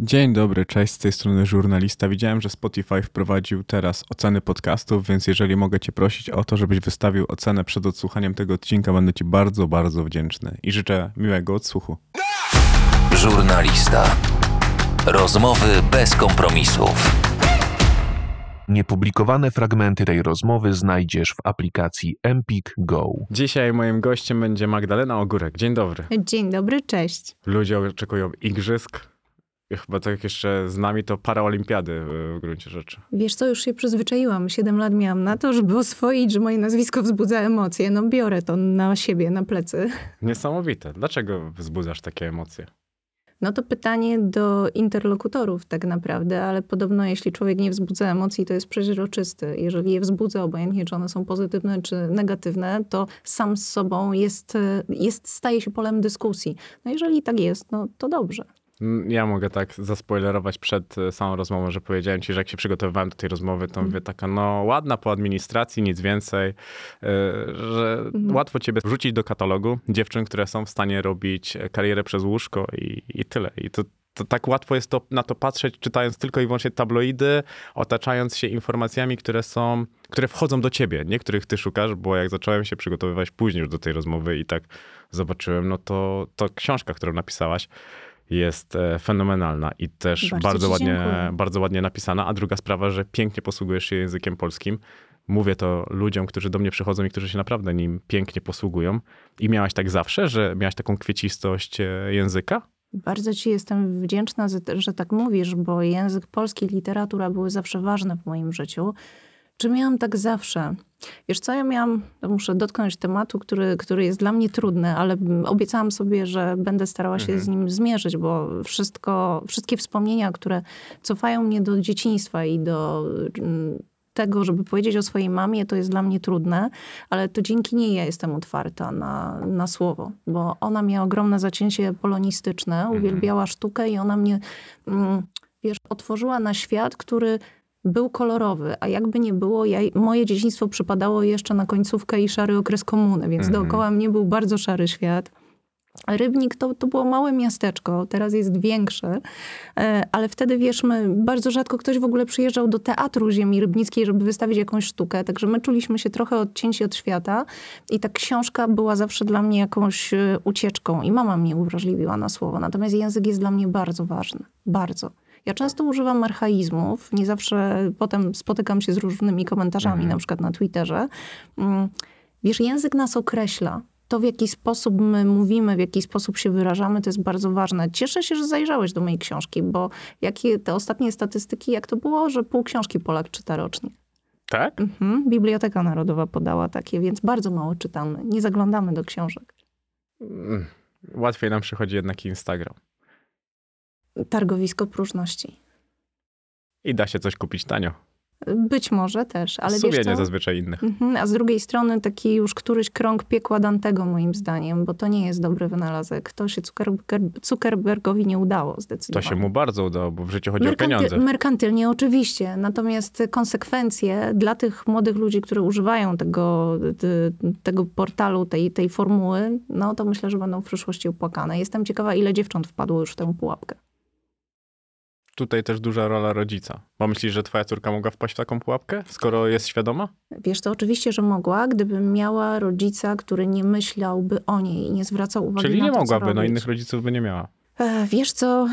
Dzień dobry, cześć, z tej strony żurnalista. Widziałem, że Spotify wprowadził teraz oceny podcastów, więc jeżeli mogę Cię prosić o to, żebyś wystawił ocenę przed odsłuchaniem tego odcinka, będę Ci bardzo, bardzo wdzięczny i życzę miłego odsłuchu. Żurnalista. Rozmowy bez kompromisów. Niepublikowane fragmenty tej rozmowy znajdziesz w aplikacji Empik Go. Dzisiaj moim gościem będzie Magdalena Ogórek. Dzień dobry. Dzień dobry, cześć. Ludzie oczekują igrzysk. Chyba tak jeszcze z nami to paraolimpiady y, w gruncie rzeczy. Wiesz co, już się przyzwyczaiłam. Siedem lat miałam na to, żeby oswoić, że moje nazwisko wzbudza emocje. No biorę to na siebie, na plecy. Niesamowite. Dlaczego wzbudzasz takie emocje? No to pytanie do interlokutorów tak naprawdę, ale podobno jeśli człowiek nie wzbudza emocji, to jest przeźroczysty. Jeżeli je wzbudza, obojętnie czy one są pozytywne czy negatywne, to sam z sobą jest, jest staje się polem dyskusji. No jeżeli tak jest, no to dobrze. Mm, Ja mogę tak zaspoilerować przed e, samą rozmową, że powiedziałem ci, że jak się przygotowywałem do tej rozmowy, to mówię taka, no ładna po administracji, nic więcej, e, że łatwo ciebie wrzucić do katalogu dziewczyn, które są w stanie robić e, karierę przez łóżko i, i tyle. I to, to tak łatwo jest to, na to patrzeć, czytając tylko i wyłącznie tabloidy, otaczając się informacjami, które są, które wchodzą do ciebie, nie których ty szukasz, bo jak zacząłem się przygotowywać później już do tej rozmowy i tak zobaczyłem, no to, to książka, którą napisałaś, jest e, fenomenalna i też Bardzo bardzo, ładnie, dziękuję. bardzo ładnie napisana. A druga sprawa, że pięknie posługujesz się językiem polskim. Mówię to ludziom, którzy do mnie przychodzą i którzy się naprawdę nim pięknie posługują. I miałaś tak zawsze, że miałaś taką kwiecistość e, języka? Bardzo ci jestem wdzięczna, że, tak mówisz, bo język polski, literatura były zawsze ważne w moim życiu. Czy miałam tak zawsze? Wiesz co, ja miałam, muszę dotknąć tematu, który, który jest dla mnie trudny, ale obiecałam sobie, że będę starała się z nim zmierzyć, bo wszystko, wszystkie wspomnienia, które cofają mnie do dzieciństwa i do mm, tego, żeby powiedzieć o swojej mamie, to jest dla mnie trudne, ale to dzięki niej ja jestem otwarta na, na słowo, bo ona miała ogromne zacięcie polonistyczne, uwielbiała sztukę i ona mnie, mm, wiesz, otworzyła na świat, który był kolorowy, a jakby nie było, ja, moje dzieciństwo przypadało jeszcze na końcówkę i szary okres komuny, więc dookoła mnie był bardzo szary świat. Rybnik to, to było małe miasteczko, teraz jest większe, e, ale wtedy, wiesz, my, bardzo rzadko ktoś w ogóle przyjeżdżał do teatru ziemi rybnickiej, żeby wystawić jakąś sztukę, także my czuliśmy się trochę odcięci od świata i ta książka była zawsze dla mnie jakąś e, ucieczką i mama mnie uwrażliwiła na słowo, natomiast język jest dla mnie bardzo ważny, bardzo. Ja często używam archaizmów, nie zawsze potem spotykam się z różnymi komentarzami, na przykład na Twitterze. Mm, Wiesz, język nas określa. To, w jaki sposób my mówimy, w jaki sposób się wyrażamy, to jest bardzo ważne. Cieszę się, że zajrzałeś do mojej książki, bo jakie te ostatnie statystyki, jak to było, że pół książki Polak czyta rocznie. Tak? Mhm. Biblioteka Narodowa podała takie, więc bardzo mało czytamy. Nie zaglądamy do książek. Mm, Łatwiej nam przychodzi jednak Instagram. Targowisko próżności. I da się coś kupić tanio. Być może też, ale wiesz Sumienie co? zazwyczaj innych. Mhm, A z drugiej strony taki już któryś krąg piekła Dantego moim zdaniem, bo to nie jest dobry wynalazek. To się Zuckerberg, Zuckerbergowi nie udało To zdecydowanie. się mu bardzo udało, bo w życiu chodzi o pieniądze. Merkantylnie oczywiście, natomiast konsekwencje dla tych młodych ludzi, którzy używają tego, tego portalu, tej, tej formuły, no to myślę, że będą w przyszłości opłakane. Jestem ciekawa, ile dziewcząt wpadło już w tę pułapkę. Tutaj też duża rola rodzica. Bo myślisz, że twoja córka mogła wpaść w taką pułapkę, skoro jest świadoma? Wiesz, to oczywiście, że mogła, gdybym miała rodzica, który nie myślałby o niej i nie zwracał uwagi Czyli na nie to, mogłaby, co no innych rodziców by nie miała. E, Wiesz co,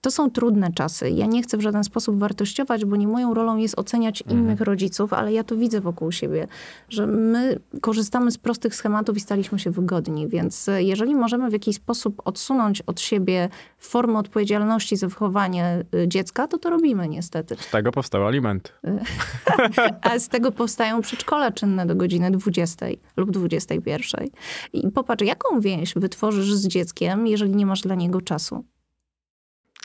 to są trudne czasy. Ja nie chcę w żaden sposób wartościować, bo nie moją rolą jest oceniać innych rodziców, ale ja to widzę wokół siebie, że my korzystamy z prostych schematów i staliśmy się wygodni. Więc e, jeżeli możemy w jakiś sposób odsunąć od siebie formę odpowiedzialności za wychowanie y, dziecka, to to robimy niestety. Z tego powstały alimenty. A z tego powstają przedszkola czynne do godziny 20 lub 21. I popatrz, jaką więź wytworzysz z dzieckiem, jeżeli nie masz dla niego czasu?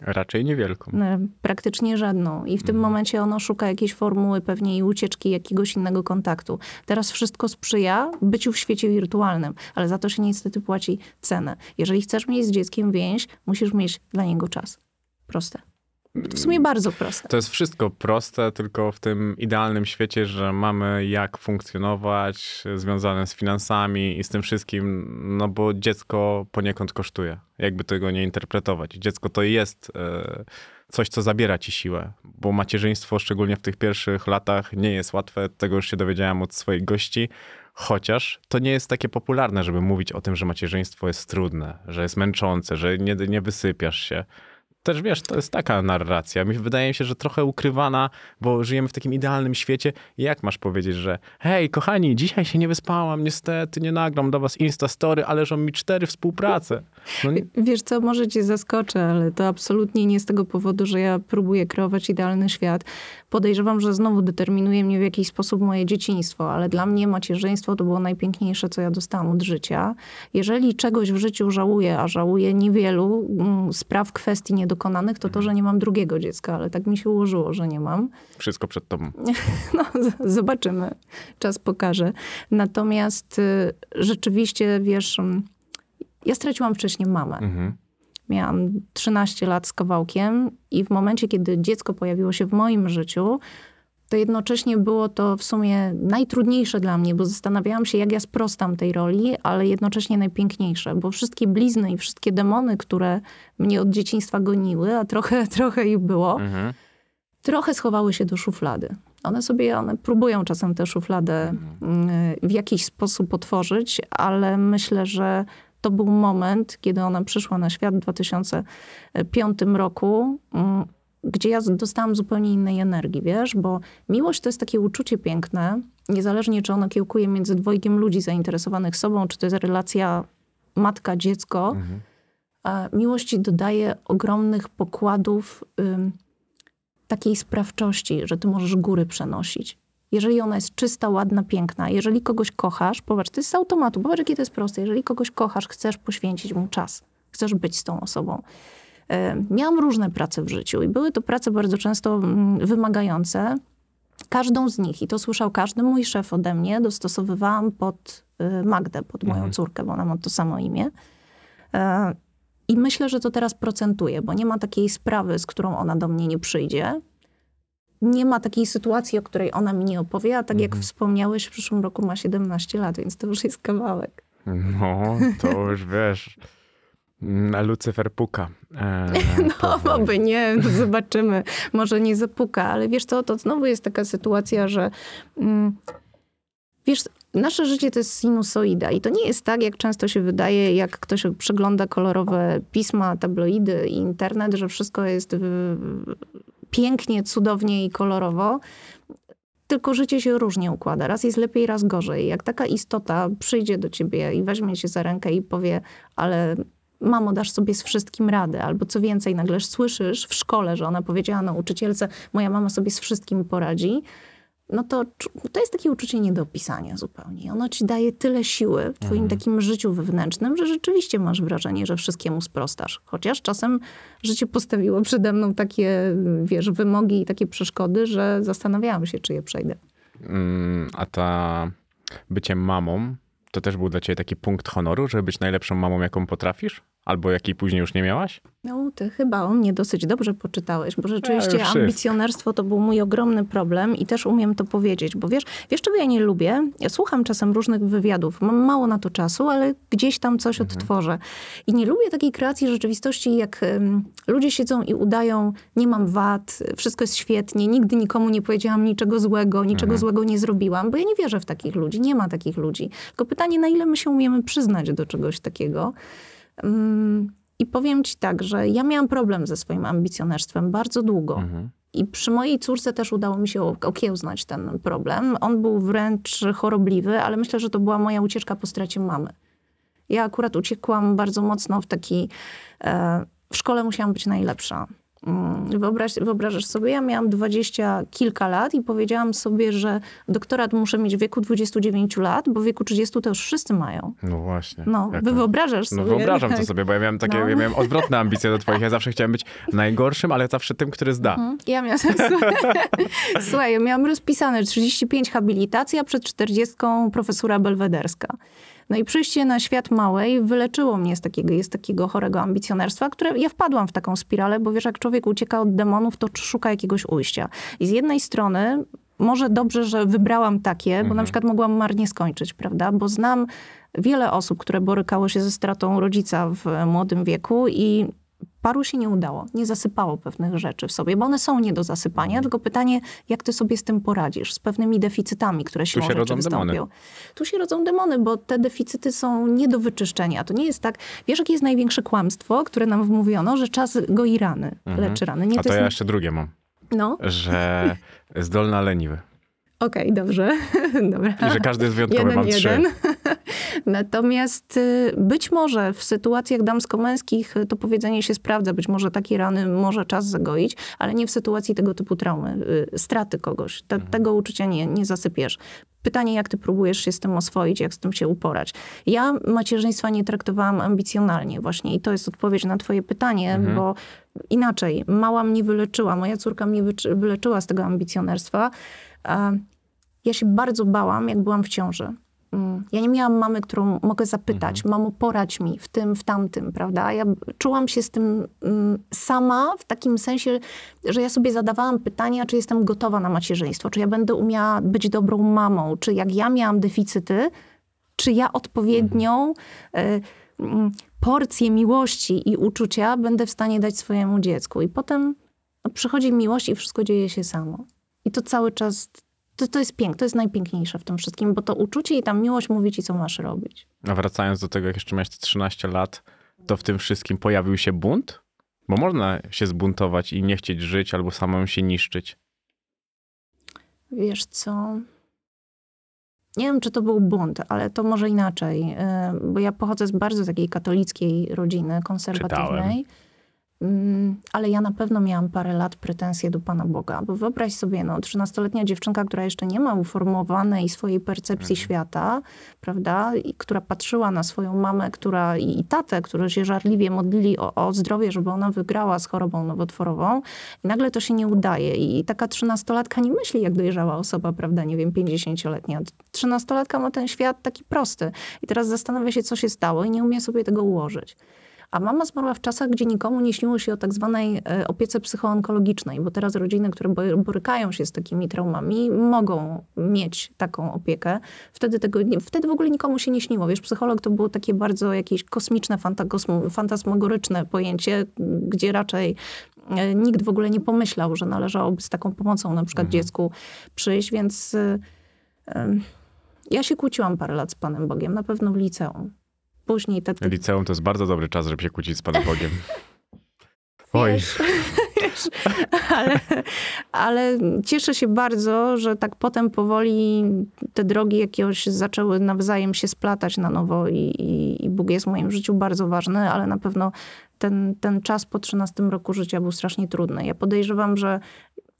Raczej niewielką. E, Praktycznie żadną. I w tym momencie ono szuka jakiejś formuły pewnie i ucieczki jakiegoś innego kontaktu. Teraz wszystko sprzyja byciu w świecie wirtualnym, ale za to się niestety płaci cenę. Jeżeli chcesz mieć z dzieckiem więź, musisz mieć dla niego czas. Proste. W sumie bardzo proste. To jest wszystko proste, tylko w tym idealnym świecie, że mamy jak funkcjonować, związane z finansami i z tym wszystkim, no bo dziecko poniekąd kosztuje, jakby tego nie interpretować. Dziecko to jest e, coś, co zabiera ci siłę, bo macierzyństwo, szczególnie w tych pierwszych latach, nie jest łatwe. Tego już się dowiedziałem od swoich gości. Chociaż to nie jest takie popularne, żeby mówić o tym, że macierzyństwo jest trudne, że jest męczące, że nie, nie wysypiasz się też wiesz, to jest taka narracja. Mi wydaje mi się, że trochę ukrywana, bo żyjemy w takim idealnym świecie. Jak masz powiedzieć, że hej, kochani, dzisiaj się nie wyspałam, niestety nie nagram do was Instastory, ale żą mi cztery współprace. No nie... Wiesz co, może cię zaskoczę, ale to absolutnie nie z tego powodu, że ja próbuję kreować idealny świat. Podejrzewam, że znowu determinuje mnie w jakiś sposób moje dzieciństwo, ale dla mnie macierzyństwo to było najpiękniejsze, co ja dostałam od życia. Jeżeli czegoś w życiu żałuję, a żałuję niewielu mm, spraw, kwestii niedokonanych, to to, że nie mam drugiego dziecka, ale tak mi się ułożyło, że nie mam. Wszystko przed tobą. No, zobaczymy. Czas pokaże. Natomiast y, rzeczywiście, wiesz, mm, ja straciłam wcześniej mamę. Mhm. Miałam 13 lat z kawałkiem i w momencie, kiedy dziecko pojawiło się w moim życiu, to jednocześnie było to w sumie najtrudniejsze dla mnie, bo zastanawiałam się, jak ja sprostam tej roli, ale jednocześnie najpiękniejsze, bo wszystkie blizny i wszystkie demony, które mnie od dzieciństwa goniły, a trochę, trochę ich było, Mhm. trochę schowały się do szuflady. One sobie, one próbują czasem tę szufladę mm, w jakiś sposób otworzyć, ale myślę, że to był moment, kiedy ona przyszła na świat w 2005 roku, mm, gdzie ja dostałam zupełnie innej energii, wiesz, bo miłość to jest takie uczucie piękne, niezależnie czy ono kiełkuje między dwojgiem ludzi zainteresowanych sobą, czy to jest relacja matka-dziecko, Mhm. a miłość ci dodaje ogromnych pokładów ym, takiej sprawczości, że ty możesz góry przenosić. Jeżeli ona jest czysta, ładna, piękna, jeżeli kogoś kochasz, popatrz, to jest z automatu, popatrz jakie to jest proste. Jeżeli kogoś kochasz, chcesz poświęcić mu czas, chcesz być z tą osobą. Miałam różne prace w życiu i były to prace bardzo często mm, wymagające. Każdą z nich, i to słyszał każdy mój szef ode mnie, dostosowywałam pod y, Magdę, pod moją Mhm. córkę, bo ona ma to samo imię. E, I myślę, że to teraz procentuje, bo nie ma takiej sprawy, z którą ona do mnie nie przyjdzie. Nie ma takiej sytuacji, o której ona mi nie opowie, a tak jak wspomniałeś, w przyszłym roku ma 17 lat, więc to już jest kawałek. No, to już wiesz. Na Lucyfer puka. E, No, oby nie, zobaczymy. Może nie zapuka, ale wiesz co, to znowu jest taka sytuacja, że mm, wiesz, nasze życie to jest sinusoida i to nie jest tak, jak często się wydaje, jak ktoś przegląda kolorowe pisma, tabloidy i internet, że wszystko jest w, pięknie, cudownie i kolorowo. Tylko życie się różnie układa. Raz jest lepiej, raz gorzej. Jak taka istota przyjdzie do ciebie i weźmie cię za rękę i powie, ale mamo, dasz sobie z wszystkim radę. Albo co więcej, nagle słyszysz w szkole, że ona powiedziała nauczycielce, moja mama sobie z wszystkim poradzi, no to to jest takie uczucie nie do opisania zupełnie. Ono ci daje tyle siły w twoim takim życiu wewnętrznym, że rzeczywiście masz wrażenie, że wszystkiemu sprostasz. Chociaż czasem życie postawiło przede mną takie, wiesz, wymogi i takie przeszkody, że zastanawiałam się, czy je przejdę. Mm, a ta bycie mamą, to też był dla ciebie taki punkt honoru, żeby być najlepszą mamą, jaką potrafisz? Albo jakiej później już nie miałaś? No, ty chyba o mnie dosyć dobrze poczytałeś, bo rzeczywiście wszystko. ambicjonerstwo to był mój ogromny problem i też umiem to powiedzieć, bo wiesz, wiesz czego ja nie lubię? Ja słucham czasem różnych wywiadów, mam mało na to czasu, ale gdzieś tam coś odtworzę. I nie lubię takiej kreacji rzeczywistości, jak em, ludzie siedzą i udają, nie mam wad, wszystko jest świetnie, nigdy nikomu nie powiedziałam niczego złego, niczego złego nie zrobiłam, bo ja nie wierzę w takich ludzi, nie ma takich ludzi. Tylko pytanie, na ile my się umiemy przyznać do czegoś takiego. Mm, I powiem ci tak, że ja miałam problem ze swoim ambicjonerstwem bardzo długo. Mhm. I przy mojej córce też udało mi się okiełznać ten problem. On był wręcz chorobliwy, ale myślę, że to była moja ucieczka po stracie mamy. Ja akurat uciekłam bardzo mocno w taki. E, w szkole musiałam być najlepsza. Mm, Wyobraź, wyobrażasz sobie, ja miałam dwadzieścia kilka lat i powiedziałam sobie, że doktorat muszę mieć w wieku 29 lat, bo w wieku 30 to już wszyscy mają. No właśnie. No, wy wyobrażasz sobie. No wyobrażam to sobie, bo ja miałem takie, No. ja miałem odwrotne ambicje do twoich. Ja zawsze chciałem być najgorszym, ale zawsze tym, który zda. Mhm. Ja miałam, słuchaj, ja miałam rozpisane 35 habilitacji, a przed 40 profesura belwederska. No i przyjście na świat małej wyleczyło mnie z takiego, jest takiego chorego ambicjonerstwa, które ja wpadłam w taką spiralę, bo wiesz, jak człowiek ucieka od demonów, to szuka jakiegoś ujścia. I z jednej strony może dobrze, że wybrałam takie, bo na przykład mogłam marnie skończyć, prawda? Bo znam wiele osób, które borykało się ze stratą rodzica w młodym wieku i paru się nie udało, nie zasypało pewnych rzeczy w sobie, bo one są nie do zasypania, tylko pytanie, jak ty sobie z tym poradzisz, z pewnymi deficytami, które się Tu się rodzą demony. Tu się rodzą demony, bo te deficyty są nie do wyczyszczenia. To nie jest tak, wiesz jakie jest największe kłamstwo, które nam wmówiono, że czas goi rany, leczy rany. Nie, A to to jest... ja jeszcze drugie mam, No, że zdolna leniwy. okej, dobrze. Dobra. I że każdy jest wyjątkowy, mam trzy. Natomiast y, być może w sytuacjach damsko-męskich y, to powiedzenie się sprawdza. Być może takie rany może czas zagoić, ale nie w sytuacji tego typu traumy, y, straty kogoś. Te, Tego uczucia nie, nie zasypiesz. Pytanie, jak ty próbujesz się z tym oswoić, jak z tym się uporać. Ja macierzyństwa nie traktowałam ambicjonalnie właśnie i to jest odpowiedź na twoje pytanie, bo inaczej, mała mnie wyleczyła, moja córka mnie wyleczyła z tego ambicjonerstwa. Ja się bardzo bałam, jak byłam w ciąży. Mm, Ja nie miałam mamy, którą mogę zapytać, mamo, poradź mi w tym, w tamtym, prawda? Ja czułam się z tym mm, sama w takim sensie, że ja sobie zadawałam pytania, czy jestem gotowa na macierzyństwo, czy ja będę umiała być dobrą mamą, czy jak ja miałam deficyty, czy ja odpowiednią e, mm, porcję miłości i uczucia będę w stanie dać swojemu dziecku. I potem no, przychodzi miłość i wszystko dzieje się samo. I to cały czas, to, to jest piękne, to jest najpiękniejsze w tym wszystkim, bo to uczucie i ta miłość mówi ci, co masz robić. A wracając do tego, jak jeszcze miałeś te 13 lat, to w tym wszystkim pojawił się bunt? Bo można się zbuntować i nie chcieć żyć albo samemu się niszczyć. Wiesz co? Nie wiem, czy to był bunt, ale to może inaczej, y, bo ja pochodzę z bardzo takiej katolickiej rodziny, konserwatywnej. Mm, Ale ja na pewno miałam parę lat pretensje do Pana Boga, bo wyobraź sobie, no, 13-letnia dziewczynka, która jeszcze nie ma uformowanej swojej percepcji świata, prawda, i która patrzyła na swoją mamę, która i tatę, którzy się żarliwie modlili o, o zdrowie, żeby ona wygrała z chorobą nowotworową, i nagle to się nie udaje. I taka 13-latka nie myśli jak dojrzała osoba, prawda, nie wiem, 50-letnia. 13-latka ma ten świat taki prosty. I teraz zastanawia się, co się stało i nie umie sobie tego ułożyć. A mama zmarła w czasach, gdzie nikomu nie śniło się o tak zwanej e, opiece psychoonkologicznej, bo teraz rodziny, które bo- borykają się z takimi traumami, mogą mieć taką opiekę. Wtedy, tego, wtedy w ogóle nikomu się nie śniło. Wiesz, psycholog to było takie bardzo jakieś kosmiczne, fantasmagoryczne pojęcie, gdzie raczej e, nikt w ogóle nie pomyślał, że należałoby z taką pomocą na przykład dziecku przyjść, więc e, ja się kłóciłam parę lat z Panem Bogiem, na pewno w liceum. Później te, te Liceum to jest bardzo dobry czas, żeby się kłócić z Panem Bogiem. Oj, Wiesz, wiesz, ale, ale cieszę się bardzo, że tak potem powoli te drogi jakiegoś zaczęły nawzajem się splatać na nowo i, i, i Bóg jest w moim życiu bardzo ważny, ale na pewno ten, ten czas po 13 roku życia był strasznie trudny. Ja podejrzewam, że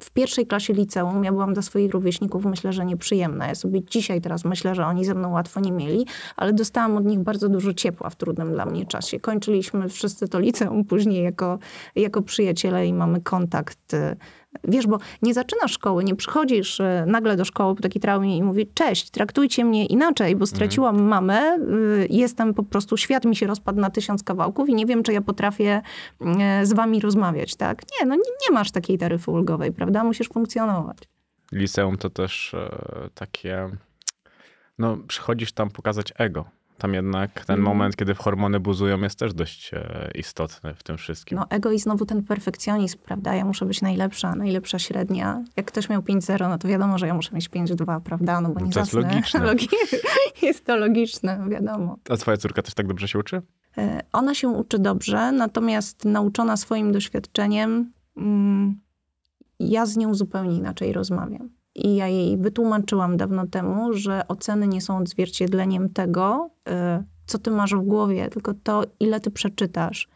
w pierwszej klasie liceum ja byłam dla swoich rówieśników myślę, że nieprzyjemna. Ja sobie dzisiaj teraz myślę, że oni ze mną łatwo nie mieli, ale dostałam od nich bardzo dużo ciepła w trudnym dla mnie czasie. Kończyliśmy wszyscy to liceum później jako, jako przyjaciele i mamy kontakt. Wiesz, bo nie zaczynasz szkoły, nie przychodzisz y, nagle do szkoły po takiej traumie i mówisz, cześć, traktujcie mnie inaczej, bo straciłam mamę, y, jestem po prostu, świat mi się rozpadł na tysiąc kawałków i nie wiem, czy ja potrafię y, z wami rozmawiać, tak? Nie, no nie, nie masz takiej taryfy ulgowej, prawda? Musisz funkcjonować. liceum to też e, takie... No, przychodzisz tam pokazać ego. Tam jednak ten Mhm. moment, kiedy hormony buzują, jest też dość e, istotny w tym wszystkim. No ego i znowu ten perfekcjonizm, prawda? Ja muszę być najlepsza, najlepsza średnia. Jak ktoś miał 5-0, no to wiadomo, że ja muszę mieć 5-2, prawda? No bo No nie to jest zasnę. logiczne. Logi- jest to logiczne, wiadomo. A twoja córka też tak dobrze się uczy? E, Ona się uczy dobrze, natomiast nauczona swoim doświadczeniem, mm, ja z nią zupełnie inaczej rozmawiam. I ja jej wytłumaczyłam dawno temu, że oceny nie są odzwierciedleniem tego, e, co ty masz w głowie, tylko to, ile ty przeczytasz,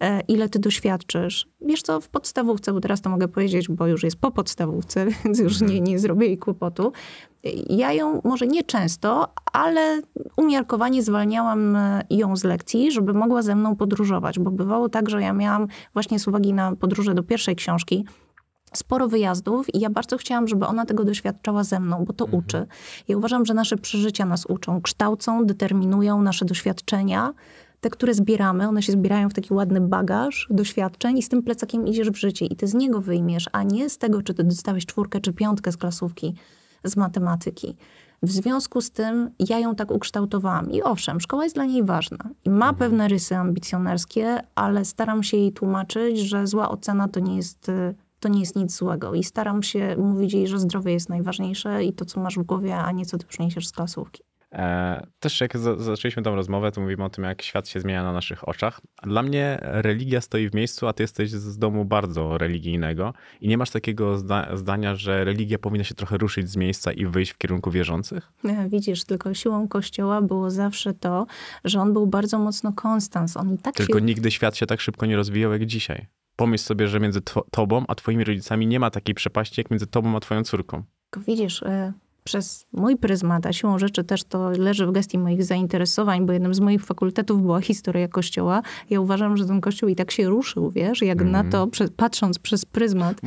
e, ile ty doświadczysz. Wiesz co, w podstawówce, bo teraz to mogę powiedzieć, bo już jest po podstawówce, więc już nie, nie zrobię jej kłopotu. Ja ją może nie często, ale umiarkowanie zwalniałam e, ją z lekcji, żeby mogła ze mną podróżować, bo bywało tak, że ja miałam właśnie z uwagi na podróże do pierwszej książki, sporo wyjazdów i ja bardzo chciałam, żeby ona tego doświadczała ze mną, bo to Mhm. uczy. Ja uważam, że nasze przeżycia nas uczą, kształcą, determinują nasze doświadczenia. Te, które zbieramy, one się zbierają w taki ładny bagaż doświadczeń i z tym plecakiem idziesz w życie i ty z niego wyjmiesz, a nie z tego, czy ty dostałeś czwórkę czy piątkę z klasówki z matematyki. W związku z tym ja ją tak ukształtowałam. I owszem, szkoła jest dla niej ważna i ma pewne rysy ambicjonerskie, ale staram się jej tłumaczyć, że zła ocena to nie jest, y, to nie jest nic złego. I staram się mówić jej, że zdrowie jest najważniejsze i to, co masz w głowie, a nie co ty przyniesiesz z klasówki. E, też jak za- zaczęliśmy tą rozmowę, to mówimy o tym, jak świat się zmienia na naszych oczach. Dla mnie religia stoi w miejscu, a ty jesteś z domu bardzo religijnego i nie masz takiego zda- zdania, że religia powinna się trochę ruszyć z miejsca i wyjść w kierunku wierzących? E, Widzisz, tylko siłą Kościoła było zawsze to, że on był bardzo mocno konstans. On i tak Tylko się... nigdy świat się tak szybko nie rozwijał jak dzisiaj. Pomyśl sobie, że między tobą a twoimi rodzicami nie ma takiej przepaści, jak między tobą a twoją córką. Widzisz, e, przez mój pryzmat, a siłą rzeczy też to leży w gestii moich zainteresowań, bo jednym z moich fakultetów była historia Kościoła. Ja uważam, że ten Kościół i tak się ruszył, wiesz, jak na to, prze- patrząc przez pryzmat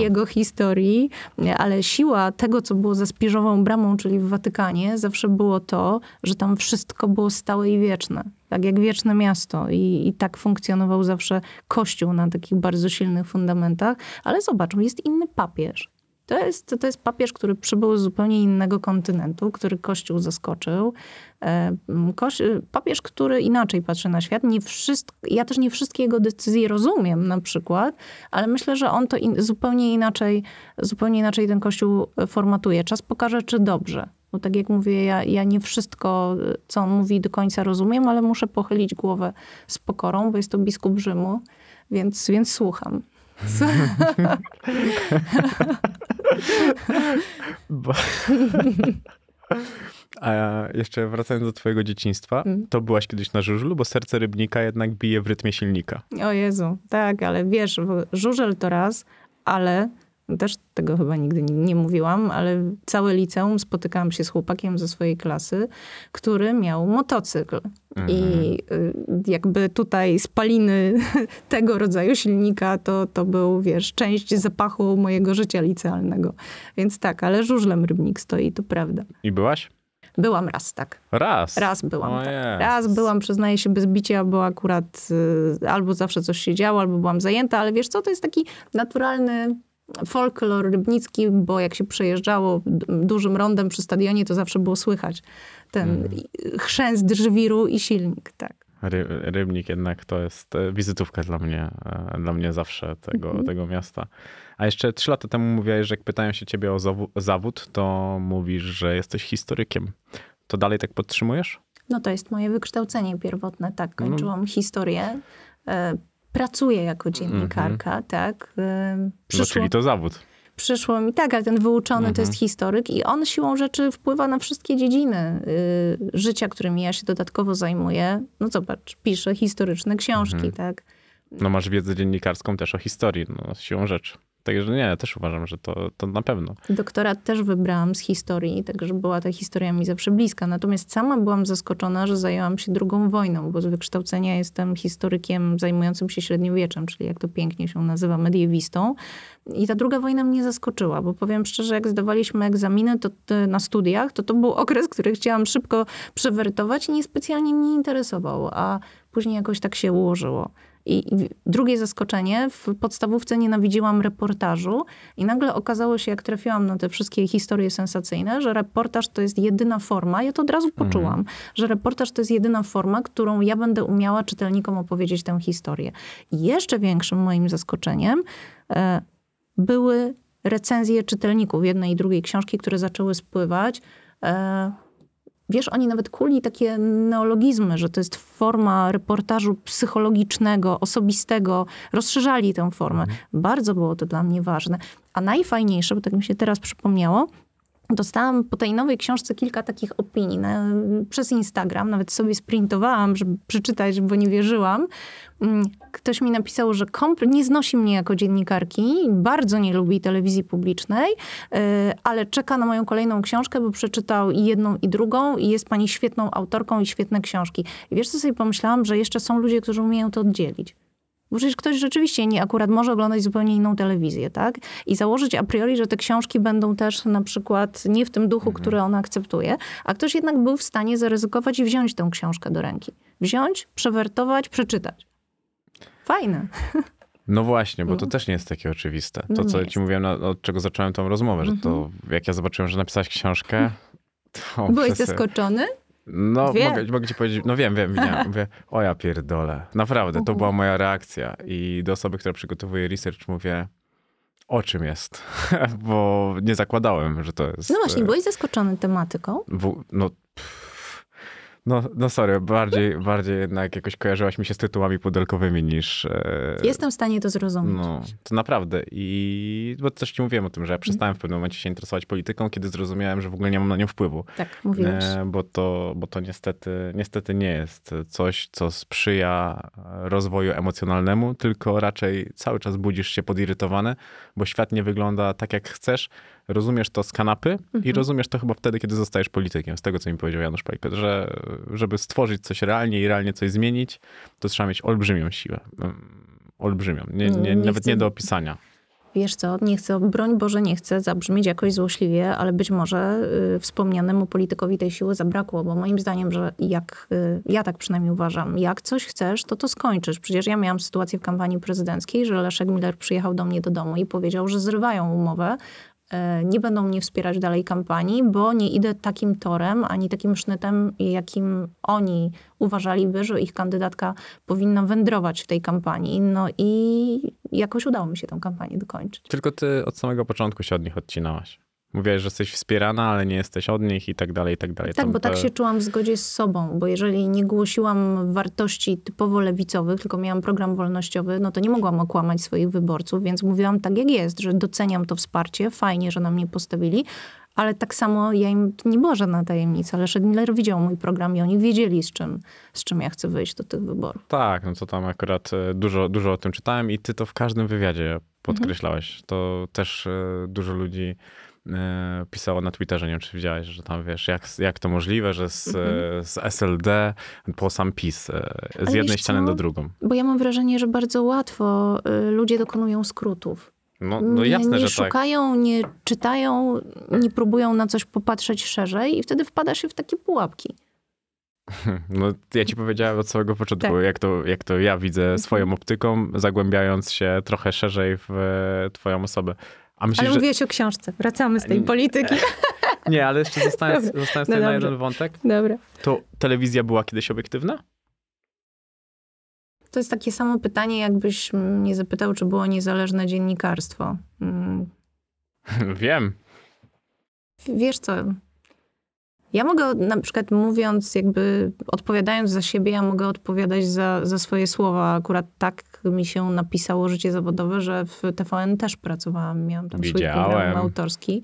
jego historii, ale siła tego, co było za Spiżową Bramą, czyli w Watykanie, zawsze było to, że tam wszystko było stałe i wieczne. Tak jak wieczne miasto. I, I tak funkcjonował zawsze Kościół na takich bardzo silnych fundamentach. Ale zobacz, jest inny papież. To jest, to jest papież, który przybył z zupełnie innego kontynentu, który Kościół zaskoczył. E, Koś, papież, który inaczej patrzy na świat. Nie wszystko, ja też nie wszystkie jego decyzje rozumiem na przykład, ale myślę, że on to in, zupełnie, inaczej, zupełnie inaczej ten Kościół formatuje. Czas pokaże, czy dobrze. Bo tak jak mówię, ja, ja nie wszystko, co on mówi, do końca rozumiem, ale muszę pochylić głowę z pokorą, bo jest to biskup Rzymu, więc, więc słucham. Bo... A jeszcze wracając do twojego dzieciństwa, Mm. to byłaś kiedyś na żużlu, bo serce rybnika jednak bije w rytmie silnika. O Jezu, tak, ale wiesz, żużel to raz, ale też tego chyba nigdy nie, mówiłam, ale całe liceum spotykałam się z chłopakiem ze swojej klasy, który miał motocykl. I y, jakby tutaj spaliny tego rodzaju silnika to, to był, wiesz, część zapachu mojego życia licealnego. Więc tak, ale żużlem Rybnik stoi, to prawda. I byłaś? Byłam raz, tak. Raz. Raz byłam, tak. Raz byłam, przyznaję się, bez bicia, bo akurat y, albo zawsze coś się działo, albo byłam zajęta, ale wiesz co, to jest taki naturalny folklor rybnicki, bo jak się przejeżdżało dużym rondem przy stadionie, to zawsze było słychać ten y, chrzęst żwiru i silnik, tak. Ry, rybnik jednak to jest e, wizytówka dla mnie, e, dla mnie zawsze tego, Mhm. tego miasta. A jeszcze trzy lata temu mówiłeś, że jak pytają się ciebie o zawód, to mówisz, że jesteś historykiem. To dalej tak podtrzymujesz? No to jest moje wykształcenie pierwotne, tak. No. Kończyłam historię. Pracuję jako dziennikarka, tak. E, No, przyszło- czyli to zawód. Przyszło mi tak, ale ten wyuczony to jest historyk i on siłą rzeczy wpływa na wszystkie dziedziny y, życia, którymi ja się dodatkowo zajmuję. No zobacz, piszę historyczne książki, tak. No masz wiedzę dziennikarską też o historii, no siłą rzeczy. Także nie, też uważam, że to, to na pewno. Doktorat też wybrałam z historii, także była ta historia mi zawsze bliska. Natomiast sama byłam zaskoczona, że zajęłam się drugą wojną, bo z wykształcenia jestem historykiem zajmującym się średniowieczem, czyli jak to pięknie się nazywa, mediewistą. I ta druga wojna mnie zaskoczyła, bo powiem szczerze, jak zdawaliśmy egzaminy to, na studiach, to to był okres, który chciałam szybko przewertować i niespecjalnie mnie interesował, a później jakoś tak się ułożyło. I i drugie zaskoczenie, w podstawówce nienawidziłam reportażu i nagle okazało się, jak trafiłam na te wszystkie historie sensacyjne, że reportaż to jest jedyna forma, ja to od razu poczułam, że reportaż to jest jedyna forma, którą ja będę umiała czytelnikom opowiedzieć tę historię. I jeszcze większym moim zaskoczeniem e, były recenzje czytelników jednej i drugiej książki, które zaczęły spływać. E, Wiesz, oni nawet kuli takie neologizmy, że to jest forma reportażu psychologicznego, osobistego. Rozszerzali tę formę. Bardzo było to dla mnie ważne. A najfajniejsze, bo tak mi się teraz przypomniało, Dostałam po tej nowej książce kilka takich opinii na, przez Instagram. Nawet sobie sprintowałam, żeby przeczytać, bo nie wierzyłam. Mm, Ktoś mi napisał, że kompl- nie znosi mnie jako dziennikarki, bardzo nie lubi telewizji publicznej, yy, ale czeka na moją kolejną książkę, bo przeczytał i jedną, i drugą i jest pani świetną autorką i świetne książki. I wiesz, co sobie pomyślałam? Że jeszcze są ludzie, którzy umieją to oddzielić. Bo przecież ktoś rzeczywiście nie akurat może oglądać zupełnie inną telewizję, tak? I założyć a priori, że te książki będą też na przykład nie w tym duchu, Mhm. który on akceptuje, a ktoś jednak był w stanie zaryzykować i wziąć tę książkę do ręki. Wziąć, przewertować, przeczytać. Fajne. No właśnie, bo to No. też nie jest takie oczywiste. No To, nie co jest. ci mówiłem, na- od czego zacząłem tą rozmowę, że to Mhm. jak ja zobaczyłem, że napisałaś książkę, to Byłeś zaskoczony? No, Wiem. mogę, mogę ci powiedzieć, no wiem, wiem, widziałem. Mówię, o ja pierdolę. Naprawdę, to była moja reakcja. I do osoby, która przygotowuje research mówię, o czym jest? Bo nie zakładałem, że to jest... No właśnie, e, byłeś zaskoczony tematyką. W, no, no, no sorry, bardziej, bardziej jednak jakoś kojarzyłaś mi się z tytułami pudelkowymi niż... e, Jestem w stanie to zrozumieć. No, to naprawdę. I bo też ci mówiłem o tym, że ja przestałem w pewnym momencie się interesować polityką, kiedy zrozumiałem, że w ogóle nie mam na nią wpływu. Tak, mówiłeś. E, bo to, bo to niestety, niestety nie jest coś, co sprzyja rozwoju emocjonalnemu, tylko raczej cały czas budzisz się podirytowany, bo świat nie wygląda tak, jak chcesz. Rozumiesz to z kanapy i Mhm. rozumiesz to chyba wtedy, kiedy zostajesz politykiem. Z tego, co mi powiedział Janusz Pajpet, że żeby stworzyć coś realnie i realnie coś zmienić, to trzeba mieć olbrzymią siłę. Mm, Olbrzymią. Nie, nie, Nie nawet chcę- nie do opisania. Wiesz co, nie chcę, broń Boże, nie chcę zabrzmieć jakoś złośliwie, ale być może y, wspomnianemu politykowi tej siły zabrakło, bo moim zdaniem, że jak, y, ja tak przynajmniej uważam, jak coś chcesz, to to skończysz. Przecież ja miałam sytuację w kampanii prezydenckiej, że Leszek Miller przyjechał do mnie do domu i powiedział, że zrywają umowę, nie będą mnie wspierać dalej kampanii, bo nie idę takim torem, ani takim sznytem, jakim oni uważaliby, że ich kandydatka powinna wędrować w tej kampanii. No i jakoś udało mi się tę kampanię dokończyć. Tylko ty od samego początku się od nich odcinałaś. Mówiłaś, że jesteś wspierana, ale nie jesteś od nich i tak dalej, i tak dalej. Tak, To- bo tak to- się czułam w zgodzie z sobą, bo jeżeli nie głosiłam wartości typowo lewicowych, tylko miałam program wolnościowy, no to nie mogłam okłamać swoich wyborców, więc mówiłam tak jak jest, że doceniam to wsparcie, fajnie, że na mnie postawili, ale tak samo ja im, nie była żadna tajemnica, Leszek Miller widział mój program i oni wiedzieli z czym, z czym ja chcę wyjść do tych wyborów. Tak, no to tam akurat e, dużo, dużo o tym czytałem i ty to w każdym wywiadzie podkreślałeś. To też e, dużo ludzi e, pisało na Twitterze, nie wiem czy widziałeś, że tam wiesz, jak, jak to możliwe, że z, e, z SLD po sam PiS, e, z Ale jednej ściany co? do drugą. Bo ja mam wrażenie, że bardzo łatwo y, ludzie dokonują skrótów. No, no nie, jasne, nie że tak. szukają, nie czytają, nie próbują na coś popatrzeć szerzej i wtedy wpada się w takie pułapki. No, ja ci powiedziałem od samego początku, Tak. jak, to, jak to ja widzę swoją optyką, zagłębiając się trochę szerzej w e, twoją osobę. A myślisz, Ale że... mówiłeś o książce. Wracamy z tej Nie. polityki. Nie, ale jeszcze zostając, Dobra. zostając No na jeden wątek, Dobra. to telewizja była kiedyś obiektywna? To jest takie samo pytanie, jakbyś mnie zapytał, czy było niezależne dziennikarstwo. Mm, Wiem. Wiesz co? Ja mogę na przykład mówiąc, jakby odpowiadając za siebie, ja mogę odpowiadać za, za swoje słowa. Akurat tak mi się napisało życie zawodowe, że w TVN też pracowałam. Miałam tam swój Widziałem. program autorski,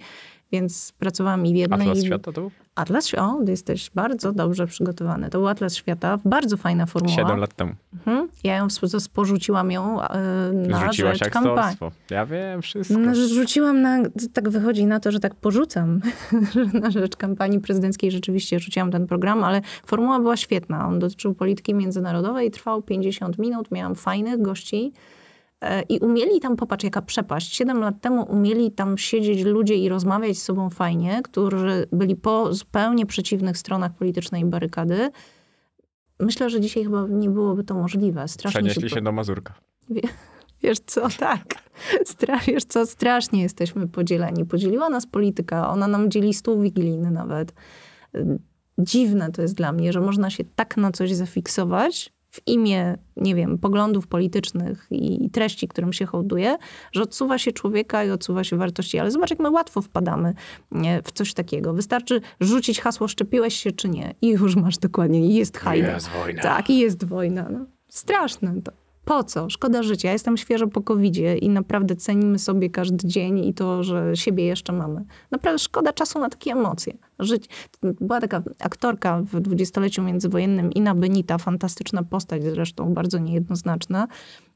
więc pracowałam i w jednej... Atlas Świata to był? Atlas, o, ty jesteś bardzo dobrze przygotowany. To był Atlas Świata, bardzo fajna formuła. Siedem lat temu. Mhm. Ja ją spo- porzuciłam ją e, na Rzuciłaś rzecz kampanii. Ja wiem wszystko. No, rzuciłam na, tak wychodzi na to, że tak porzucam, że na rzecz kampanii prezydenckiej rzeczywiście rzuciłam ten program, ale formuła była świetna. On dotyczył polityki międzynarodowej, trwał 50 minut, miałam fajnych gości i umieli tam, popatrz jaka przepaść, 7 lat temu umieli tam siedzieć ludzie i rozmawiać z sobą fajnie, którzy byli po zupełnie przeciwnych stronach politycznej barykady. Myślę, że dzisiaj chyba nie byłoby to możliwe. Strasznie Przenieśli po- się do Mazurka. Wiesz co, tak. Stra- wiesz co, strasznie jesteśmy podzieleni. Podzieliła nas polityka, ona nam dzieli stół wigilijny nawet. Dziwne to jest dla mnie, że można się tak na coś zafiksować w imię, nie wiem, poglądów politycznych i treści, którym się hołduje, że odsuwa się człowieka i odsuwa się wartości. Ale zobacz, jak my łatwo wpadamy w coś takiego. Wystarczy rzucić hasło, szczepiłeś się czy nie i już masz dokładnie, i jest hajda. Jest wojna. Tak, i jest wojna. No. Straszne to. Po co? Szkoda życia. Ja jestem świeżo po covidzie i naprawdę cenimy sobie każdy dzień i to, że siebie jeszcze mamy. Naprawdę szkoda czasu na takie emocje. Żyć. Była taka aktorka w dwudziestoleciu międzywojennym, Ina Benita, fantastyczna postać zresztą, bardzo niejednoznaczna.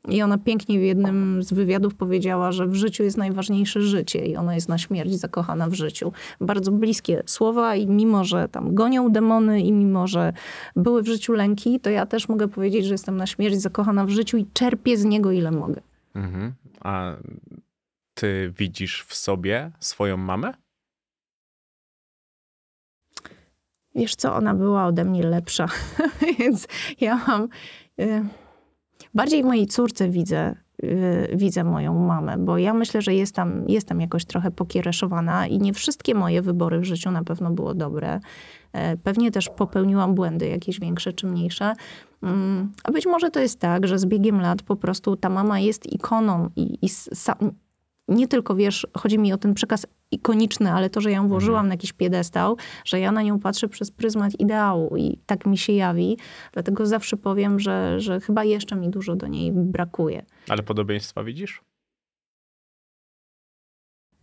I ona pięknie w jednym z wywiadów powiedziała, że w życiu jest najważniejsze życie i ona jest na śmierć zakochana w życiu. Bardzo bliskie słowa i mimo, że tam gonią demony i mimo, że były w życiu lęki, to ja też mogę powiedzieć, że jestem na śmierć zakochana w życiu i czerpię z niego ile mogę. Mhm. A ty widzisz w sobie swoją mamę? Wiesz co, ona była ode mnie lepsza, więc ja mam... Y bardziej w mojej córce widzę, y, widzę moją mamę, bo ja myślę, że jestem, jestem jakoś trochę pokiereszowana i nie wszystkie moje wybory w życiu na pewno było dobre. E, pewnie też popełniłam błędy jakieś większe czy mniejsze. Mm, a być może to jest tak, że z biegiem lat po prostu ta mama jest ikoną i, i nie tylko wiesz, chodzi mi o ten przekaz ikoniczny, ale to, że ja ją włożyłam mhm. na jakiś piedestał, że ja na nią patrzę przez pryzmat ideału i tak mi się jawi. Dlatego zawsze powiem, że, że chyba jeszcze mi dużo do niej brakuje. Ale podobieństwa widzisz?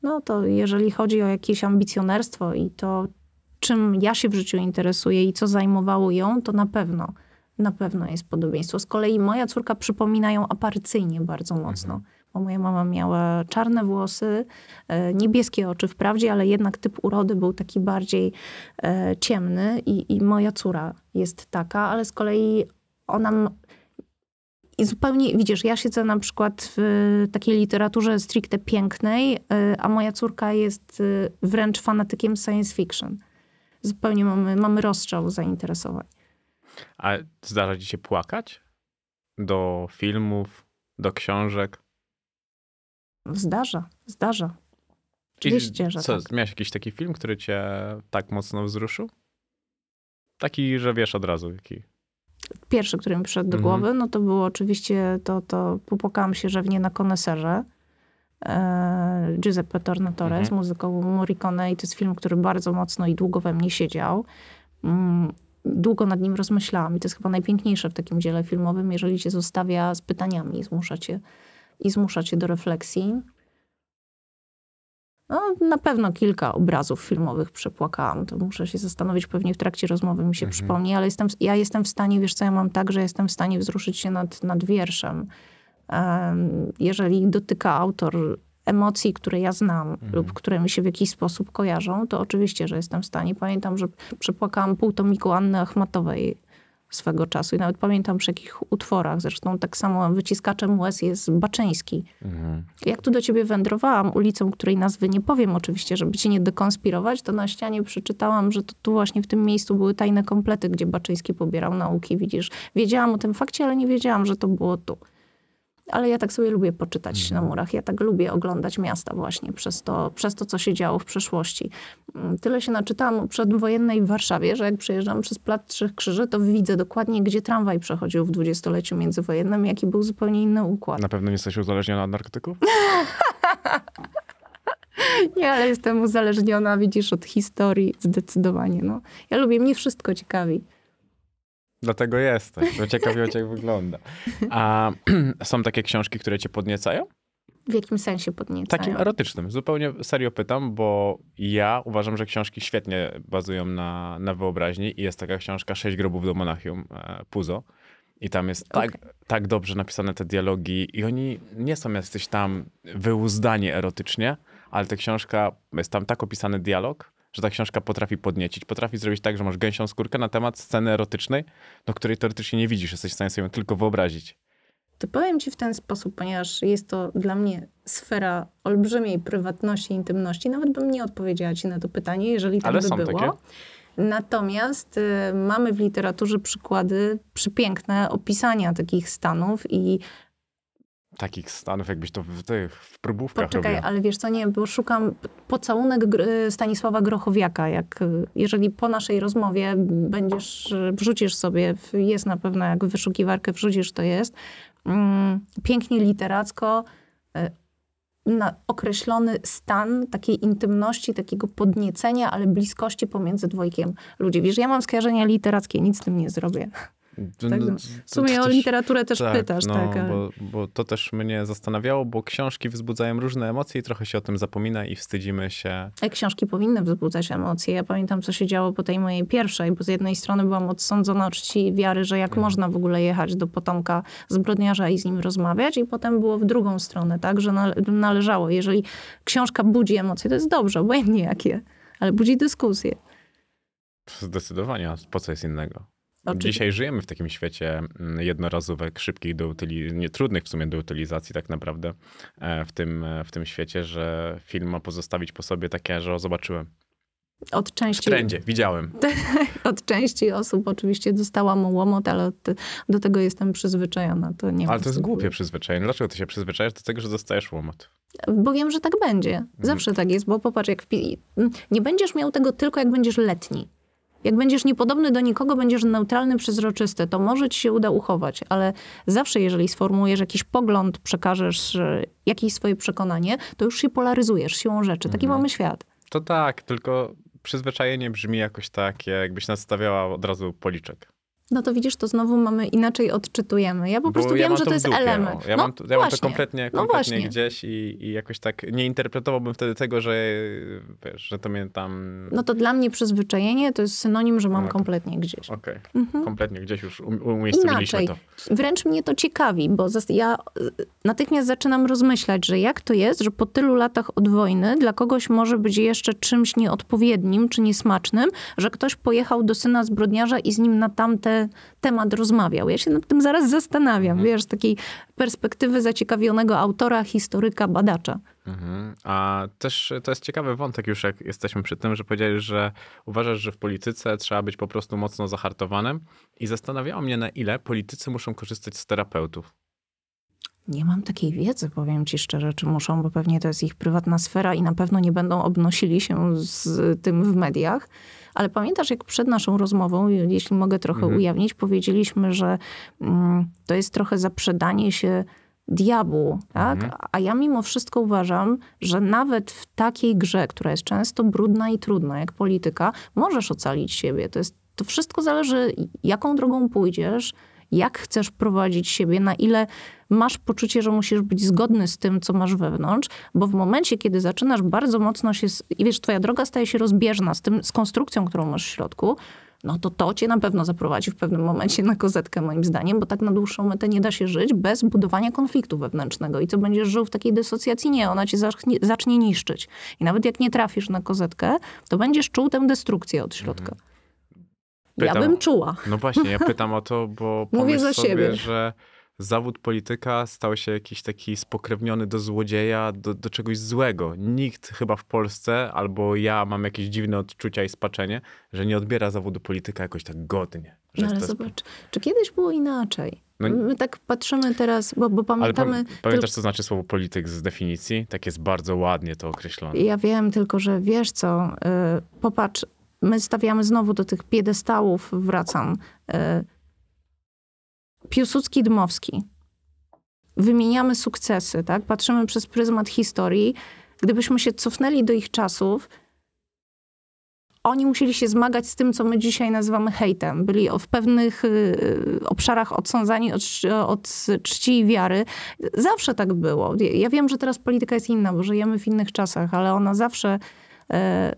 No to jeżeli chodzi o jakieś ambicjonerstwo i to, czym ja się w życiu interesuję i co zajmowało ją, to na pewno, na pewno jest podobieństwo. Z kolei moja córka przypomina ją aparycyjnie bardzo mocno. Mhm bo moja mama miała czarne włosy, e, niebieskie oczy wprawdzie, ale jednak typ urody był taki bardziej e, ciemny i, i moja córa jest taka, ale z kolei ona i zupełnie, widzisz, ja siedzę na przykład w takiej literaturze stricte pięknej, e, a moja córka jest wręcz fanatykiem science fiction. Zupełnie mamy, mamy rozstrzał zainteresowań. A zdarza ci się płakać? Do filmów, do książek? Zdarza, zdarza. Oczywiście, że co, tak. Miałeś jakiś taki film, który cię tak mocno wzruszył? Taki, że wiesz od razu, jaki. Pierwszy, który mi przyszedł do mhm. głowy, no to było oczywiście to, to popłakałam się rzewnie na koneserze. E, Giuseppe Tornatore mhm. z muzyką Morricone i to jest film, który bardzo mocno i długo we mnie siedział. Mm, długo nad nim rozmyślałam i to jest chyba najpiękniejsze w takim dziele filmowym, jeżeli cię zostawia z pytaniami zmusza cię i zmusza cię do refleksji. No, na pewno kilka obrazów filmowych przepłakałam. To muszę się zastanowić, pewnie w trakcie rozmowy mi się mhm. przypomni, ale jestem, ja jestem w stanie, wiesz co, ja mam tak, że jestem w stanie wzruszyć się nad, nad wierszem. Jeżeli dotyka autor emocji, które ja znam mhm. lub które mi się w jakiś sposób kojarzą, to oczywiście, że jestem w stanie. Pamiętam, że przepłakałam pół tomiku Anny Achmatowej swego czasu. I nawet pamiętam przy jakich utworach. Zresztą tak samo wyciskaczem łez jest Baczyński. Mhm. Jak tu do ciebie wędrowałam ulicą, której nazwy nie powiem oczywiście, żeby cię nie dekonspirować, to na ścianie przeczytałam, że to tu właśnie w tym miejscu były tajne komplety, gdzie Baczyński pobierał nauki. Widzisz, wiedziałam o tym fakcie, ale nie wiedziałam, że to było tu ale ja tak sobie lubię poczytać mhm. na murach. Ja tak lubię oglądać miasta właśnie przez to, przez to, co się działo w przeszłości. Mm, tyle się naczytałam o przedwojennej Warszawie, że jak przejeżdżam przez Plac Trzech Krzyży, to widzę dokładnie, gdzie tramwaj przechodził w dwudziestoleciu międzywojennym, jaki był zupełnie inny układ. Na pewno nie jesteś uzależniona od narkotyków? Nie, ale jestem uzależniona, widzisz, od historii zdecydowanie. No. Ja lubię, mnie wszystko ciekawi. Dlatego jesteś, bo ciekawie jak wygląda. A są takie książki, które cię podniecają? W jakim sensie podniecają? Takim erotycznym. Zupełnie serio pytam, bo ja uważam, że książki świetnie bazują na, na wyobraźni i jest taka książka Sześć grobów do Monachium, e, Puzo. I tam jest tak, okay. tak dobrze napisane te dialogi i oni nie są jacyś tam wyuzdani erotycznie, ale ta książka, jest tam tak opisany dialog, że ta książka potrafi podniecić, potrafi zrobić tak, że masz gęsią skórkę na temat sceny erotycznej, do której teoretycznie nie widzisz, jesteś w stanie sobie ją tylko wyobrazić. To powiem ci w ten sposób, ponieważ jest to dla mnie sfera olbrzymiej prywatności, intymności, nawet bym nie odpowiedziała ci na to pytanie, jeżeli tak Ale by było. Takie? Natomiast y, mamy w literaturze przykłady przepiękne opisania takich stanów i takich stanów, jakbyś to w tych w próbówkach Poczekaj, robiła. ale wiesz co, nie, bo szukam pocałunek Stanisława Grochowiaka. Jak, jeżeli po naszej rozmowie będziesz, wrzucisz sobie, jest na pewno, jak wyszukiwarkę wrzucisz, to jest, mm, pięknie literacko, e, na określony stan takiej intymności, takiego podniecenia, ale bliskości pomiędzy dwojkiem ludzi. Wiesz, ja mam skojarzenia literackie, nic z tym nie zrobię. Tak, w sumie o literaturę też tak, pytasz, no, tak. ale- Bo, bo to też mnie zastanawiało, bo książki wzbudzają różne emocje i trochę się o tym zapomina i wstydzimy się. E, Książki powinny wzbudzać emocje. Ja pamiętam, co się działo po tej mojej pierwszej, bo z jednej strony byłam odsądzona od czci i wiary, że jak można w ogóle jechać do potomka zbrodniarza i z nim rozmawiać, i potem było w drugą stronę, tak, że nale- należało. Jeżeli książka budzi emocje, to jest dobrze, obojętnie jakie, ale budzi dyskusję. Zdecydowanie, a po co jest innego? Oczywiście. Dzisiaj żyjemy w takim świecie mm, jednorazówek, szybkich do utyli- nie, trudnych w sumie do utylizacji tak naprawdę e, w tym, e, w tym świecie, że film ma pozostawić po sobie takie, że zobaczyłem. Od W części, trendzie, widziałem. od części osób oczywiście dostałam łomot, ale do tego jestem przyzwyczajona. To nie Ale to jest głupie przyzwyczajenie. Dlaczego ty się przyzwyczajasz do tego, że dostajesz łomot? Bo wiem, że tak będzie. Zawsze tak jest, bo popatrz, jak w nie będziesz miał tego tylko jak będziesz letni. Jak będziesz niepodobny do nikogo, będziesz neutralny, przezroczysty, to może ci się uda uchować, ale zawsze, jeżeli sformułujesz jakiś pogląd, przekażesz jakieś swoje przekonanie, to już się polaryzujesz siłą rzeczy. Taki mamy świat. To tak, tylko przyzwyczajenie brzmi jakoś takie, jakbyś nastawiała od razu policzek. No to widzisz, to znowu mamy inaczej odczytujemy. Ja po Bo prostu ja wiem, że to w jest dupie, element. Ja, no, mam, to, ja mam to kompletnie, No kompletnie właśnie. gdzieś i, i jakoś tak nie interpretowałbym wtedy tego, że wiesz, że to mnie tam... No to dla mnie przyzwyczajenie to jest synonim, że mam No to- kompletnie gdzieś. Okej, Mhm. kompletnie gdzieś już um- umiejscowiliśmy Inaczej. to. Wręcz mnie to ciekawi, bo ja y, natychmiast zaczynam rozmyślać, że jak to jest, że po tylu latach od wojny dla kogoś może być jeszcze czymś nieodpowiednim czy niesmacznym, że ktoś pojechał do syna zbrodniarza i z nim na tamten temat rozmawiał. Ja się nad tym zaraz zastanawiam, Mhm. wiesz, z takiej perspektywy zaciekawionego autora, historyka, badacza. Mhm. A też to jest ciekawy wątek już, jak jesteśmy przy tym, że powiedziałeś, że uważasz, że w polityce trzeba być po prostu mocno zahartowanym i zastanawiało mnie, na ile politycy muszą korzystać z terapeutów. Nie mam takiej wiedzy, powiem ci szczerze, czy muszą, bo pewnie to jest ich prywatna sfera i na pewno nie będą obnosili się z tym w mediach. Ale pamiętasz, jak przed naszą rozmową, jeśli mogę trochę Mhm. ujawnić, powiedzieliśmy, że mm, to jest trochę zaprzedanie się diabłu, tak? Mhm. A ja mimo wszystko uważam, że nawet w takiej grze, która jest często brudna i trudna, jak polityka, możesz ocalić siebie. To, jest, to wszystko zależy, jaką drogą pójdziesz, jak chcesz prowadzić siebie, na ile masz poczucie, że musisz być zgodny z tym, co masz wewnątrz, bo w momencie, kiedy zaczynasz bardzo mocno się, i wiesz, twoja droga staje się rozbieżna z tym, z konstrukcją, którą masz w środku, no to to cię na pewno zaprowadzi w pewnym momencie na kozetkę, moim zdaniem, bo tak na dłuższą metę nie da się żyć bez budowania konfliktu wewnętrznego. I co będziesz żył w takiej dysocjacji? Nie, ona cię zacznie, zacznie niszczyć. I nawet jak nie trafisz na kozetkę, to będziesz czuł tę destrukcję od środka. Ja Pytam- bym czuła. No właśnie, ja pytam o to, bo Mówię za sobie, siebie. że zawód polityka stał się jakiś taki spokrewniony do złodzieja, do, do czegoś złego. Nikt chyba w Polsce, albo ja mam jakieś dziwne odczucia i spaczenie, że nie odbiera zawodu polityka jakoś tak godnie. Że No ale to jest- zobacz, czy kiedyś było inaczej? No- My tak patrzymy teraz, bo, bo Ale pamiętamy... pam- pamiętasz, co znaczy słowo polityk z definicji? Tak jest bardzo ładnie to określone. Ja wiem, tylko że wiesz co, y, popatrz, my stawiamy znowu do tych piedestałów, wracam. Y, Piłsudski, Dmowski. Wymieniamy sukcesy, tak? Patrzymy przez pryzmat historii. Gdybyśmy się cofnęli do ich czasów, oni musieli się zmagać z tym, co my dzisiaj nazywamy hejtem. Byli w pewnych y, obszarach odsądzani od, od czci i wiary. Zawsze tak było. Ja- Ja wiem, że teraz polityka jest inna, bo żyjemy w innych czasach, ale ona zawsze e,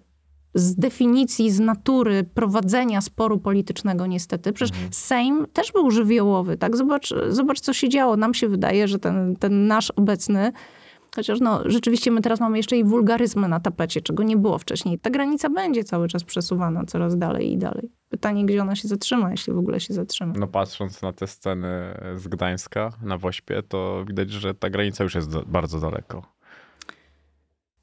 z definicji, z natury prowadzenia sporu politycznego niestety. Przecież Sejm też był żywiołowy, tak? Zobacz, zobacz, co się działo. Nam się wydaje, że ten, ten nasz obecny Chociaż no, rzeczywiście my teraz mamy jeszcze i wulgaryzmy na tapecie, czego nie było wcześniej. Ta granica będzie cały czas przesuwana coraz dalej i dalej. Pytanie, gdzie ona się zatrzyma, jeśli w ogóle się zatrzyma. No patrząc na te sceny z Gdańska na Wośpie, to widać, że ta granica już jest bardzo daleko.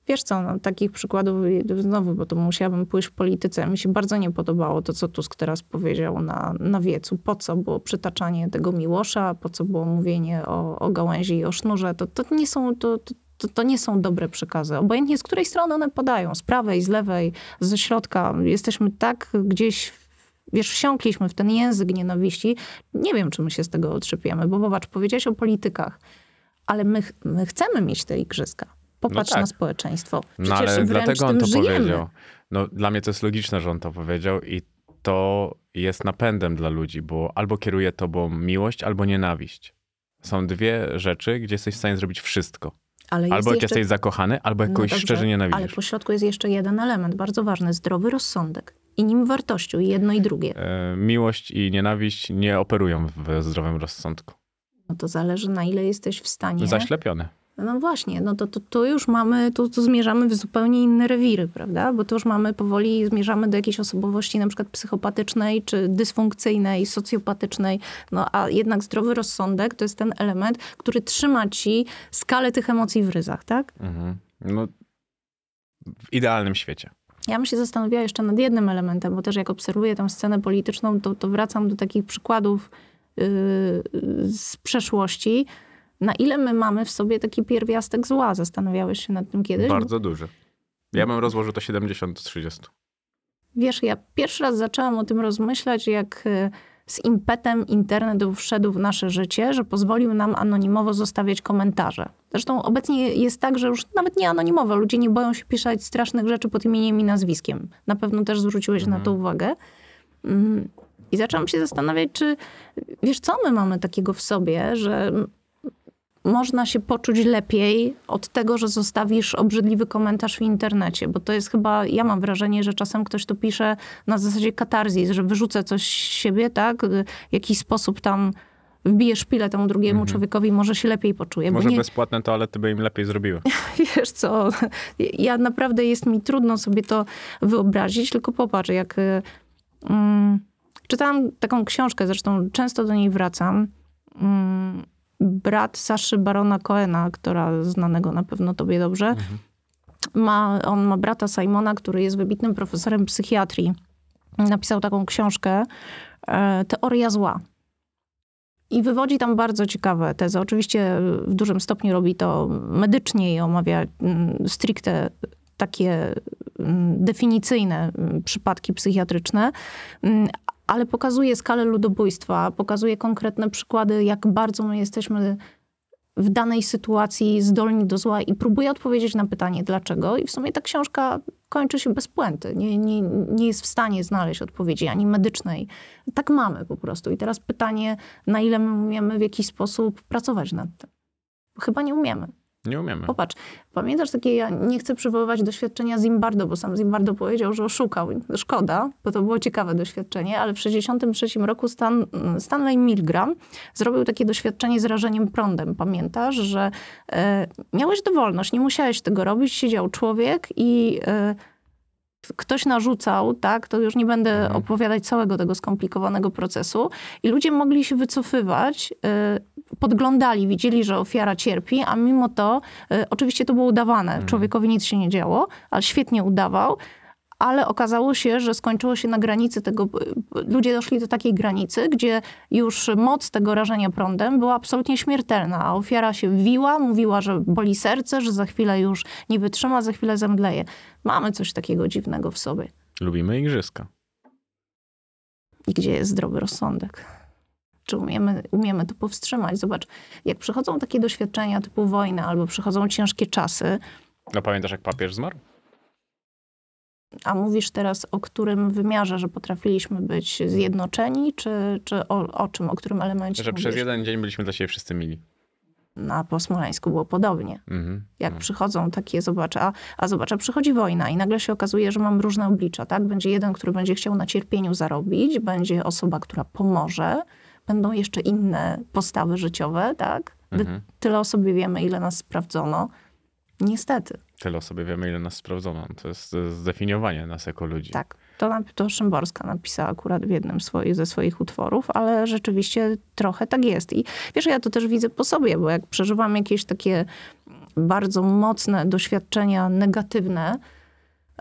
Wiesz co, no, takich przykładów znowu, bo to musiałabym pójść w polityce. Mi się bardzo nie podobało to, co Tusk teraz powiedział na, na wiecu. Po co było przytaczanie tego Miłosza, po co było mówienie o, o gałęzi i o sznurze. To, to, nie są, to, to, to, to nie są dobre przekazy. Obojętnie z której strony one podają, z prawej, z lewej, ze środka. Jesteśmy tak gdzieś, wiesz, wsiąkliśmy w ten język nienawiści. Nie wiem, czy my się z tego otrzepiemy, bo zobacz, powiedziałeś o politykach, ale my, my chcemy mieć te igrzyska. Popatrz tak. na społeczeństwo. No Przecież ale wręcz dlatego on to żyjemy. powiedział. No dla mnie to jest logiczne, że on to powiedział i to jest napędem dla ludzi, bo albo kieruje tobą miłość, albo nienawiść. Są dwie rzeczy, gdzie jesteś w stanie zrobić wszystko. Ale Albo jak jeszcze... jesteś zakochany, albo jak No dobrze, szczerze nienawidzisz. Ale po środku jest jeszcze jeden element, bardzo ważny, zdrowy rozsądek. I nim wartością, i jedno i drugie. E, Miłość i nienawiść nie operują w zdrowym rozsądku. No to zależy na ile jesteś w stanie... Zaślepione. No właśnie, no to, to, to już mamy, tu, tu zmierzamy w zupełnie inne rewiry, prawda? Bo to już mamy powoli, zmierzamy do jakiejś osobowości na przykład psychopatycznej, czy dysfunkcyjnej, socjopatycznej. No a jednak zdrowy rozsądek to jest ten element, który trzyma ci skalę tych emocji w ryzach, tak? Mhm. No, w idealnym świecie. Ja bym się zastanawiała jeszcze nad jednym elementem, bo też jak obserwuję tę scenę polityczną, to, to wracam do takich przykładów yy, z przeszłości. Na ile my mamy w sobie taki pierwiastek zła? Zastanawiałeś się nad tym kiedyś? Bardzo duży. Ja bym rozłożył to 70 do 30. Wiesz, ja pierwszy raz zaczęłam o tym rozmyślać, jak y, z impetem internet wszedł w nasze życie, że pozwolił nam anonimowo zostawiać komentarze. Zresztą obecnie jest tak, że już nawet nie anonimowo, ludzie nie boją się pisać strasznych rzeczy pod imieniem i nazwiskiem. Na pewno też zwróciłeś na to uwagę. Mm, I zaczęłam się zastanawiać, czy wiesz, co my mamy takiego w sobie, że można się poczuć lepiej od tego, że zostawisz obrzydliwy komentarz w internecie, bo to jest chyba, ja mam wrażenie, że czasem ktoś to pisze na zasadzie katarzis, że wyrzucę coś z siebie, tak, w jakiś sposób tam wbije szpilę temu drugiemu człowiekowi, może się lepiej poczuje. Może nie, bezpłatne toalety by im lepiej zrobiły. wiesz co, ja naprawdę jest mi trudno sobie to wyobrazić, tylko popatrz, jak y, mm, czytałam taką książkę, zresztą często do niej wracam. Mm, brat Saszy Barona Coena, która znanego na pewno tobie dobrze, ma, on ma brata Simona, który jest wybitnym profesorem psychiatrii. Napisał taką książkę e, Teoria zła. I wywodzi tam bardzo ciekawe tezy. Oczywiście w dużym stopniu robi to medycznie i omawia mm, stricte takie mm, definicyjne mm, przypadki psychiatryczne, ale pokazuje skalę ludobójstwa, pokazuje konkretne przykłady, jak bardzo my jesteśmy w danej sytuacji zdolni do zła i próbuje odpowiedzieć na pytanie dlaczego. I w sumie ta książka kończy się bez puenty. Nie, nie, nie jest w stanie znaleźć odpowiedzi ani medycznej. Tak mamy po prostu. I teraz pytanie, na ile my umiemy w jakiś sposób pracować nad tym. Chyba nie umiemy. Nie umiemy. Popatrz, pamiętasz takie, ja nie chcę przywoływać doświadczenia Zimbardo, bo sam Zimbardo powiedział, że oszukał. Szkoda, bo to było ciekawe doświadczenie, ale w 1963 roku Stan, Stanley Milgram zrobił takie doświadczenie z rażeniem prądem. Pamiętasz, że e, miałeś dowolność, nie musiałeś tego robić, siedział człowiek i e, ktoś narzucał, tak, to już nie będę Mhm. opowiadać całego tego skomplikowanego procesu i ludzie mogli się wycofywać, y, podglądali, widzieli, że ofiara cierpi, a mimo to, y, oczywiście to było udawane, człowiekowi nic się nie działo, ale świetnie udawał, ale okazało się, że skończyło się na granicy tego, ludzie doszli do takiej granicy, gdzie już moc tego rażenia prądem była absolutnie śmiertelna, a ofiara się wiła, mówiła, że boli serce, że za chwilę już nie wytrzyma, za chwilę zemdleje. Mamy coś takiego dziwnego w sobie. Lubimy igrzyska. I gdzie jest zdrowy rozsądek? Czy umiemy, umiemy to powstrzymać? Zobacz, jak przychodzą takie doświadczenia typu wojna albo przychodzą ciężkie czasy, No pamiętasz, jak papież zmarł? A mówisz teraz o którym wymiarze, że potrafiliśmy być zjednoczeni, czy, czy o, o czym, o którym elemencie Że mówisz? przez jeden dzień byliśmy dla siebie wszyscy mili. Na Posmolańsku było podobnie. Mhm. Jak No. przychodzą takie, zobacz, a, a zobacz, a przychodzi wojna i nagle się okazuje, że mam różne oblicza, tak? Będzie jeden, który będzie chciał na cierpieniu zarobić, będzie osoba, która pomoże, będą jeszcze inne postawy życiowe, tak? Mhm. Tyle o sobie wiemy, ile nas sprawdzono. Niestety, Tyle o sobie wiemy, ile nas sprawdzono. To jest zdefiniowanie nas jako ludzi. tak. To, to Szymborska napisała akurat w jednym swoich, ze swoich utworów, ale rzeczywiście trochę tak jest. I wiesz, ja to też widzę po sobie, bo jak przeżywam jakieś takie bardzo mocne doświadczenia negatywne,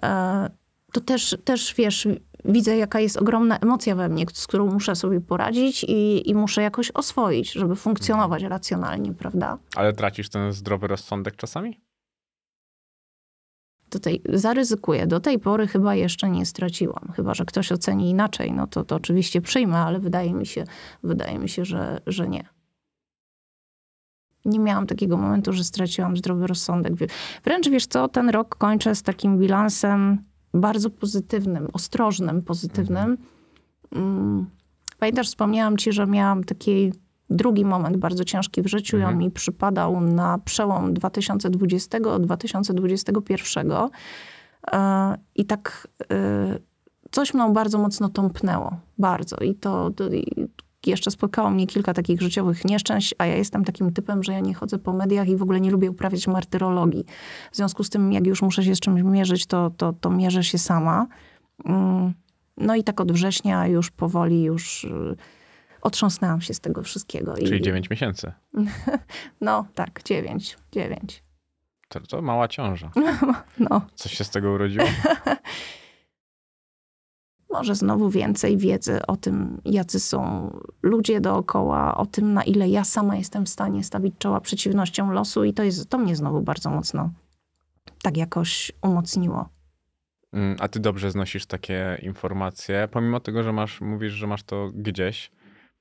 e, to też, też wiesz, widzę, jaka jest ogromna emocja we mnie, z którą muszę sobie poradzić i, i muszę jakoś oswoić, żeby funkcjonować racjonalnie, prawda? Ale tracisz ten zdrowy rozsądek czasami? Tej, zaryzykuję. Do tej pory chyba jeszcze nie straciłam. Chyba, że ktoś oceni inaczej, no to, to oczywiście przyjmę, ale wydaje mi się, wydaje mi się że, że nie. Nie miałam takiego momentu, że straciłam zdrowy rozsądek. Wręcz wiesz co, ten rok kończę z takim bilansem bardzo pozytywnym, ostrożnym, pozytywnym. mm, pamiętasz, wspomniałam ci, że miałam taki drugi moment bardzo ciężki w życiu i on mi przypadał na przełom 2020-2021. E, I tak e, coś mną bardzo mocno tąpnęło. Bardzo. I to, to i jeszcze spotkało mnie kilka takich życiowych nieszczęść, a ja jestem takim typem, że ja nie chodzę po mediach i w ogóle nie lubię uprawiać martyrologii. W związku z tym, jak już muszę się z czymś mierzyć, to, to, to mierzę się sama. Mm, no i tak od września już powoli już y, otrząsnęłam się z tego wszystkiego. Czyli I, 9 miesięcy. No tak, dziewięć, dziewięć. To, to mała ciąża. No. Coś się z tego urodziło? może znowu więcej wiedzy o tym, jacy są ludzie dookoła, o tym, na ile ja sama jestem w stanie stawić czoła przeciwnościom losu, i to, jest, to mnie znowu bardzo mocno tak jakoś umocniło. Mm, A ty dobrze znosisz takie informacje, pomimo tego, że masz, mówisz, że masz to gdzieś.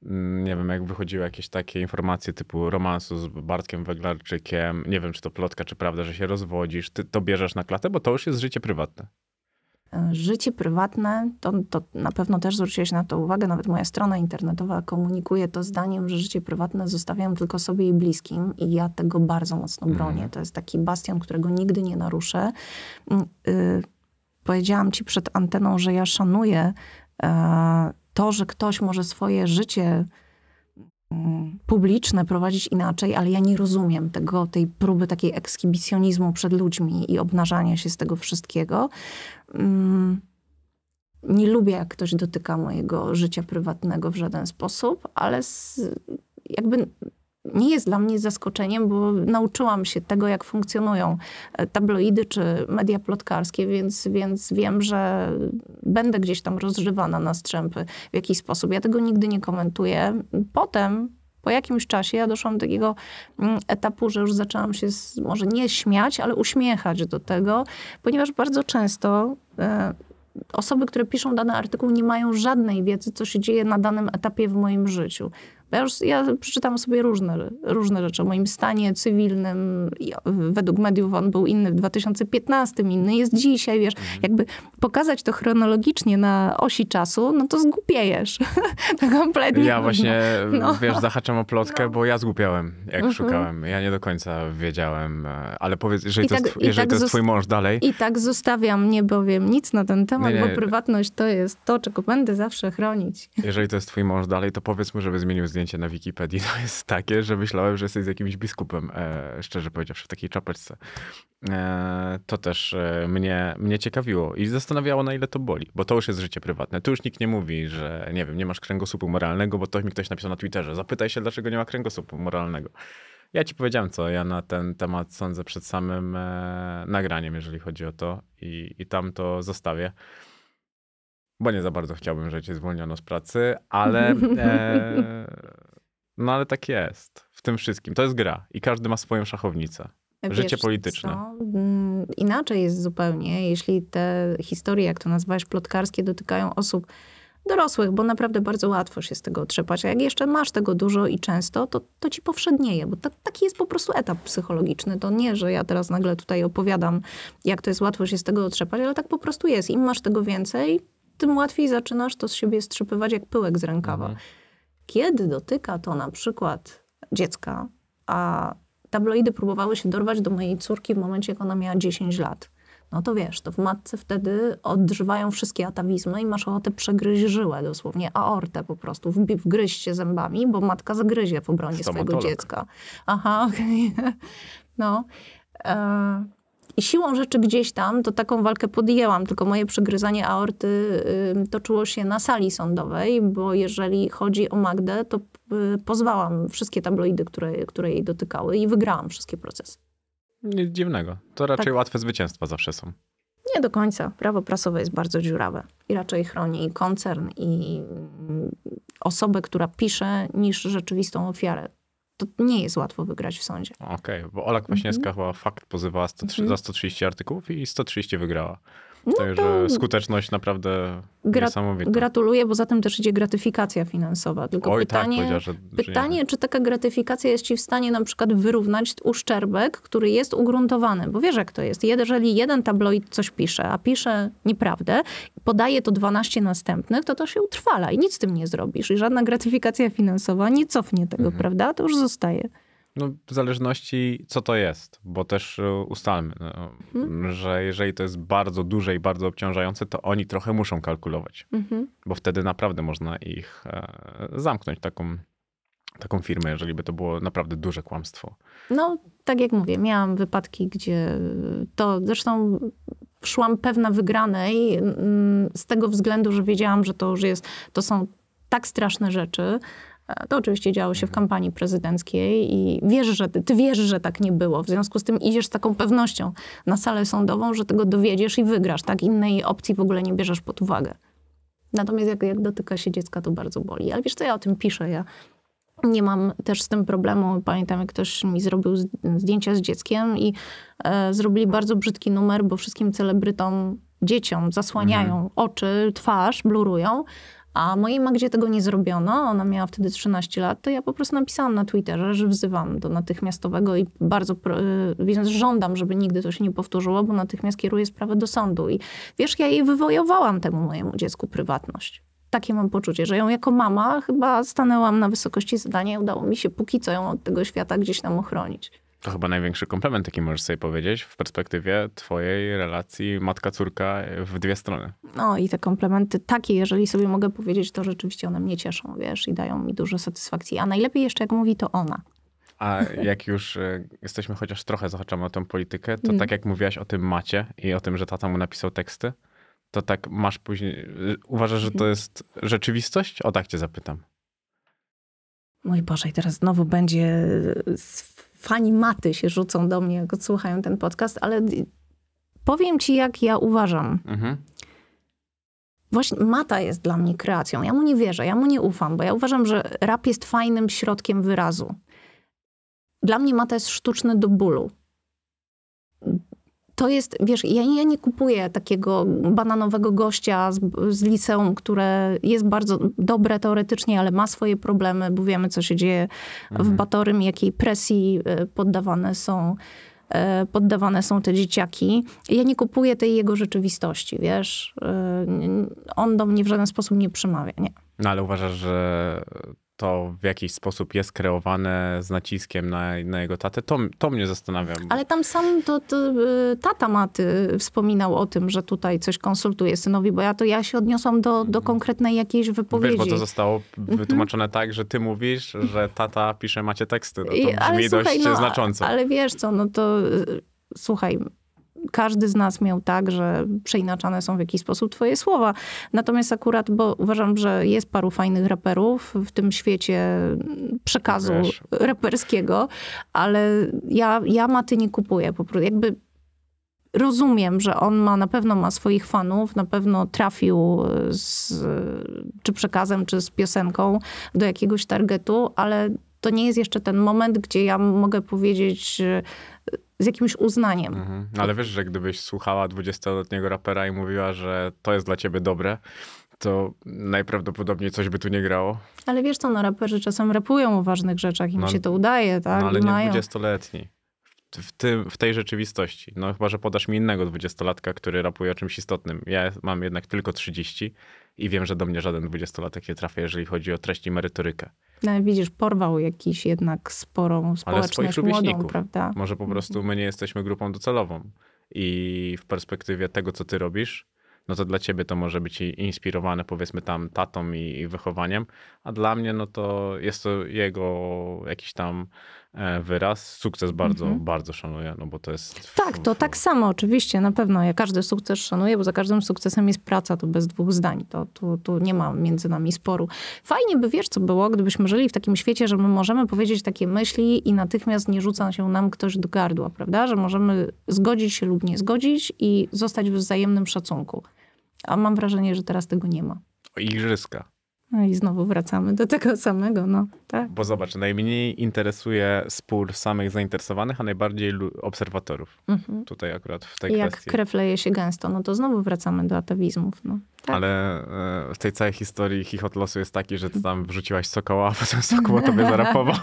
Mm, Nie wiem, jak wychodziły jakieś takie informacje typu romansu z Bartkiem Weglarczykiem. Nie wiem, czy to plotka, czy prawda, że się rozwodzisz. Ty to bierzesz na klatę, bo to już jest życie prywatne. E, Życie prywatne, to, to na pewno też zwróciłeś na to uwagę, nawet moja strona internetowa komunikuje to zdaniem, że życie prywatne zostawiam tylko sobie i bliskim i ja tego bardzo mocno bronię. Mhm. To jest taki bastion, którego nigdy nie naruszę. Mm, y, powiedziałam ci przed anteną, że ja szanuję e, to, że ktoś może swoje życie mm, publiczne prowadzić inaczej, ale ja nie rozumiem tego, tej próby takiej ekshibicjonizmu przed ludźmi i obnażania się z tego wszystkiego. Mm, Nie lubię, jak ktoś dotyka mojego życia prywatnego w żaden sposób, ale jakby nie jest dla mnie zaskoczeniem, bo nauczyłam się tego, jak funkcjonują e, tabloidy czy media plotkarskie, więc, więc wiem, że będę gdzieś tam rozżywana na strzępy w jakiś sposób. Ja tego nigdy nie komentuję. Potem, po jakimś czasie, ja doszłam do takiego mm, etapu, że już zaczęłam się z, może nie śmiać, ale uśmiechać do tego, ponieważ bardzo często e, osoby, które piszą dany artykuł, nie mają żadnej wiedzy, co się dzieje na danym etapie w moim życiu. Bo ja, już, ja przeczytam sobie różne, różne rzeczy o moim stanie cywilnym. Według mediów on był inny w 2015, inny jest dzisiaj, wiesz. Jakby pokazać to chronologicznie na osi czasu, no to zgupiejesz. to kompletnie. Ja właśnie, No. wiesz, zahaczam o plotkę, bo ja zgubiałem, jak Mhm. szukałem. Ja nie do końca wiedziałem, e, ale powiedz, jeżeli, I to, tak- jest, jeżeli tak to jest twój mąż dalej, I tak zostawiam, nie powiem nic na ten temat, Nie, nie. bo prywatność to jest to, czego będę zawsze chronić. jeżeli to jest twój mąż dalej, to powiedz mu, żeby zmienił zdjęcie na Wikipedii. To jest takie, że myślałem, że jesteś z jakimś biskupem, e, szczerze powiedziawszy, w takiej czapeczce. E, to też e, mnie, mnie ciekawiło i zastanawiało, na ile to boli, bo to już jest życie prywatne. Tu już nikt nie mówi, że nie wiem, nie masz kręgosłupu moralnego, bo to mi ktoś napisał na Twitterze. Zapytaj się, dlaczego nie ma kręgosłupu moralnego. Ja ci powiedziałem, co ja na ten temat sądzę przed samym e, nagraniem, jeżeli chodzi o to i, i tam to zostawię. Bo nie za bardzo chciałbym, że cię zwolniono z pracy, ale e, no ale tak jest w tym wszystkim. To jest gra i każdy ma swoją szachownicę. Życie Wiesz polityczne. co? Mm, Inaczej jest zupełnie, jeśli te historie, jak to nazwałeś, plotkarskie, dotykają osób dorosłych, bo naprawdę bardzo łatwo się z tego otrzepać. A jak jeszcze masz tego dużo i często, to, to ci powszednieje, bo taki jest po prostu etap psychologiczny. To nie, że ja teraz nagle tutaj opowiadam, jak to jest łatwo się z tego otrzepać, ale tak po prostu jest. Im masz tego więcej, tym łatwiej zaczynasz to z siebie strzepywać jak pyłek z rękawa. Mhm. Kiedy dotyka to na przykład dziecka, a tabloidy próbowały się dorwać do mojej córki w momencie, jak ona miała 10 lat, no to wiesz, to w matce wtedy odżywają wszystkie atawizmy i masz ochotę przegryźć żyłę, dosłownie aortę po prostu, wgryźć się zębami, bo matka zagryzie w obronie swojego Stomatolog. dziecka. Aha, okej. No. E, I siłą rzeczy gdzieś tam, to taką walkę podjęłam, tylko moje przegryzanie aorty y, toczyło się na sali sądowej, bo jeżeli chodzi o Magdę, to y, pozwałam wszystkie tabloidy, które, które jej dotykały i wygrałam wszystkie procesy. Nic dziwnego. To raczej Tak. łatwe zwycięstwa zawsze są. Nie do końca. Prawo prasowe jest bardzo dziurawe i raczej chroni i koncern i mm, osobę, która pisze, niż rzeczywistą ofiarę. To nie jest łatwo wygrać w sądzie. Okej, bo Ola Kwaśniewska Mhm. chyba fakt pozywała 103, za 130 artykułów i 130 wygrała. Także to- skuteczność naprawdę Gra- niesamowita. Gratuluję, bo za tym też idzie gratyfikacja finansowa. Tylko Oj, pytanie, tak, powiedziała, że, że pytanie, czy taka gratyfikacja jest ci w stanie na przykład wyrównać uszczerbek, który jest ugruntowany. Bo wiesz, jak to jest. Jeżeli jeden tabloid coś pisze, a pisze nieprawdę, podaje to 12 następnych, to to się utrwala i nic z tym nie zrobisz. I żadna gratyfikacja finansowa nie cofnie tego, Mhm. prawda? To już zostaje. No, w zależności co to jest, bo też e, ustalmy, no, Mhm. że jeżeli to jest bardzo duże i bardzo obciążające, to oni trochę muszą kalkulować, Mhm. bo wtedy naprawdę można ich e, zamknąć, taką, taką firmę, jeżeli by to było naprawdę duże kłamstwo. No, tak jak mówię, miałam wypadki, gdzie to zresztą szłam pewna wygranej mm, z tego względu, że wiedziałam, że to już jest, to są tak straszne rzeczy. E, To oczywiście działo się w kampanii prezydenckiej i wiesz, że ty, ty wiesz, że tak nie było. W związku z tym idziesz z taką pewnością na salę sądową, że tego dowiedziesz i wygrasz. Tak innej opcji w ogóle nie bierzesz pod uwagę. Natomiast jak, jak dotyka się dziecka, to bardzo boli. Ale wiesz co, ja o tym piszę. Ja nie mam też z tym problemu. Pamiętam, jak ktoś mi zrobił zdjęcia z dzieckiem i e, zrobili bardzo brzydki numer, bo wszystkim celebrytom, dzieciom zasłaniają oczy, twarz, blurują. A mojej Magdzie tego nie zrobiono, ona miała wtedy 13 lat, to ja po prostu napisałam na Twitterze, że wzywam do natychmiastowego i bardzo, y, więc żądam, żeby nigdy to się nie powtórzyło, bo natychmiast kieruję sprawę do sądu. I wiesz, ja jej wywojowałam temu mojemu dziecku prywatność. Takie mam poczucie, że ją jako mama chyba stanęłam na wysokości zadania i udało mi się póki co ją od tego świata gdzieś tam ochronić. To chyba największy komplement, jaki możesz sobie powiedzieć w perspektywie twojej relacji matka-córka w dwie strony. No i te komplementy takie, jeżeli sobie mogę powiedzieć, to rzeczywiście one mnie cieszą, wiesz, i dają mi dużo satysfakcji. A najlepiej jeszcze, jak mówi to ona. A jak już e, jesteśmy chociaż trochę zahaczamy o tę politykę, to Mm. tak jak mówiłaś o tym macie i o tym, że tata mu napisał teksty, to tak masz później... e, Uważasz, że to jest rzeczywistość? O tak cię zapytam. Mój Boże, i teraz znowu będzie... Fani maty się rzucą do mnie, jak odsłuchają ten podcast, ale powiem ci, jak ja uważam. Mhm. Właśnie mata jest dla mnie kreacją. Ja mu nie wierzę, ja mu nie ufam, bo ja uważam, że rap jest fajnym środkiem wyrazu. Dla mnie mata jest sztuczny do bólu. To jest, wiesz, ja, ja nie kupuję takiego bananowego gościa z, z liceum, które jest bardzo dobre teoretycznie, ale ma swoje problemy, bo wiemy, co się dzieje w Batorym, jakiej presji e, poddawane są e, poddawane są te dzieciaki. Ja nie kupuję tej jego rzeczywistości, wiesz. E, On do mnie w żaden sposób nie przemawia, nie. No ale uważasz, że to w jakiś sposób jest kreowane z naciskiem na, na jego tatę? To, to mnie zastanawia. bo- Ale tam sam to, to y, tata Maty wspominał o tym, że tutaj coś konsultuje synowi, bo ja to ja się odniosłam do, do konkretnej jakiejś wypowiedzi. Mhm. Wiesz, bo to zostało wytłumaczone tak, że ty mówisz, że tata pisze macie teksty. No to I- brzmi dość no, znacząco. Ale wiesz co, no to y, słuchaj, każdy z nas miał tak, że przeinaczane są w jakiś sposób twoje słowa. Natomiast akurat, bo uważam, że jest paru fajnych raperów w tym świecie przekazu Wiesz. raperskiego, ale ja, ja maty nie kupuję. Po prostu jakby rozumiem, że on ma, na pewno ma swoich fanów, na pewno trafił z, czy przekazem, czy z piosenką do jakiegoś targetu, ale to nie jest jeszcze ten moment, gdzie ja mogę powiedzieć z jakimś uznaniem. Mhm. Ale wiesz, że gdybyś słuchała 20-letniego rapera i mówiła, że to jest dla ciebie dobre, to najprawdopodobniej coś by tu nie grało. Ale wiesz co, no raperzy czasem rapują o ważnych rzeczach, im No, się to udaje, tak? No, ale I nie mają. 20-letni. W, tym, w tej rzeczywistości. No chyba, że podasz mi innego 20-latka, który rapuje o czymś istotnym. Ja mam jednak tylko 30 i wiem, że do mnie żaden 20-latek nie trafia, jeżeli chodzi o treść i merytorykę. No, widzisz, porwał jakiś jednak sporą społeczność swoich młodą, prawda? Może po prostu my nie jesteśmy grupą docelową. I w perspektywie tego, co ty robisz, no to dla ciebie to może być inspirowane powiedzmy tam tatą i, i wychowaniem, a dla mnie no to jest to jego jakiś tam wyraz. Sukces bardzo, Mhm. bardzo szanuję, no bo to jest... Tak, to tak samo, oczywiście, na pewno. Ja każdy sukces szanuję, bo za każdym sukcesem jest praca, to bez dwóch zdań. To, tu, tu nie ma między nami sporu. Fajnie by, wiesz, co było, gdybyśmy żyli w takim świecie, że my możemy powiedzieć takie myśli i natychmiast nie rzuca się nam ktoś do gardła, prawda? Że możemy zgodzić się lub nie zgodzić i zostać w wzajemnym szacunku. A mam wrażenie, że teraz tego nie ma. Igrzyska. No i znowu wracamy do tego samego, no tak. Bo zobacz, najmniej interesuje spór samych zainteresowanych, a najbardziej obserwatorów. Mhm. Tutaj akurat w tej I jak kwestii. krew leje się gęsto, no to znowu wracamy do atawizmów, no. Tak. Ale e, w tej całej historii chichot losu jest taki, że ty tam wrzuciłaś sokoła, a potem sokoło tobie zarapował.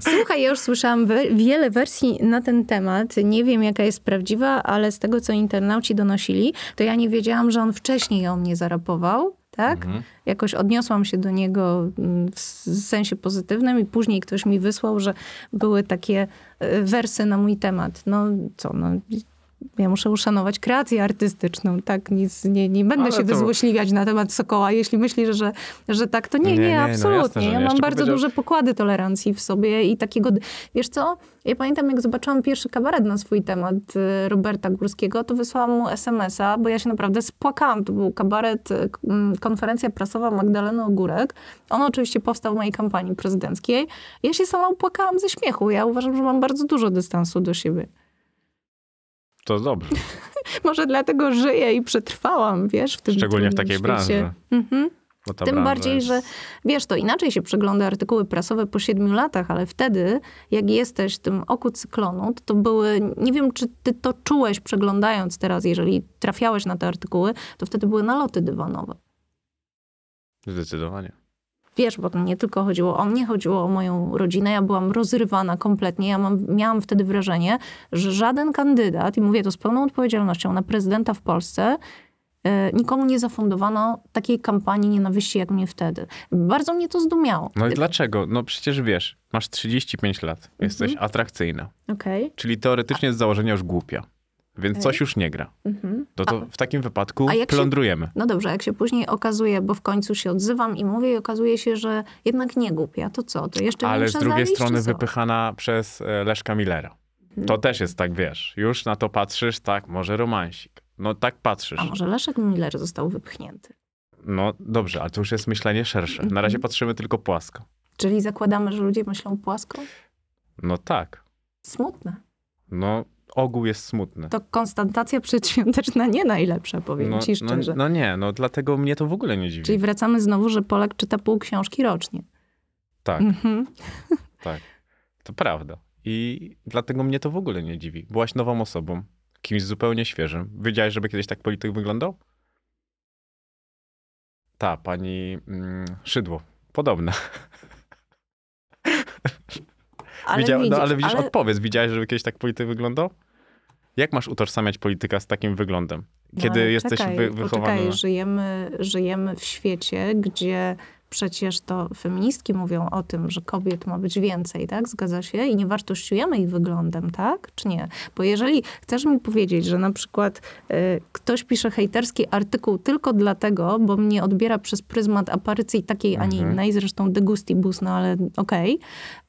Słuchaj, ja już słyszałam we- wiele wersji na ten temat. Nie wiem, jaka jest prawdziwa, ale z tego, co internauci donosili, to ja nie wiedziałam, że on wcześniej o mnie zarapował, tak? Mhm. Jakoś odniosłam się do niego mm, w sensie pozytywnym i później ktoś mi wysłał, że były takie e, wersy na mój temat. No co, no... Ja muszę uszanować kreację artystyczną, tak? Nic, nie, nie będę Ale się to- wyzłośliwiać na temat Sokoła. Jeśli myślisz, że, że tak, to nie, Nie, nie, nie, no absolutnie. jasne, że nie. ja mam Jeszcze bardzo powiedział- duże pokłady tolerancji w sobie i takiego... Wiesz co? Ja pamiętam, jak zobaczyłam pierwszy kabaret na swój temat y, Roberta Górskiego, to wysłałam mu SMS-a, bo ja się naprawdę spłakałam. To był kabaret, y, konferencja prasowa Magdaleny Ogórek. On oczywiście powstał w mojej kampanii prezydenckiej. Ja się sama upłakałam ze śmiechu. Ja uważam, że mam bardzo dużo dystansu do siebie. To dobrze. Może dlatego żyję i przetrwałam, wiesz, w tym Szczególnie w takiej świecie. branży. Mhm. Ta Tym bardziej, jest- że wiesz, to inaczej się przegląda artykuły prasowe po siedmiu latach, ale wtedy, jak jesteś w tym oku cyklonu, to, to były, nie wiem, czy ty to czułeś przeglądając teraz, jeżeli trafiałeś na te artykuły, to wtedy były naloty dywanowe. Zdecydowanie. Wiesz, bo to nie tylko chodziło o mnie, chodziło o moją rodzinę. Ja byłam rozrywana kompletnie. Ja mam, miałam wtedy wrażenie, że żaden kandydat, i mówię to z pełną odpowiedzialnością, na prezydenta w Polsce, e, nikomu nie zafundowano takiej kampanii nienawiści jak mnie wtedy. Bardzo mnie to zdumiało. No i dlaczego? No przecież wiesz, masz 35 lat, jesteś Mhm. atrakcyjna, Okej. czyli teoretycznie z założenia już głupia, więc coś już nie gra. Mhm. No to w takim wypadku jak się- plądrujemy. No dobrze, jak się później okazuje, bo w końcu się odzywam i mówię i okazuje się, że jednak nie głupia, to co? To jeszcze Ale z drugiej zawiść, strony wypychana przez e, Leszka Millera. To też jest tak, wiesz, już na to patrzysz, tak, może romansik. No tak patrzysz. A może Leszek Miller został wypchnięty? No dobrze, ale to już jest myślenie szersze. Na razie Mhm. patrzymy tylko płasko. Czyli zakładamy, że ludzie myślą płasko? No tak. Smutne. No ogół jest smutny. To konstatacja przedświąteczna nie najlepsza, powiem No, ci no, szczerze. no nie, no dlatego mnie to w ogóle nie dziwi. Czyli wracamy znowu, że Polak czyta pół książki rocznie. Tak, Mhm. tak. To prawda. I dlatego mnie to w ogóle nie dziwi. Byłaś nową osobą, kimś zupełnie świeżym. Wiedziałeś, żeby kiedyś tak polityk wyglądał? Ta, pani mm, Szydło. Podobne. Ale, Widział, widzisz, no, ale widzisz, ale- odpowiedz, widziałeś, żeby kiedyś tak polityk wyglądał? Jak masz utożsamiać polityka z takim wyglądem? no, Kiedy ale jesteś czekaj, wy, wychowany... Żyjemy, żyjemy w świecie, gdzie przecież to feministki mówią o tym, że kobiet ma być więcej, tak? Zgadza się? I nie wartościujemy ich wyglądem, tak? Czy nie? Bo jeżeli chcesz mi powiedzieć, że na przykład y, ktoś pisze hejterski artykuł tylko dlatego, bo mnie odbiera przez pryzmat aparycji takiej, a nie Mhm. innej, zresztą de gustibus, no ale okej,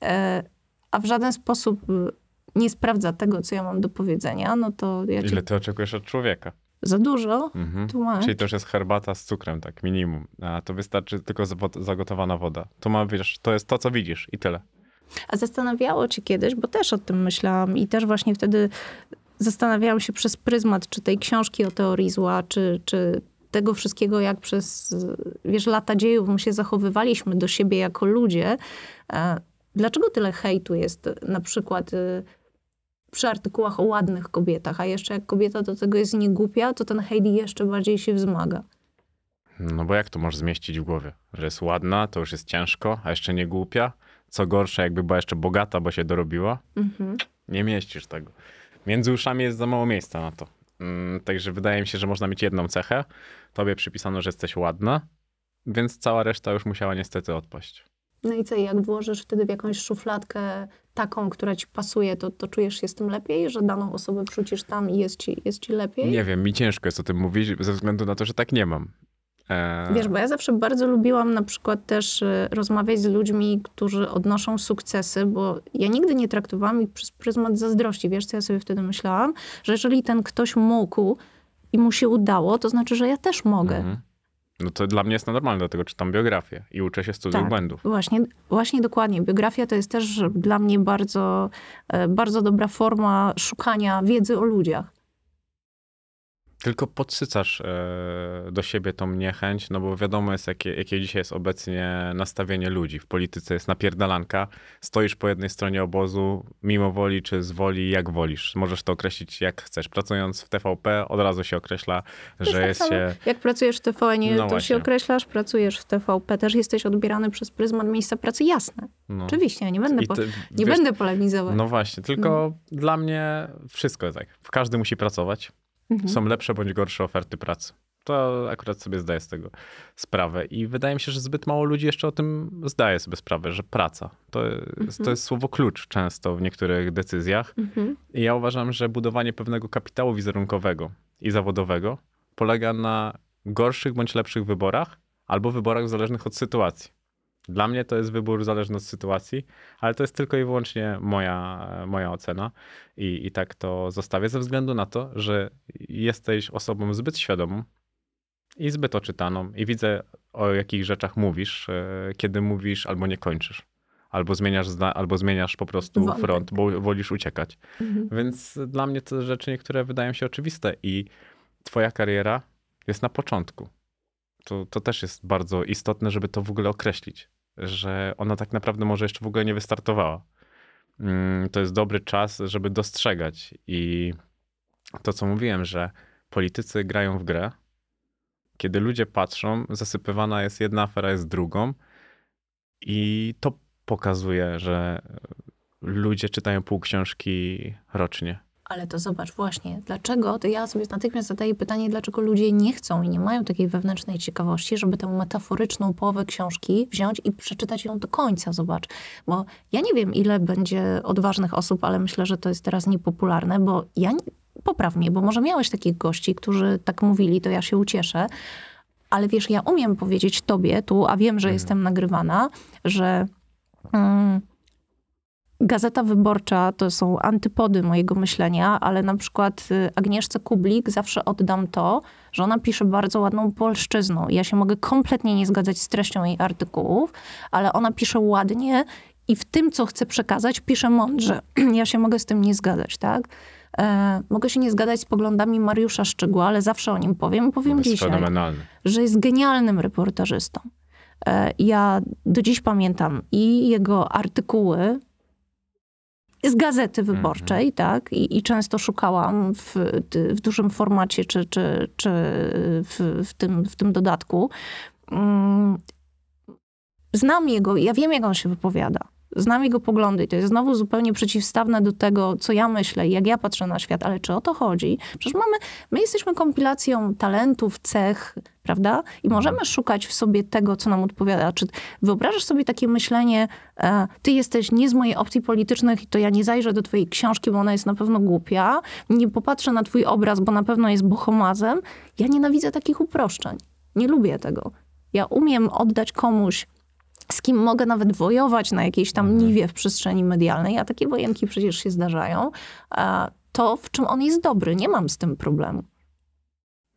e, a w żaden sposób y, nie sprawdza tego, co ja mam do powiedzenia, no to ja Ile ty oczekujesz od człowieka? za dużo Mhm. Czyli to już jest herbata z cukrem, tak, minimum. A to wystarczy tylko zagotowana woda. To ma, wiesz, to jest to, co widzisz i tyle. A zastanawiało cię kiedyś, bo też o tym myślałam i też właśnie wtedy zastanawiałam się przez pryzmat, czy tej książki o teorii zła, czy, czy tego wszystkiego, jak przez, wiesz, lata dziejów my się zachowywaliśmy do siebie jako ludzie. Dlaczego tyle hejtu jest na przykład y, przy artykułach o ładnych kobietach, a jeszcze jak kobieta do tego jest niegłupia, to ten hejt jeszcze bardziej się wzmaga. No bo jak to możesz zmieścić w głowie? Że jest ładna, to już jest ciężko, a jeszcze nie głupia. Co gorsza, jakby była jeszcze bogata, bo się dorobiła. Mhm. Nie mieścisz tego. Między uszami jest za mało miejsca na to. Mm, Także wydaje mi się, że można mieć jedną cechę. Tobie przypisano, że jesteś ładna, więc cała reszta już musiała niestety odpaść. No i co, jak włożysz wtedy w jakąś szufladkę taką, która ci pasuje, to, to czujesz się z tym lepiej, że daną osobę wrzucisz tam i jest ci, jest ci lepiej? Nie wiem, mi ciężko jest o tym mówić, ze względu na to, że tak nie mam. Eee, Wiesz, bo ja zawsze bardzo lubiłam na przykład też y, rozmawiać z ludźmi, którzy odnoszą sukcesy, bo ja nigdy nie traktowałam ich przez pryzmat zazdrości. Wiesz, co ja sobie wtedy myślałam? Że jeżeli ten ktoś mógł i mu się udało, to znaczy, że ja też mogę. Mhm. No to dla mnie jest normalne, dlatego czytam biografię i uczę się studiów Tak. błędów. Właśnie, właśnie dokładnie. Biografia to jest też dla mnie bardzo, e, bardzo dobra forma szukania wiedzy o ludziach. Tylko podsycasz e, do siebie tą niechęć, no bo wiadomo jest, jakie, jakie dzisiaj jest obecnie nastawienie ludzi. W polityce jest napierdalanka, stoisz po jednej stronie obozu, mimo woli czy z woli, jak wolisz. Możesz to określić jak chcesz. Pracując w TVP od razu się określa, że tak jest się... Jak pracujesz w TVN, No to właśnie. się określasz, pracujesz w TVP, też jesteś odbierany przez pryzmat miejsca pracy, jasne. No. Oczywiście, ja nie będę, po, ty- nie wiesz, będę polemizować. No właśnie, tylko Mm. dla mnie wszystko jest tak. Każdy musi pracować. Mhm. Są lepsze bądź gorsze oferty pracy. To akurat sobie zdaję z tego sprawę. I wydaje mi się, że zbyt mało ludzi jeszcze o tym zdaje sobie sprawę, że praca to jest, to jest słowo klucz często w niektórych decyzjach. Mhm. I ja uważam, że budowanie pewnego kapitału wizerunkowego i zawodowego polega na gorszych bądź lepszych wyborach albo wyborach zależnych od sytuacji. Dla mnie to jest wybór zależny od sytuacji, ale to jest tylko i wyłącznie moja, moja ocena i, i tak to zostawię ze względu na to, że jesteś osobą zbyt świadomą i zbyt oczytaną i widzę o jakich rzeczach mówisz, e, kiedy mówisz albo nie kończysz. Albo zmieniasz, albo zmieniasz po prostu Wątek. front, bo wolisz uciekać. Mhm. Więc dla mnie to rzeczy niektóre wydają się oczywiste i twoja kariera jest na początku. To, to też jest bardzo istotne, żeby to w ogóle określić, że ona tak naprawdę może jeszcze w ogóle nie wystartowała. Mm, To jest dobry czas, żeby dostrzegać i to, co mówiłem, że politycy grają w grę, kiedy ludzie patrzą, zasypywana jest jedna afera, jest drugą i to pokazuje, że ludzie czytają pół książki rocznie. Ale to zobacz właśnie, dlaczego, to ja sobie natychmiast zadaję pytanie, dlaczego ludzie nie chcą i nie mają takiej wewnętrznej ciekawości, żeby tę metaforyczną połowę książki wziąć i przeczytać ją do końca, zobacz. Bo ja nie wiem, ile będzie odważnych osób, ale myślę, że to jest teraz niepopularne, bo ja, nie, popraw mnie, bo może miałeś takich gości, którzy tak mówili, to ja się ucieszę, ale wiesz, ja umiem powiedzieć tobie tu, a wiem, że Mhm. jestem nagrywana, że... Mm, Gazeta Wyborcza to są antypody mojego myślenia, ale na przykład y, Agnieszce Kublik zawsze oddam to, że ona pisze bardzo ładną polszczyzną. Ja się mogę kompletnie nie zgadzać z treścią jej artykułów, ale ona pisze ładnie i w tym, co chce przekazać, pisze mądrze. Ja się mogę z tym nie zgadzać, tak? E, mogę się nie zgadzać z poglądami Mariusza Szczygła, ale zawsze o nim powiem. Powiem jest dzisiaj fenomenalny. że jest genialnym reportażystą. E, Ja do dziś pamiętam i jego artykuły z gazety wyborczej, tak, I, i często szukałam w, w dużym formacie, czy, czy, czy w, w, tym, w tym dodatku. Mm, Znam jego, ja wiem, jak on się wypowiada. Znam jego poglądy i to jest znowu zupełnie przeciwstawne do tego, co ja myślę i jak ja patrzę na świat, ale czy o to chodzi? Przecież mamy, my jesteśmy kompilacją talentów, cech, prawda? I możemy szukać w sobie tego, co nam odpowiada. Czy wyobrażasz sobie takie myślenie, e, ty jesteś nie z mojej opcji politycznych, to ja nie zajrzę do twojej książki, bo ona jest na pewno głupia, nie popatrzę na twój obraz, bo na pewno jest bohomazem. Ja nienawidzę takich uproszczeń. Nie lubię tego. Ja umiem oddać komuś z kim mogę nawet wojować na jakiejś tam niwie w przestrzeni medialnej, a takie wojenki przecież się zdarzają, to w czym on jest dobry, nie mam z tym problemu.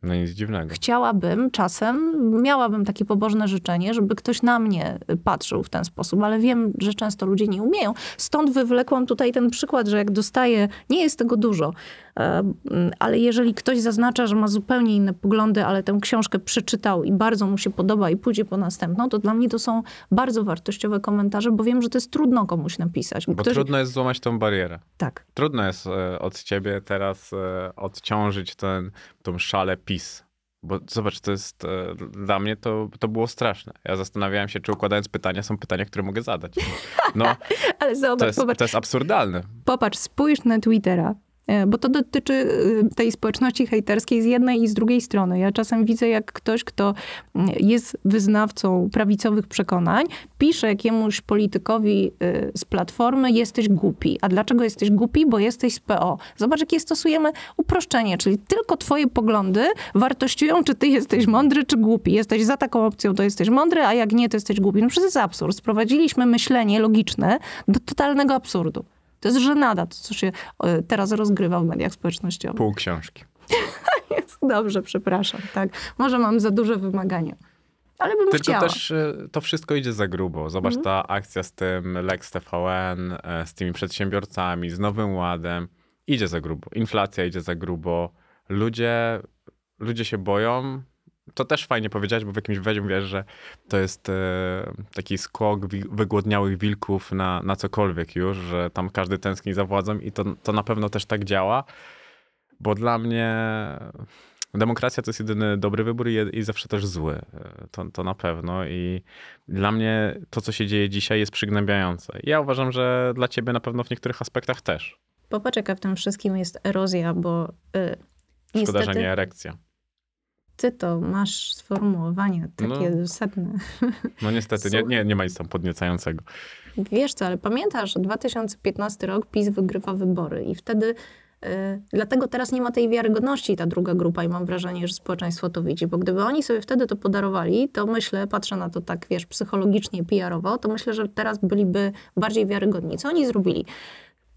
No nic dziwnego. Chciałabym czasem, miałabym takie pobożne życzenie, żeby ktoś na mnie patrzył w ten sposób, ale wiem, że często ludzie nie umieją. Stąd wywlekłam tutaj ten przykład, że jak dostaję, nie jest tego dużo, ale jeżeli ktoś zaznacza, że ma zupełnie inne poglądy, ale tę książkę przeczytał i bardzo mu się podoba i pójdzie po następną, to dla mnie to są bardzo wartościowe komentarze, bo wiem, że to jest trudno komuś napisać. Bo Ktoś... trudno jest złamać tą barierę. Tak. Trudno jest e, od ciebie teraz e, odciążyć ten, tą szalę PiS. Bo zobacz, to jest, e, dla mnie to, to było straszne. Ja zastanawiałem się, czy układając pytania, są pytania, które mogę zadać. No, Ale zobacz, to jest, zobacz. to jest absurdalne. Popatrz, spójrz na Twittera, bo to dotyczy e, tej społeczności hejterskiej z jednej i z drugiej strony. Ja czasem widzę, jak ktoś, kto mm, jest wyznawcą prawicowych przekonań, pisze jakiemuś politykowi e, z platformy, jesteś głupi. A dlaczego jesteś głupi? Bo jesteś z PO. Zobacz, jakie stosujemy uproszczenie, czyli tylko twoje poglądy wartościują, czy ty jesteś mądry, czy głupi. Jesteś za taką opcją, to jesteś mądry, a jak nie, to jesteś głupi. No przecież jest absurd. Sprowadziliśmy myślenie logiczne do totalnego absurdu. To jest żenada, to co się e, teraz rozgrywa w mediach społecznościowych. Pół książki. Jest dobrze, przepraszam, tak. Może mam za duże wymagania. Ale bym Tylko chciała. też e, to wszystko idzie za grubo. Zobacz, ta akcja z tym Lex TVN, e, z tymi przedsiębiorcami, z Nowym Ładem, idzie za grubo. Inflacja idzie za grubo. Ludzie ludzie się boją. To też fajnie powiedziałeś, bo w jakimś wywiadzie mówisz, że to jest e, taki skok wygłodniałych wilków na, na cokolwiek już, że tam każdy tęskni za władzą i to, to na pewno też tak działa, bo dla mnie demokracja to jest jedyny dobry wybór i, i zawsze też zły. E, To, to na pewno i dla mnie to, co się dzieje dzisiaj jest przygnębiające. Ja uważam, że dla ciebie na pewno w niektórych aspektach też. Popatrz, jaka w tym wszystkim jest erozja, bo y, Szkoda, niestety że nie erekcja. Ty to masz sformułowanie takie No. No niestety, nie, nie, nie ma nic tam podniecającego. Wiesz co, ale pamiętasz, 2015 rok PiS wygrywa wybory i wtedy y, dlatego teraz nie ma tej wiarygodności ta druga grupa i mam wrażenie, że społeczeństwo to widzi, bo gdyby oni sobie wtedy to podarowali, to myślę, patrzę na to tak, wiesz, psychologicznie, PR-owo, to myślę, że teraz byliby bardziej wiarygodni. Co oni zrobili?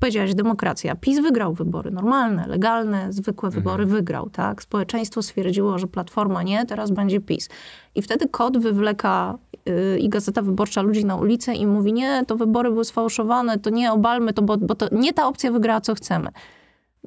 Powiedziałaś, demokracja. PiS wygrał wybory, normalne, legalne, zwykłe wybory wygrał, tak? Społeczeństwo stwierdziło, że Platforma nie, teraz będzie PiS. I wtedy KOD wywleka yy, i Gazeta Wyborcza ludzi na ulicę i mówi, nie, to wybory były sfałszowane, to nie, obalmy to, bo, bo to nie ta opcja wygrała, co chcemy.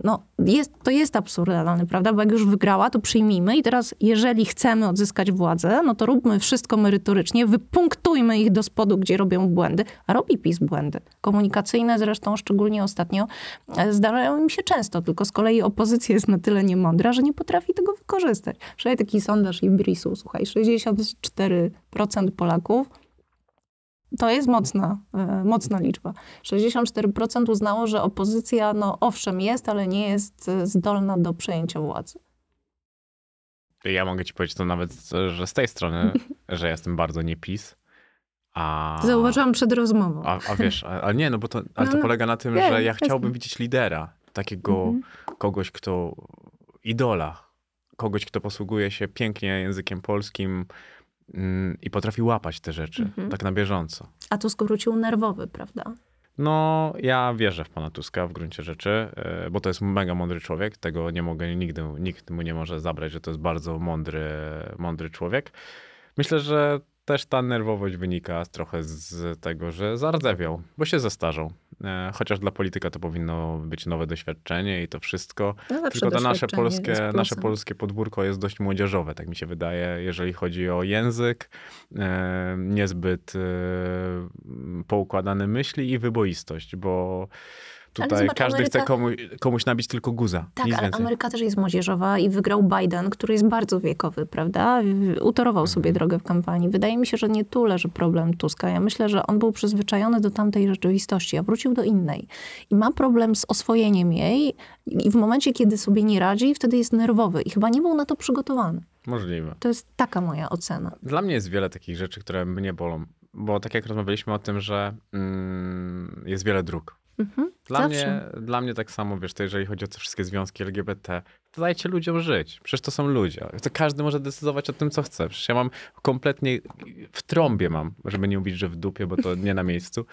No, jest, to jest absurdalne, prawda? Bo jak już wygrała, to przyjmijmy i teraz, jeżeli chcemy odzyskać władzę, no to róbmy wszystko merytorycznie, wypunktujmy ich do spodu, gdzie robią błędy. A robi PiS błędy. Komunikacyjne zresztą, szczególnie ostatnio, e, zdarzają im się często, tylko z kolei opozycja jest na tyle niemądra, że nie potrafi tego wykorzystać. Wczoraj taki sondaż Ibrisu, słuchaj, 64% Polaków to jest mocna, e, mocna liczba. 64% uznało, że opozycja, no owszem jest, ale nie jest e, zdolna do przejęcia władzy. Ja mogę ci powiedzieć to nawet, że z tej strony, że jestem bardzo nie PiS. A, Zauważyłam przed rozmową. a, a wiesz, a, a nie, no bo to, ale No, to no, polega na tym, że ja chciałbym widzieć lidera, takiego Mhm. kogoś, kto idola, kogoś, kto posługuje się pięknie językiem polskim i potrafi łapać te rzeczy Mhm. tak na bieżąco. A tu skrócił nerwowy, prawda? No, ja wierzę w pana Tuska w gruncie rzeczy, e, bo to jest mega mądry człowiek. Tego nie mogę nigdy, nikt mu nie może zabrać, że to jest bardzo mądry, mądry człowiek. Myślę, że też ta nerwowość wynika trochę z tego, że zardzewiał, bo się zestarzał. E, Chociaż dla polityka to powinno być nowe doświadczenie i to wszystko. No Tylko to nasze polskie, nasze polskie podwórko jest dość młodzieżowe, tak mi się wydaje, jeżeli chodzi o język, e, niezbyt e, poukładane myśli i wyboistość, bo tutaj zobacz, każdy chce Ameryka- komu, komuś nabić tylko guza. Tak, ale więcej. Ameryka też jest młodzieżowa i wygrał Biden, który jest bardzo wiekowy, prawda? Utorował sobie Mhm. drogę w kampanii. Wydaje mi się, że nie tu leży problem Tuska. Ja myślę, że on był przyzwyczajony do tamtej rzeczywistości, a wrócił do innej. I ma problem z oswojeniem jej i w momencie, kiedy sobie nie radzi, wtedy jest nerwowy i chyba nie był na to przygotowany. Możliwe. To jest taka moja ocena. Dla mnie jest wiele takich rzeczy, które mnie bolą, bo tak jak rozmawialiśmy o tym, że mm, jest wiele dróg. Mhm. Dla Zawsze. mnie, dla mnie tak samo, wiesz, to jeżeli chodzi o te wszystkie związki LGBT, to dajcie ludziom żyć. Przecież to są ludzie. To każdy może decydować o tym, co chce. Przecież ja mam kompletnie, w trąbie mam, żeby nie mówić, że w dupie, bo to nie na miejscu.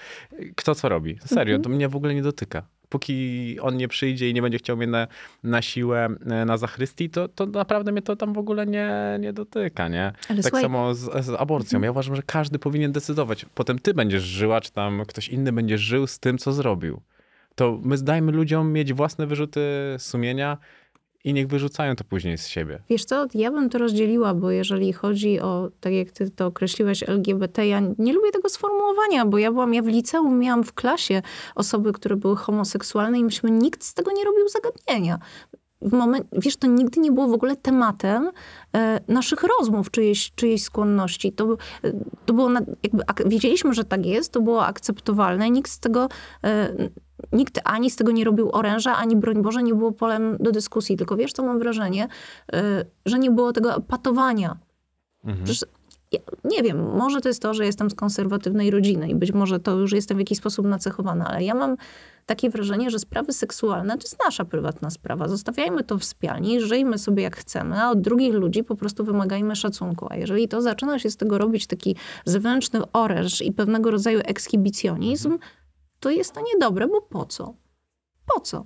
Kto co robi? Serio, to mnie w ogóle nie dotyka. Póki on nie przyjdzie i nie będzie chciał mnie na, na siłę e, na zachrystii, to, to naprawdę mnie to tam w ogóle nie, nie dotyka, nie? Ale tak słuchaj- samo z, z aborcją. Ja uważam, że każdy powinien decydować. Potem ty będziesz żyła, czy tam ktoś inny będzie żył z tym, co zrobił. To my zdajmy ludziom mieć własne wyrzuty sumienia i niech wyrzucają to później z siebie. Wiesz co, ja bym to rozdzieliła, bo jeżeli chodzi o, tak jak ty to określiłeś, LGBT, ja nie lubię tego sformułowania, bo ja byłam, ja w liceum miałam w klasie osoby, które były homoseksualne i myśmy nikt z tego nie robił zagadnienia. W moment, wiesz, to nigdy nie było w ogóle tematem e, naszych rozmów, czyjejś, czyjejś skłonności. To, to było, na, jakby, ak- wiedzieliśmy, że tak jest, to było akceptowalne, nikt z tego, e, nikt ani z tego nie robił oręża, ani broń Boże nie było polem do dyskusji. Tylko wiesz, co mam wrażenie, e, że nie było tego patowania. Mhm. Przecież, ja, nie wiem, może to jest to, że jestem z konserwatywnej rodziny i być może to już jestem w jakiś sposób nacechowana, ale ja mam takie wrażenie, że sprawy seksualne to jest nasza prywatna sprawa. Zostawiajmy to w spialni, żyjmy sobie jak chcemy, a od drugich ludzi po prostu wymagajmy szacunku. A jeżeli to zaczyna się z tego robić taki zewnętrzny oręż i pewnego rodzaju ekshibicjonizm, to jest to niedobre, bo po co? Po co?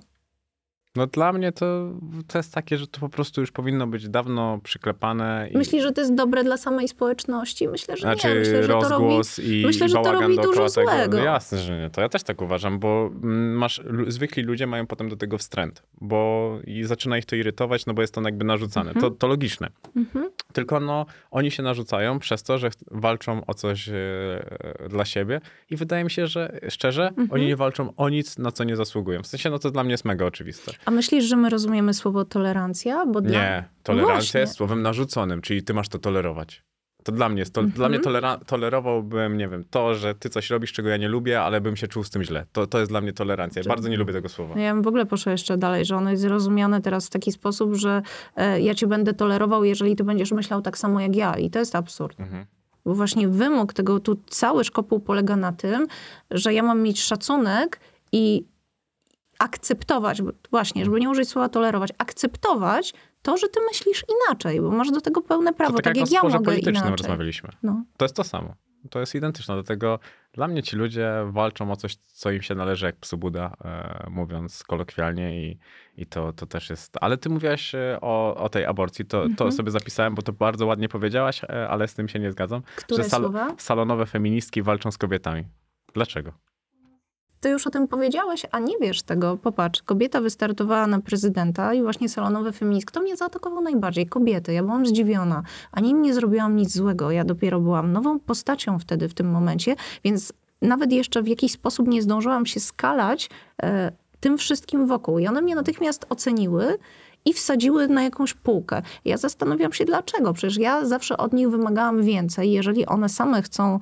No dla mnie to, to jest takie, że to po prostu już powinno być dawno przyklepane. I... Myślisz, że to jest dobre dla samej społeczności? Myślę, że Znaczy nie. Myślę, że to robi... rozgłos i, myślę, że to robi dużo tego. złego. No jasne, że nie. To ja też tak uważam, bo mm, masz, zwykli ludzie mają potem do tego wstręt, bo i zaczyna ich to irytować, no bo jest to jakby narzucane. To, to logiczne. Mhm. Tylko no, oni się narzucają przez to, że walczą o coś e, dla siebie i wydaje mi się, że szczerze, Mhm. oni nie walczą o nic, na co nie zasługują. W sensie, no to dla mnie jest mega oczywiste. A myślisz, że my rozumiemy słowo tolerancja? Bo dla... Nie, tolerancja Właśnie. jest słowem narzuconym, czyli ty masz to tolerować. To dla mnie jest, to, Mhm. dla mnie tolera- tolerowałbym, nie wiem, to, że ty coś robisz, czego ja nie lubię, ale bym się czuł z tym źle. To, to jest dla mnie tolerancja. Ja bardzo nie lubię tego słowa. No Ja bym w ogóle poszła jeszcze dalej, że ono jest rozumiane teraz w taki sposób, że e, ja cię będę tolerował, jeżeli ty będziesz myślał tak samo jak ja. I to jest absurd. Mhm. Bo właśnie wymóg tego, tu cały szkopuł polega na tym, że ja mam mieć szacunek i akceptować, właśnie, żeby nie użyć słowa tolerować, akceptować to, że ty myślisz inaczej, bo masz do tego pełne prawo, to tak, jak o ja mogę inaczej. rozmawialiśmy. No. To jest to samo. To jest identyczne. Dlatego dla mnie ci ludzie walczą o coś, co im się należy, jak psu Buda, e, mówiąc kolokwialnie i, i to, to też jest... Ale ty mówiłaś e, o, o tej aborcji, to, Mhm. to sobie zapisałem, bo to bardzo ładnie powiedziałaś, e, ale z tym się nie zgadzam. Które że sal- salonowe feministki walczą z kobietami. Dlaczego? Ty już o tym powiedziałeś, a nie wiesz tego. Popatrz, kobieta wystartowała na prezydenta i właśnie salonowy feminizm. Kto mnie zaatakował najbardziej? Kobiety. Ja byłam zdziwiona. Ani im nie zrobiłam nic złego. Ja dopiero byłam nową postacią wtedy, w tym momencie, więc nawet jeszcze w jakiś sposób nie zdążyłam się skalać e, tym wszystkim wokół. I one mnie natychmiast oceniły i wsadziły na jakąś półkę. Ja zastanawiam się dlaczego. Przecież ja zawsze od nich wymagałam więcej. Jeżeli one same chcą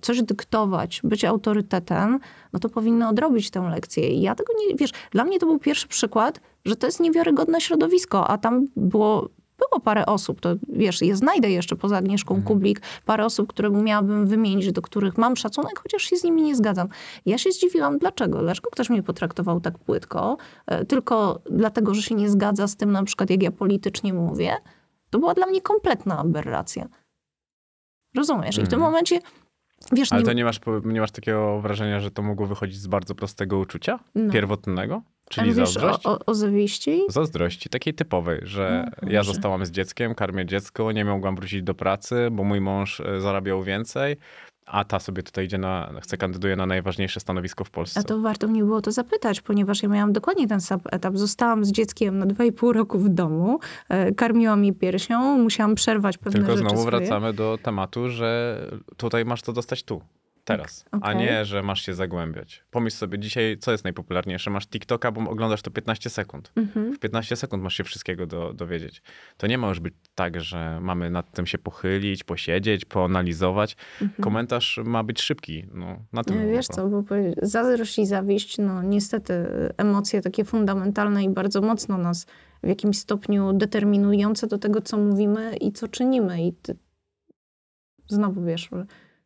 coś dyktować, być autorytetem, no to powinny odrobić tę lekcję. I ja tego nie, wiesz, dla mnie to był pierwszy przykład, że to jest niewiarygodne środowisko, a tam było, było parę osób, to wiesz, je znajdę jeszcze poza Agnieszką Kublik, parę osób, które miałabym wymienić, do których mam szacunek, chociaż się z nimi nie zgadzam. Ja się zdziwiłam, dlaczego? Dlaczego ktoś mnie potraktował tak płytko? E, Tylko dlatego, że się nie zgadza z tym, na przykład jak ja politycznie mówię? To była dla mnie kompletna aberracja. Rozumiesz? I w tym Mhm. momencie, wiesz, Ale nie, to nie masz, nie masz takiego wrażenia, że to mogło wychodzić z bardzo prostego uczucia? No. Pierwotnego? Czyli wiesz, zazdrość? O, o, o zawiści? Zazdrości, takiej typowej, że No, ja zostałam z dzieckiem, karmię dziecko, nie mogłam wrócić do pracy, bo mój mąż e, zarabiał więcej, a ta sobie tutaj idzie na, chce kandyduje na najważniejsze stanowisko w Polsce. A to warto mnie było to zapytać, ponieważ ja miałam dokładnie ten sam etap. Zostałam z dzieckiem na 2,5 roku w domu, e, karmiłam je piersią, musiałam przerwać pewne Tylko rzeczy znowu swoje. wracamy do tematu, że tutaj masz to dostać tu, teraz, a okej. nie, że masz się zagłębiać. Pomyśl sobie dzisiaj, co jest najpopularniejsze. Masz TikToka, bo oglądasz to 15 sekund. Mhm. W 15 sekund masz się wszystkiego do, dowiedzieć. To nie ma już być tak, że mamy nad tym się pochylić, posiedzieć, poanalizować. Komentarz ma być szybki. No, na tym Nie, Wiesz co, bo zazdrość i zawiść, no niestety emocje takie fundamentalne i bardzo mocno nas w jakimś stopniu determinujące do tego, co mówimy i co czynimy. I ty... znowu wiesz,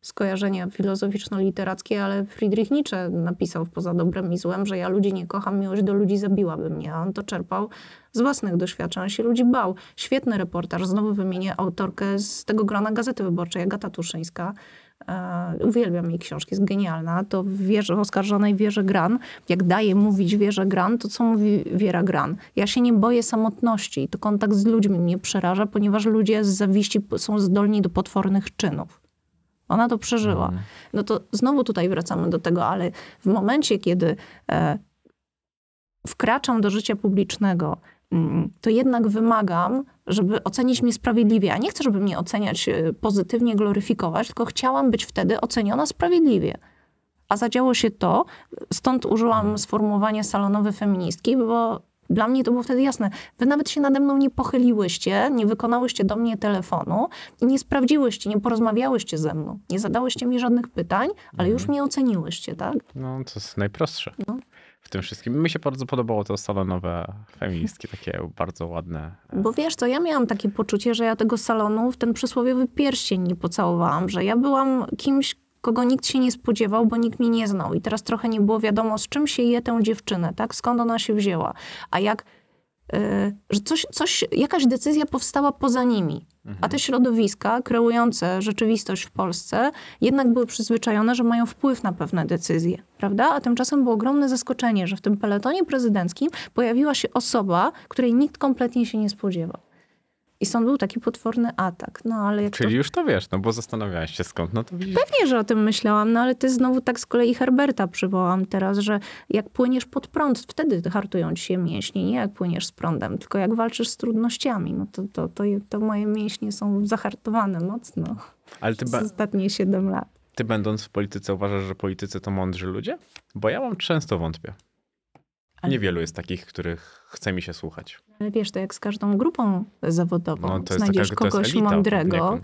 skojarzenia filozoficzno-literackie, ale Friedrich Nietzsche napisał w Poza dobrem i złem, że ja ludzi nie kocham, miłość do ludzi zabiłaby mnie. A on to czerpał z własnych doświadczeń, on się ludzi bał. Świetny reportaż, znowu wymienię autorkę z tego grona Gazety Wyborczej, Agata Tuszyńska. E, uwielbiam jej książki, jest genialna. To wierze, oskarżonej Wierze Gran, jak daje mówić Wierze Gran, to co mówi Wiera Gran? Ja się nie boję samotności. To kontakt z ludźmi mnie przeraża, ponieważ ludzie z zawiści są zdolni do potwornych czynów. Ona to przeżyła. No to znowu tutaj wracamy do tego, ale w momencie, kiedy e, wkraczam do życia publicznego, mm, to jednak wymagam, żeby ocenić mnie sprawiedliwie. A nie chcę, żeby mnie oceniać e, pozytywnie, gloryfikować, tylko chciałam być wtedy oceniona sprawiedliwie. A zadziało się to, stąd użyłam sformułowania salonowe feministki, bo dla mnie to było wtedy jasne. Wy nawet się nade mną nie pochyliłyście, nie wykonałyście do mnie telefonu i nie sprawdziłyście, nie porozmawiałyście ze mną. Nie zadałyście mi żadnych pytań, ale już mnie oceniłyście, tak? No, to jest najprostsze No. w tym wszystkim. Mi się bardzo podobało to salonowe feministki, takie bardzo ładne. Bo wiesz co, ja miałam takie poczucie, że ja tego salonu w ten przysłowiowy pierścień nie pocałowałam, że ja byłam kimś, kogo nikt się nie spodziewał, bo nikt mnie nie znał. I teraz trochę nie było wiadomo, z czym się je tę dziewczynę, tak? Skąd ona się wzięła. A jak e, że coś, coś, jakaś decyzja powstała poza nimi. A te środowiska kreujące rzeczywistość w Polsce jednak były przyzwyczajone, że mają wpływ na pewne decyzje, prawda? A tymczasem było ogromne zaskoczenie, że w tym peletonie prezydenckim pojawiła się osoba, której nikt kompletnie się nie spodziewał. I stąd był taki potworny atak. No ale jak Czyli to... już to wiesz, no bo zastanawiałeś się skąd, no to widzisz. Pewnie, że o tym myślałam, no ale ty znowu tak z kolei Herberta przywołam teraz, że jak płyniesz pod prąd, wtedy hartują ci się mięśnie, nie jak płyniesz z prądem, tylko jak walczysz z trudnościami, no to, to, to, to moje mięśnie są zahartowane mocno Ale ty, przez ostatnie 7 lat. ty będąc w polityce uważasz, że politycy to mądrzy ludzie? Bo ja mam często wątpię. Ale- Niewielu jest takich, których chce mi się słuchać. Ale wiesz, to jak z każdą grupą zawodową. No, znajdziesz taka- kogoś elita mądrego,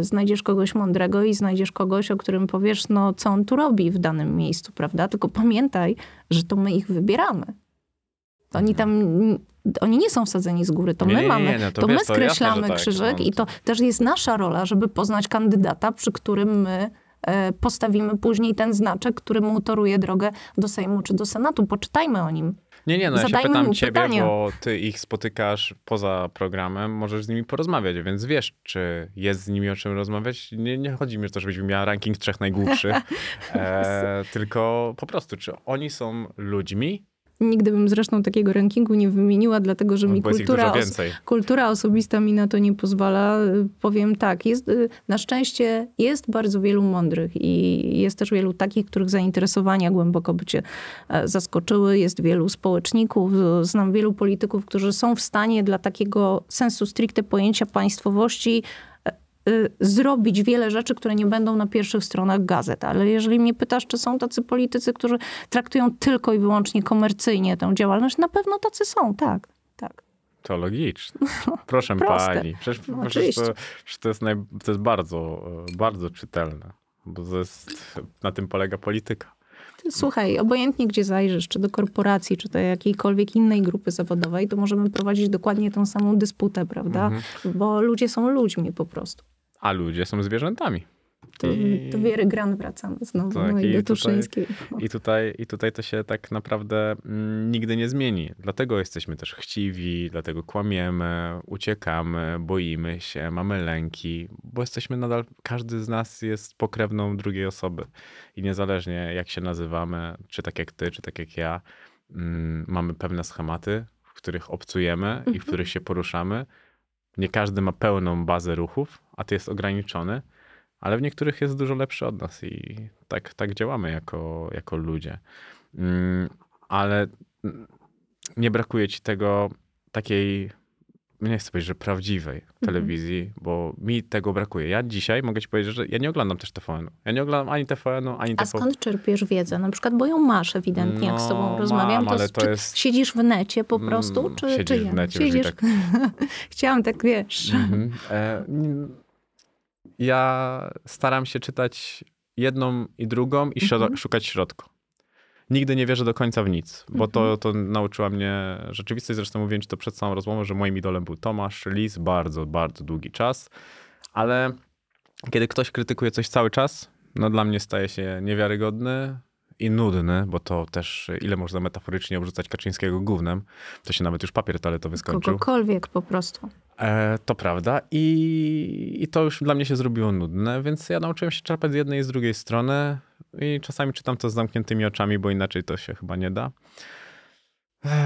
znajdziesz kogoś mądrego i znajdziesz kogoś, o którym powiesz, no co on tu robi w danym miejscu, prawda? Tylko pamiętaj, że to my ich wybieramy. To Oni tam, oni nie są wsadzeni z góry, to Mhm. Nie, my nie, mamy, nie, to to, wiesz, my to jasne, skreślamy tak, krzyżyk no, i to też jest nasza rola, żeby poznać kandydata, przy którym my postawimy później ten znaczek, który mu toruje drogę do Sejmu czy do Senatu. Poczytajmy o nim. Nie, nie, no ja się Zadajmy pytam ciebie, pytania. bo ty ich spotykasz poza programem, możesz z nimi porozmawiać, więc wiesz, czy jest z nimi o czym rozmawiać. Nie, nie chodzi mi o to, żebyś miała ranking trzech najgłupszych, e, tylko po prostu, czy oni są ludźmi, Nigdy bym zresztą takiego rankingu nie wymieniła, dlatego że mi No, ich kultura, os- kultura osobista mi na to nie pozwala. Powiem tak, jest, y, na szczęście jest bardzo wielu mądrych i jest też wielu takich, których zainteresowania głęboko by cię e, zaskoczyły. Jest wielu społeczników, y, znam wielu polityków, którzy są w stanie dla takiego sensu stricte pojęcia państwowości zrobić wiele rzeczy, które nie będą na pierwszych stronach gazet. Ale jeżeli mnie pytasz, czy są tacy politycy, którzy traktują tylko i wyłącznie komercyjnie tę działalność, na pewno tacy są, tak. tak. To logiczne. Proszę Proste. pani. Przecież, No, przecież to, to jest, naj, to jest bardzo, bardzo czytelne, bo to jest, na tym polega polityka. Słuchaj, obojętnie gdzie zajrzysz, czy do korporacji, czy do jakiejkolwiek innej grupy zawodowej, to możemy prowadzić dokładnie tą samą dysputę, prawda? Bo ludzie są ludźmi po prostu. A ludzie są zwierzętami. To, I- do Wiery Gran wracamy znowu, Tak, no i, i do tutaj- Tuszyńskiej. I tutaj, I tutaj to się tak naprawdę mm, nigdy nie zmieni. Dlatego jesteśmy też chciwi, dlatego kłamiemy, uciekamy, boimy się, mamy lęki, bo jesteśmy nadal, każdy z nas jest pokrewną drugiej osoby. I niezależnie jak się nazywamy, czy tak jak ty, czy tak jak ja, mm, mamy pewne schematy, w których obcujemy i w których się poruszamy. Nie każdy ma pełną bazę ruchów, a ty jest ograniczony ale w niektórych jest dużo lepszy od nas i tak, tak działamy jako, jako ludzie. Mm, Ale mm, nie brakuje ci tego takiej, nie chcę powiedzieć, że prawdziwej telewizji, bo mi tego brakuje. Ja dzisiaj mogę ci powiedzieć, że ja nie oglądam też TVN-u. Ja nie oglądam ani TVN-u, ani A TVN. skąd czerpiesz wiedzę? Na przykład, bo ją masz ewidentnie, jak z tobą No, rozmawiam. mam, ale to czy jest- siedzisz w necie po Mm, prostu? Czy, siedzisz czy w necie, Siedzisz... tak. Chciałam tak, wiesz. Mhm. E, ja staram się czytać jedną i drugą i Mhm. szukać środku. Nigdy nie wierzę do końca w nic, bo to, Mhm. to nauczyła mnie rzeczywistość. Zresztą mówiłem ci to przed całą rozmową, że moim idolem był Tomasz Lis bardzo, bardzo długi czas. Ale kiedy ktoś krytykuje coś cały czas, no dla mnie staje się niewiarygodny i nudny, bo to też ile można metaforycznie obrzucać Kaczyńskiego gównem, to się nawet już papier toaletowy skończył. Kogokolwiek po prostu. E, to prawda I, i to już dla mnie się zrobiło nudne, więc ja nauczyłem się czerpać z jednej i z drugiej strony i czasami czytam to z zamkniętymi oczami, bo inaczej to się chyba nie da.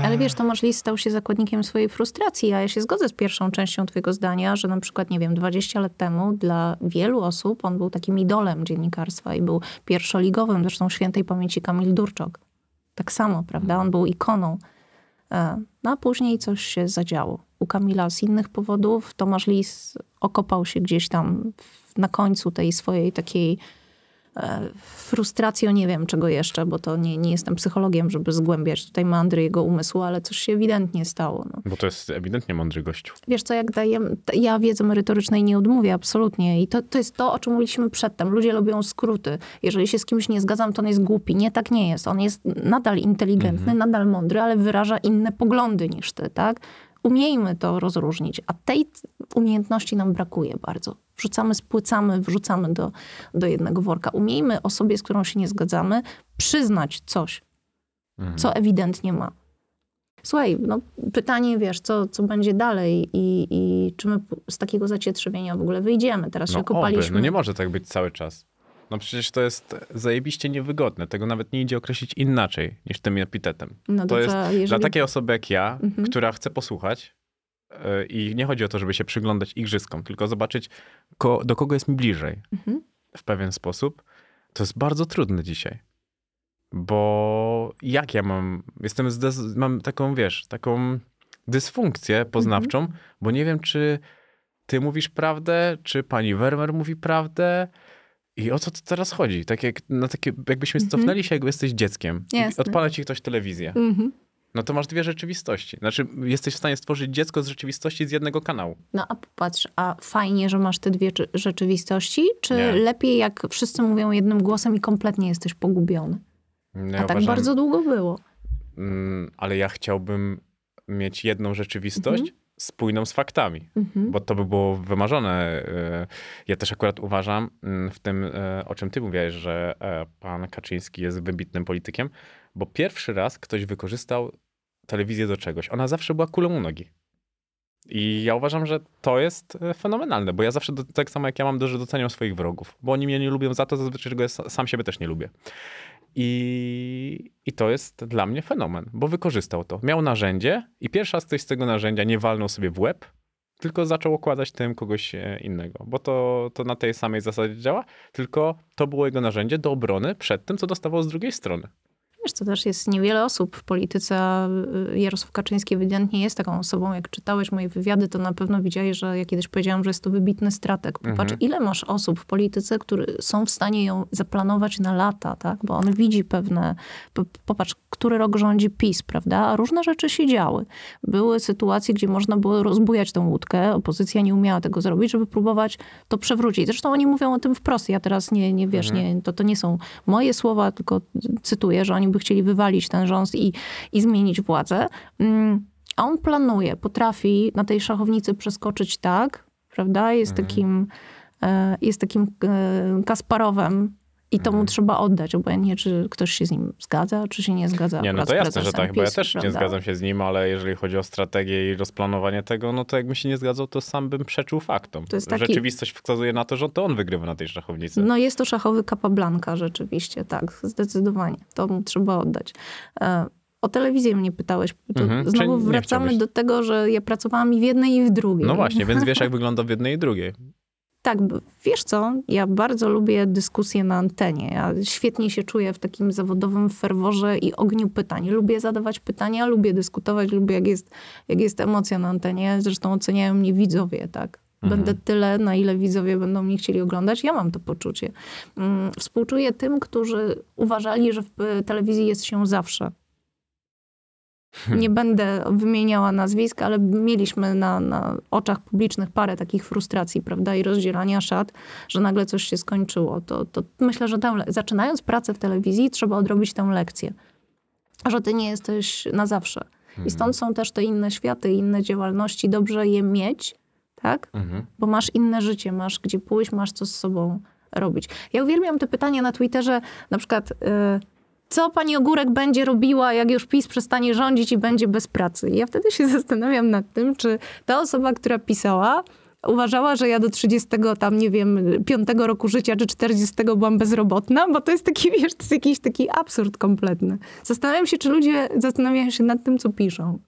Ale wiesz, Tomasz Lis stał się zakładnikiem swojej frustracji, a ja się zgodzę z pierwszą częścią twojego zdania, że na przykład, nie wiem, 20 lat temu dla wielu osób on był takim idolem dziennikarstwa i był pierwszoligowym, zresztą świętej pamięci Kamil Durczok. Tak samo, prawda? On był ikoną. E, No a później coś się zadziało. U Kamila z innych powodów Tomasz Lis okopał się gdzieś tam na końcu tej swojej takiej e, frustracją, nie wiem czego jeszcze, bo to nie, nie jestem psychologiem, żeby zgłębiać tutaj mandry jego umysłu, ale coś się ewidentnie stało. No. Bo to jest ewidentnie mądry gościu. Wiesz co, jak daję, ja wiedzy merytorycznej nie odmówię, absolutnie. I to, to jest to, o czym mówiliśmy przedtem. Ludzie lubią skróty. Jeżeli się z kimś nie zgadzam, to on jest głupi. Nie, tak nie jest. On jest nadal inteligentny, nadal mądry, ale wyraża inne poglądy niż ty, tak? Umiejmy to rozróżnić, a tej umiejętności nam brakuje bardzo. Wrzucamy, spłycamy, wrzucamy do, do jednego worka. Umiejmy osobie, z którą się nie zgadzamy, przyznać coś, co ewidentnie ma. Słuchaj, no pytanie, wiesz, co, co będzie dalej i, i czy my z takiego zacietrzewienia w ogóle wyjdziemy. Teraz się No oby, kopaliśmy. no nie może tak być cały czas. No przecież to jest zajebiście niewygodne. Tego nawet nie idzie określić inaczej niż tym epitetem. No to dobrze, jest jeżeli... dla takiej osoby jak ja, Mhm. która chce posłuchać yy, i nie chodzi o to, żeby się przyglądać igrzyskom, tylko zobaczyć, ko- do kogo jest mi bliżej Mhm. w pewien sposób. To jest bardzo trudne dzisiaj. Bo jak ja mam, jestem, mam taką, wiesz, taką dysfunkcję poznawczą, Mhm. bo nie wiem, czy ty mówisz prawdę, czy pani Wermer mówi prawdę i o co to teraz chodzi? Tak jak, na takie, jakbyśmy Mhm. cofnęli się, jakby jesteś dzieckiem Jasne. odpala ci ktoś telewizję. Mhm. No to masz dwie rzeczywistości. Znaczy, jesteś w stanie stworzyć dziecko z rzeczywistości z jednego kanału. No a popatrz, a fajnie, że masz te dwie czy- rzeczywistości, czy Nie. lepiej jak wszyscy mówią jednym głosem i kompletnie jesteś pogubiony? No, a tak uważam- bardzo długo było. Mm, ale ja chciałbym mieć jedną rzeczywistość spójną z faktami, Mhm. bo to by było wymarzone. E, Ja też akurat uważam mm, w tym, e, o czym ty mówiłeś, że e, pan Kaczyński jest wybitnym politykiem, bo pierwszy raz ktoś wykorzystał telewizję do czegoś. Ona zawsze była kulą u nogi. I ja uważam, że to jest fenomenalne, bo ja zawsze, do, tak samo jak ja mam, że doceniam swoich wrogów, bo oni mnie nie lubią za to, zazwyczaj, że sam siebie też nie lubię. I, I to jest dla mnie fenomen, bo wykorzystał to. Miał narzędzie i pierwszy raz ktoś z tego narzędzia nie walnął sobie w łeb, tylko zaczął okładać tym kogoś e, innego, bo to, to na tej samej zasadzie działa, tylko to było jego narzędzie do obrony przed tym, co dostawał z drugiej strony. Wiesz, to też jest niewiele osób w polityce, Jarosław Kaczyński ewidentnie jest taką osobą. Jak czytałeś moje wywiady, to na pewno widziałeś, że ja kiedyś powiedziałam, że jest to wybitny strateg. Popatrz, Mhm. ile masz osób w polityce, które są w stanie ją zaplanować na lata, tak? Bo on widzi pewne... po- Popatrz, który rok rządzi PiS, prawda? A różne rzeczy się działy. Były sytuacje, gdzie można było rozbujać tą łódkę. Opozycja nie umiała tego zrobić, żeby próbować to przewrócić. Zresztą oni mówią o tym wprost. Ja teraz nie, nie wiesz, nie, to, to nie są moje słowa, tylko cytuję, że oni by chcieli wywalić ten rząd i, i zmienić władzę. Mm, A on planuje, potrafi na tej szachownicy przeskoczyć tak, prawda? Jest takim, e, jest takim e, Kasparowem i to mu trzeba oddać, obojętnie czy ktoś się z nim zgadza, czy się nie zgadza. Nie, no to jasne, że tak, bo ja też nie prawda? zgadzam się z nim, ale jeżeli chodzi o strategię i rozplanowanie tego, no to jakbym się nie zgadzał, to sam bym przeczył faktom. To jest taki- Rzeczywistość wskazuje na to, że to on wygrywa na tej szachownicy. No jest to szachowy Capablanca rzeczywiście, tak, zdecydowanie. To mu trzeba oddać. E, O telewizję mnie pytałeś. Mhm, Znowu nie wracamy do tego, że ja pracowałam i w jednej i w drugiej. No właśnie, więc wiesz, jak wygląda w jednej i drugiej. Tak, wiesz co, ja bardzo lubię dyskusje na antenie. Ja świetnie się czuję w takim zawodowym ferworze i ogniu pytań. Lubię zadawać pytania, lubię dyskutować, lubię jak jest, jak jest emocja na antenie. Zresztą oceniają mnie widzowie, tak. Będę tyle, na ile widzowie będą mnie chcieli oglądać. Ja mam to poczucie. Mm, Współczuję tym, którzy uważali, że w y, telewizji jest się zawsze. Nie będę wymieniała nazwisk, ale mieliśmy na, na oczach publicznych parę takich frustracji, prawda, i rozdzielania szat, że nagle coś się skończyło. To, to myślę, że le- zaczynając pracę w telewizji, trzeba odrobić tę lekcję, że ty nie jesteś na zawsze. I stąd są też te inne światy, inne działalności. Dobrze je mieć, tak? Mhm. bo masz inne życie, masz gdzie pójść, masz co z sobą robić. Ja uwielbiam te pytania na Twitterze, na przykład, y, co pani Ogórek będzie robiła, jak już PiS przestanie rządzić i będzie bez pracy? I ja wtedy się zastanawiam nad tym, czy ta osoba, która pisała, uważała, że ja do 30 tam, nie wiem, 5 roku życia czy 40 byłam bezrobotna, bo to jest taki, wiesz, to jest jakiś taki absurd kompletny. Zastanawiam się, czy ludzie zastanawiają się nad tym, co piszą.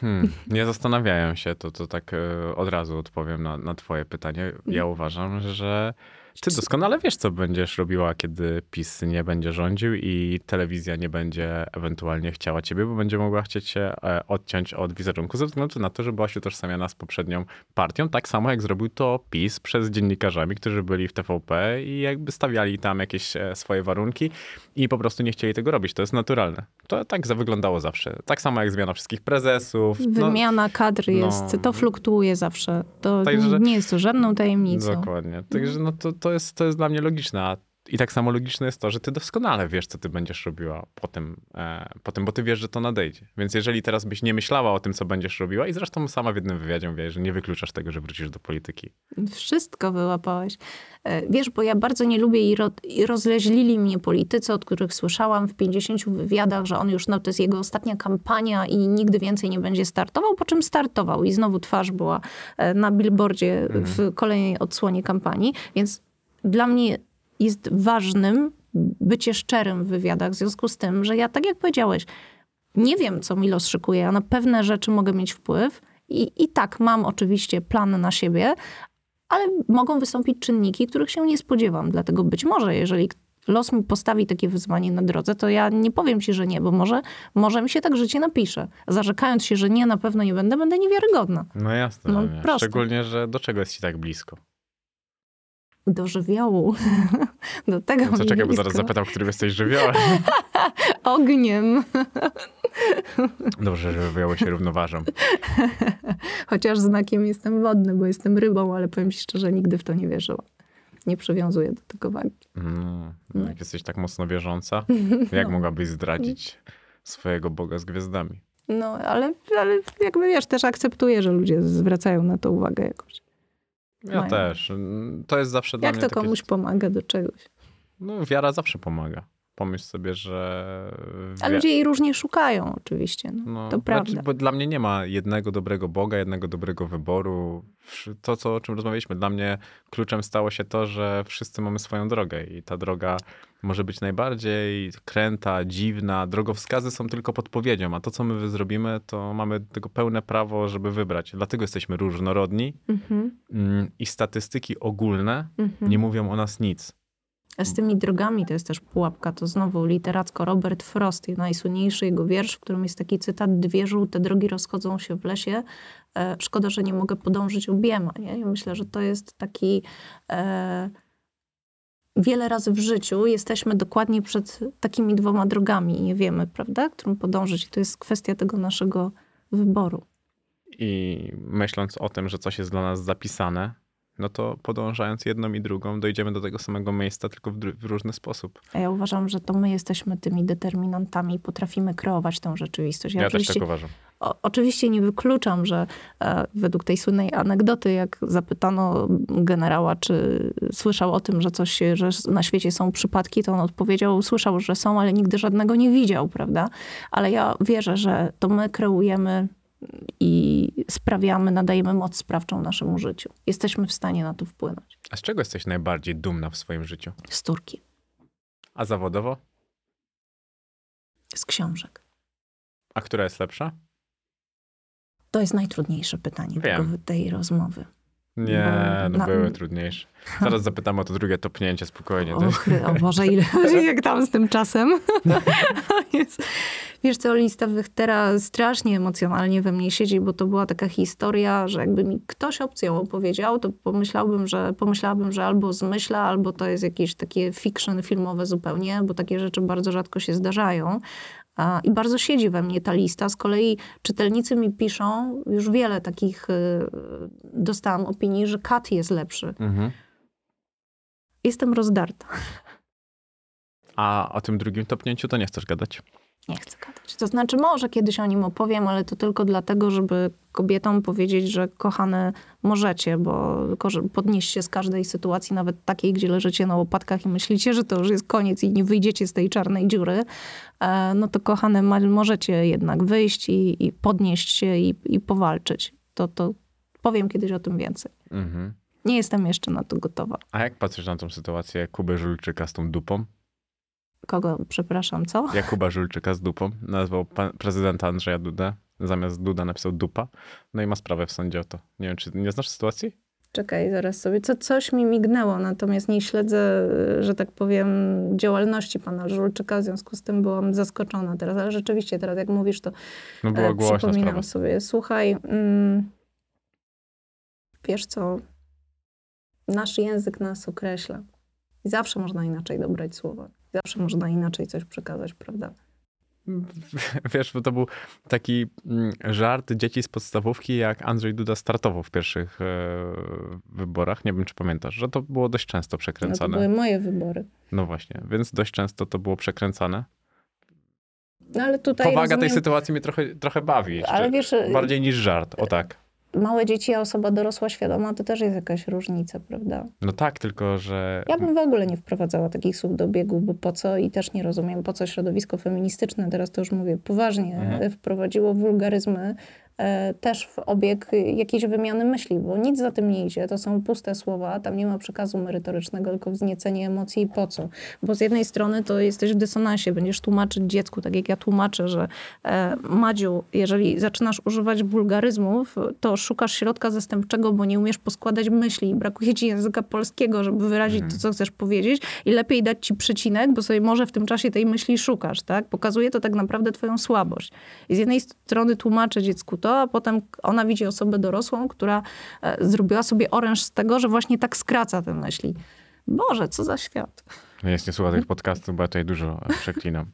Hmm, nie zastanawiają się, to, to tak e, od razu odpowiem na, na twoje pytanie. Ja uważam, że ty doskonale wiesz, co będziesz robiła, kiedy PiS nie będzie rządził i telewizja nie będzie ewentualnie chciała ciebie, bo będzie mogła chcieć się e, odciąć od wizerunku ze względu na to, że byłaś utożsamiana z poprzednią partią, tak samo jak zrobił to PiS przez dziennikarzami, którzy byli w TVP i jakby stawiali tam jakieś e, swoje warunki i po prostu nie chcieli tego robić. To jest naturalne. To tak wyglądało zawsze. Tak samo jak zmiana wszystkich prezesów. No, Wymiana kadr jest, no. to fluktuuje zawsze. To Także- nie jest to żadną tajemnicą. Dokładnie. Także no to, to, jest, to jest dla mnie logiczne. A I tak samo logiczne jest to, że ty doskonale wiesz, co ty będziesz robiła po tym, e, po tym, bo ty wiesz, że to nadejdzie. Więc jeżeli teraz byś nie myślała o tym, co będziesz robiła, i zresztą sama w jednym wywiadzie mówiłaś, że nie wykluczasz tego, że wrócisz do polityki. Wszystko wyłapałeś. E, Wiesz, bo ja bardzo nie lubię i, ro, i rozleźlili mnie politycy, od których słyszałam w 50 wywiadach, że on już, no to jest jego ostatnia kampania i nigdy więcej nie będzie startował, po czym startował i znowu twarz była e, na billboardzie w kolejnej odsłonie kampanii. Więc dla mnie jest ważnym bycie szczerym w wywiadach, w związku z tym, że ja, tak jak powiedziałeś, nie wiem, co mi los szykuje, a na pewne rzeczy mogę mieć wpływ. I, I tak, mam oczywiście plan na siebie, ale mogą wystąpić czynniki, których się nie spodziewam. Dlatego być może, jeżeli los mi postawi takie wyzwanie na drodze, to ja nie powiem ci, że nie, bo może, może mi się tak życie napisze. Zarzekając się, że nie, na pewno nie będę, będę niewiarygodna. No jasne, No, proste. Szczególnie, że do czego jest ci tak blisko? Do żywiołu. Do tego No to czekaj, bo zaraz zapytam, którym jesteś żywiołem. Ogniem. Dobrze, że żywioły się równoważą. Chociaż znakiem jestem wodny, bo jestem rybą, ale powiem ci szczerze, nigdy w to nie wierzyłam. Nie przywiązuję do tego wagi. Mm, jak jesteś tak mocno wierząca, jak mogłabyś zdradzić swojego Boga z gwiazdami? No, ale, ale jakby wiesz, też akceptuję, że ludzie zwracają na to uwagę jakoś. Ja Mają. też. To jest zawsze dla Jak mnie to takie... komuś pomaga do czegoś. No, wiara zawsze pomaga. Pomyśl sobie, że... A ludzie jej różnie szukają oczywiście. No, No, to prawda. Znaczy, bo dla mnie nie ma jednego dobrego Boga, jednego dobrego wyboru. To, co, o czym rozmawialiśmy, dla mnie kluczem stało się to, że wszyscy mamy swoją drogę i ta droga może być najbardziej kręta, dziwna. Drogowskazy są tylko podpowiedzią, a to, co my zrobimy, to mamy tego pełne prawo, żeby wybrać. Dlatego jesteśmy różnorodni Mhm, mm, i statystyki ogólne mhm. nie mówią o nas nic. A z tymi drogami to jest też pułapka. To znowu literacko Robert Frost, najsłynniejszy jego wiersz, w którym jest taki cytat Dwie żółte drogi rozchodzą się w lesie. E, szkoda, że nie mogę podążyć obiema. Nie? I myślę, że to jest taki... E, wiele razy w życiu jesteśmy dokładnie przed takimi dwoma drogami i nie wiemy, prawda, którą podążyć. I to jest kwestia tego naszego wyboru. I myśląc o tym, że coś jest dla nas zapisane, no to podążając jedną i drugą, dojdziemy do tego samego miejsca, tylko w, w różny sposób. A ja uważam, że to my jesteśmy tymi determinantami, potrafimy kreować tą rzeczywistość. Ja, też oczywiście tak uważam. O, oczywiście nie wykluczam, że e, według tej słynnej anegdoty, jak zapytano generała, czy słyszał o tym, że coś że na świecie są przypadki, to on odpowiedział, słyszał, że są, ale nigdy żadnego nie widział, prawda? Ale ja wierzę, że to my kreujemy i sprawiamy, nadajemy moc sprawczą naszemu życiu. Jesteśmy w stanie na to wpłynąć. A z czego jesteś najbardziej dumna w swoim życiu? Z Turki, A zawodowo? z książek. A która jest lepsza? To jest najtrudniejsze pytanie tego, tej rozmowy. Nie, Bo no na- były trudniejsze. Zaraz zapytam o to drugie topnięcie spokojnie. O, chry- o Boże, ile, jak tam z tym czasem. Wiesz co, lista Wychtera strasznie emocjonalnie we mnie siedzi, bo to była taka historia, że jakby mi ktoś obcy ją opowiedział, to pomyślałbym, że, pomyślałabym, że albo zmyśla, albo to jest jakieś takie fiction filmowe zupełnie, bo takie rzeczy bardzo rzadko się zdarzają. I bardzo siedzi we mnie ta lista. Z kolei czytelnicy mi piszą, już wiele takich y, dostałam opinii, że Kat jest lepszy. Mhm. Jestem rozdarta. A o tym drugim topnięciu to nie chcesz gadać? Nie chcę gadać. To znaczy, może kiedyś o nim opowiem, ale to tylko dlatego, żeby kobietom powiedzieć, że kochane możecie, bo podnieść się z każdej sytuacji, nawet takiej, gdzie leżycie na łopatkach i myślicie, że to już jest koniec i nie wyjdziecie z tej czarnej dziury, e, no to kochane możecie jednak wyjść i, i podnieść się i, i powalczyć. To, to powiem kiedyś o tym więcej. Mhm. Nie jestem jeszcze na to gotowa. A jak patrzysz na tą sytuację Kuby Żulczyka z tą dupą? Kogo, przepraszam, co? Jakuba Żulczyka z dupą. Nazwał pan, prezydenta Andrzeja Dudę. Zamiast Duda napisał dupa. No i ma sprawę w sądzie o to. Nie wiem, czy nie znasz sytuacji? Czekaj, zaraz sobie. Co, coś mi mignęło, natomiast nie śledzę, że tak powiem, działalności pana Żulczyka, w związku z tym byłam zaskoczona teraz. Ale rzeczywiście teraz, jak mówisz, to No była e, głośna przypominam sprawa. sobie. Słuchaj, mm, wiesz co, nasz język nas określa. I zawsze można inaczej dobrać słowa. Zawsze można inaczej coś przekazać, prawda? wiesz, bo to był taki mm, żart dzieci z podstawówki, jak Andrzej Duda startował w pierwszych e, wyborach. Nie wiem, czy pamiętasz, że to było dość często No to przekręcane. były moje wybory. No właśnie, więc dość często to było przekręcane. No ale tutaj Powaga tej rozumiem, sytuacji mnie trochę, trochę bawi. Jeszcze. Ale wiesz, Bardziej niż żart, o tak. Małe dzieci, a osoba dorosła świadoma, to też jest jakaś różnica, prawda? No tak, tylko że... Ja bym w ogóle nie wprowadzała takich słów do obiegu, bo po co i też nie rozumiem, po co środowisko feministyczne, teraz to już mówię poważnie, Mhm. wprowadziło wulgaryzmy też w obieg jakiejś wymiany myśli, bo nic za tym nie idzie, to są puste słowa, tam nie ma przekazu merytorycznego, tylko wzniecenie emocji i po co. Bo z jednej strony to jesteś w dysonansie, będziesz tłumaczyć dziecku, tak jak ja tłumaczę, że e, Madziu, jeżeli zaczynasz używać wulgaryzmów, to szukasz środka zastępczego, bo nie umiesz poskładać myśli i brakuje ci języka polskiego, żeby wyrazić to, co chcesz powiedzieć i lepiej dać ci przecinek, bo sobie może w tym czasie tej myśli szukasz, tak? Pokazuje to tak naprawdę twoją słabość. I z jednej strony tłumaczę dziecku to, a potem ona widzi osobę dorosłą, która e, zrobiła sobie oręż z tego, że właśnie tak skraca te myśli. Boże, co za świat. No Jest nie słucha tych podcastów, bo ja tutaj dużo przeklinam.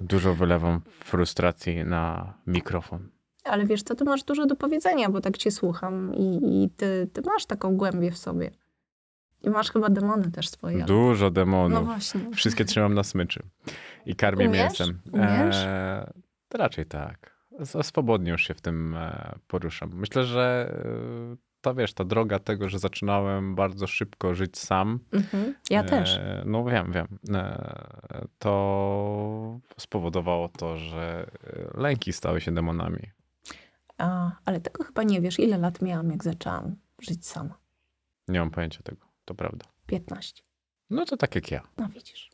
Dużo wylewam frustracji na mikrofon. Ale wiesz co, ty masz dużo do powiedzenia, bo tak cię słucham i, i ty, ty masz taką głębię w sobie. I masz chyba demony też swoje. Dużo demonów. No właśnie. Wszystkie trzymam na smyczy. I karmię Umiesz? mięsem. Umiesz? E, to raczej tak. Swobodnie już się w tym e, poruszam. Myślę, że e, to wiesz, ta droga tego, że zaczynałem bardzo szybko żyć sam. Mhm. Ja też. E, no wiem, wiem. E, to spowodowało to, że lęki stały się demonami. A, ale tego chyba nie wiesz, ile lat miałam, jak zaczęłam żyć sama. Nie mam pojęcia tego. To prawda. 15. No to tak jak ja. No widzisz.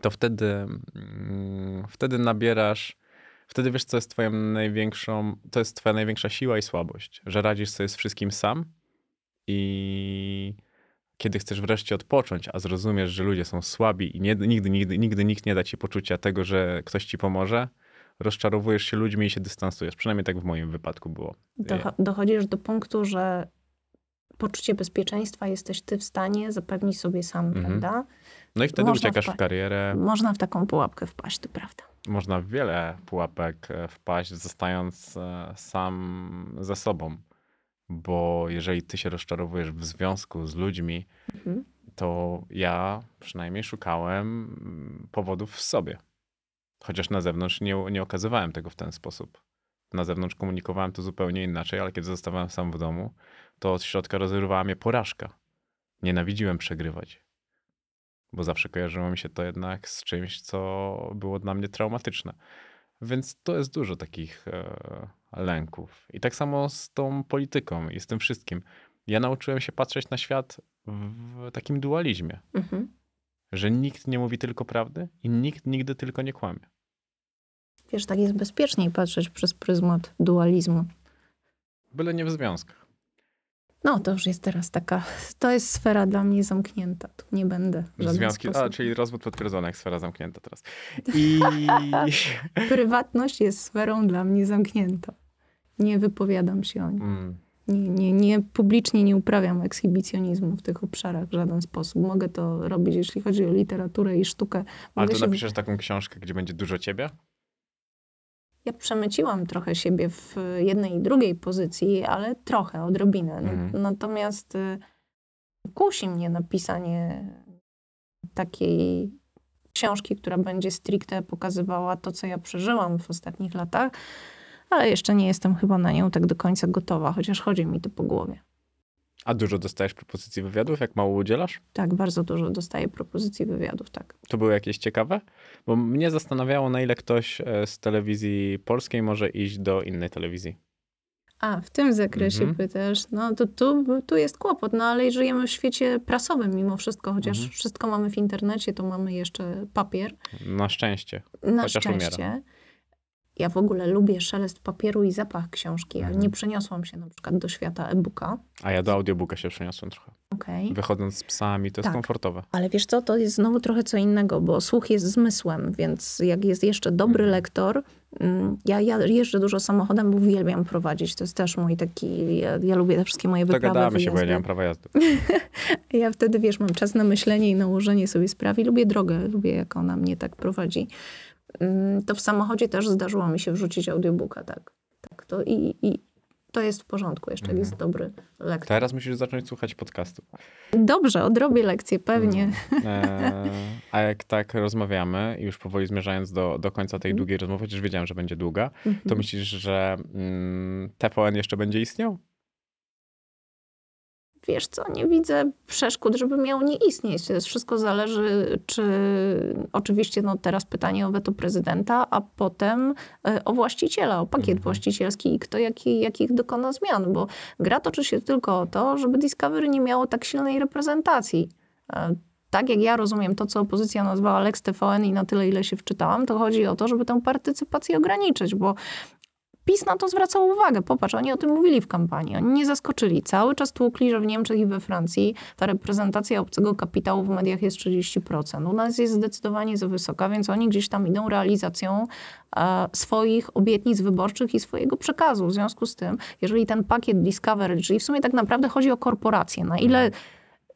to wtedy, mm, wtedy nabierasz, wtedy wiesz, co jest twoją największą, to jest twoja największa siła i słabość, że radzisz sobie z wszystkim sam i kiedy chcesz wreszcie odpocząć, a zrozumiesz, że ludzie są słabi i nie, nigdy, nigdy, nigdy nikt nie da ci poczucia tego, że ktoś ci pomoże, rozczarowujesz się ludźmi i się dystansujesz. Przynajmniej tak w moim wypadku było. Doch- dochodzisz do punktu, że poczucie bezpieczeństwa jesteś ty w stanie zapewnić sobie sam, Mhm. prawda? No i wtedy Można uciekasz w karierę, Można w taką pułapkę wpaść, to prawda. można w wiele pułapek e, wpaść, zostając e, sam ze sobą. Bo jeżeli ty się rozczarowujesz w związku z ludźmi, Mhm. to ja przynajmniej szukałem mm, powodów w sobie. Chociaż na zewnątrz nie, nie okazywałem tego w ten sposób. Na zewnątrz komunikowałem to zupełnie inaczej, ale kiedy zostawałem sam w domu, to od środka rozrywała mnie porażka. Nienawidziłem przegrywać. Bo zawsze kojarzyło mi się to jednak z czymś, co było dla mnie traumatyczne. Więc to jest dużo takich e, lęków. I tak samo z tą polityką i z tym wszystkim. Ja nauczyłem się patrzeć na świat w takim dualizmie, Mhm. że nikt nie mówi tylko prawdy i nikt nigdy tylko nie kłamie. Wiesz, tak jest bezpieczniej patrzeć przez pryzmat dualizmu. Byle nie w związkach. No, to już jest teraz taka, to jest sfera dla mnie zamknięta. Tu nie będę Związki, a, czyli rozwód potwierdzony, jak sfera zamknięta teraz. I Prywatność jest sferą dla mnie zamknięta. Nie wypowiadam się o niej. mm, Nie, nie, nie, publicznie nie uprawiam ekshibicjonizmu w tych obszarach w żaden sposób. Mogę to robić, jeśli chodzi o literaturę i sztukę. ale Mogę to się... napiszesz taką książkę, gdzie będzie dużo ciebie? Ja przemyciłam trochę siebie w jednej i drugiej pozycji, ale trochę, odrobinę. Mhm. Natomiast y, kusi mnie napisanie takiej książki, która będzie stricte pokazywała to, co ja przeżyłam w ostatnich latach, ale jeszcze nie jestem chyba na nią tak do końca gotowa, chociaż chodzi mi to po głowie. A dużo dostajesz propozycji wywiadów, jak mało udzielasz? Tak, bardzo dużo dostaję propozycji wywiadów, tak. To były jakieś ciekawe? Bo mnie zastanawiało, na ile ktoś e, z telewizji polskiej może iść do innej telewizji. A, w tym zakresie Mhm. pytasz, no to tu, tu jest kłopot, no ale żyjemy w świecie prasowym mimo wszystko, chociaż Mhm. wszystko mamy w internecie, to mamy jeszcze papier. Na szczęście. Na Chociaż umiera. Ja w ogóle lubię szelest papieru i zapach książki, ale Mhm. nie przeniosłam się na przykład do świata e-booka. A ja do audiobooka się przeniosłem trochę. Okej. Wychodząc z psami, to jest Tak. komfortowe. Ale wiesz co, to jest znowu trochę co innego, bo słuch jest zmysłem, więc jak jest jeszcze dobry Mhm. lektor, mm, ja, ja jeżdżę dużo samochodem, bo uwielbiam prowadzić. To jest też mój taki, ja, ja lubię te wszystkie moje wyprawy, Dogadamy się, bo ja nie mam prawa jazdy. Ja wtedy, wiesz, mam czas na myślenie i nałożenie sobie spraw i lubię drogę, lubię jak ona mnie tak prowadzi. Mm, to w samochodzie też zdarzyło mi się wrzucić audiobooka, tak. tak to i, i to jest w porządku, jeszcze Mhm. jest dobry lektor. Teraz musisz zacząć słuchać podcastu. Dobrze, odrobię lekcję, pewnie. E, a jak tak rozmawiamy już powoli zmierzając do, do końca tej długiej rozmowy, chociaż wiedziałem, że będzie długa, to myślisz, że mm, TVN jeszcze będzie istniał? Wiesz co, nie widzę przeszkód, żeby miał nie istnieć. To jest wszystko zależy, czy oczywiście no teraz pytanie o weto prezydenta, a potem e, o właściciela, o pakiet Mhm. właścicielski i kto jaki, jakich dokona zmian, bo gra toczy się tylko o to, żeby Discovery nie miało tak silnej reprezentacji. E, Tak jak ja rozumiem to, co opozycja nazwała Lex TVN i na tyle, ile się wczytałam, to chodzi o to, żeby tę partycypację ograniczyć, bo PiS na to zwracał uwagę. Popatrz, oni o tym mówili w kampanii. Oni nie zaskoczyli. Cały czas tłukli, że w Niemczech i we Francji ta reprezentacja obcego kapitału w mediach jest 30%. U nas jest zdecydowanie za wysoka, więc oni gdzieś tam idą realizacją e, swoich obietnic wyborczych i swojego przekazu. W związku z tym, jeżeli ten pakiet Discovery, czyli w sumie tak naprawdę chodzi o korporację, na ile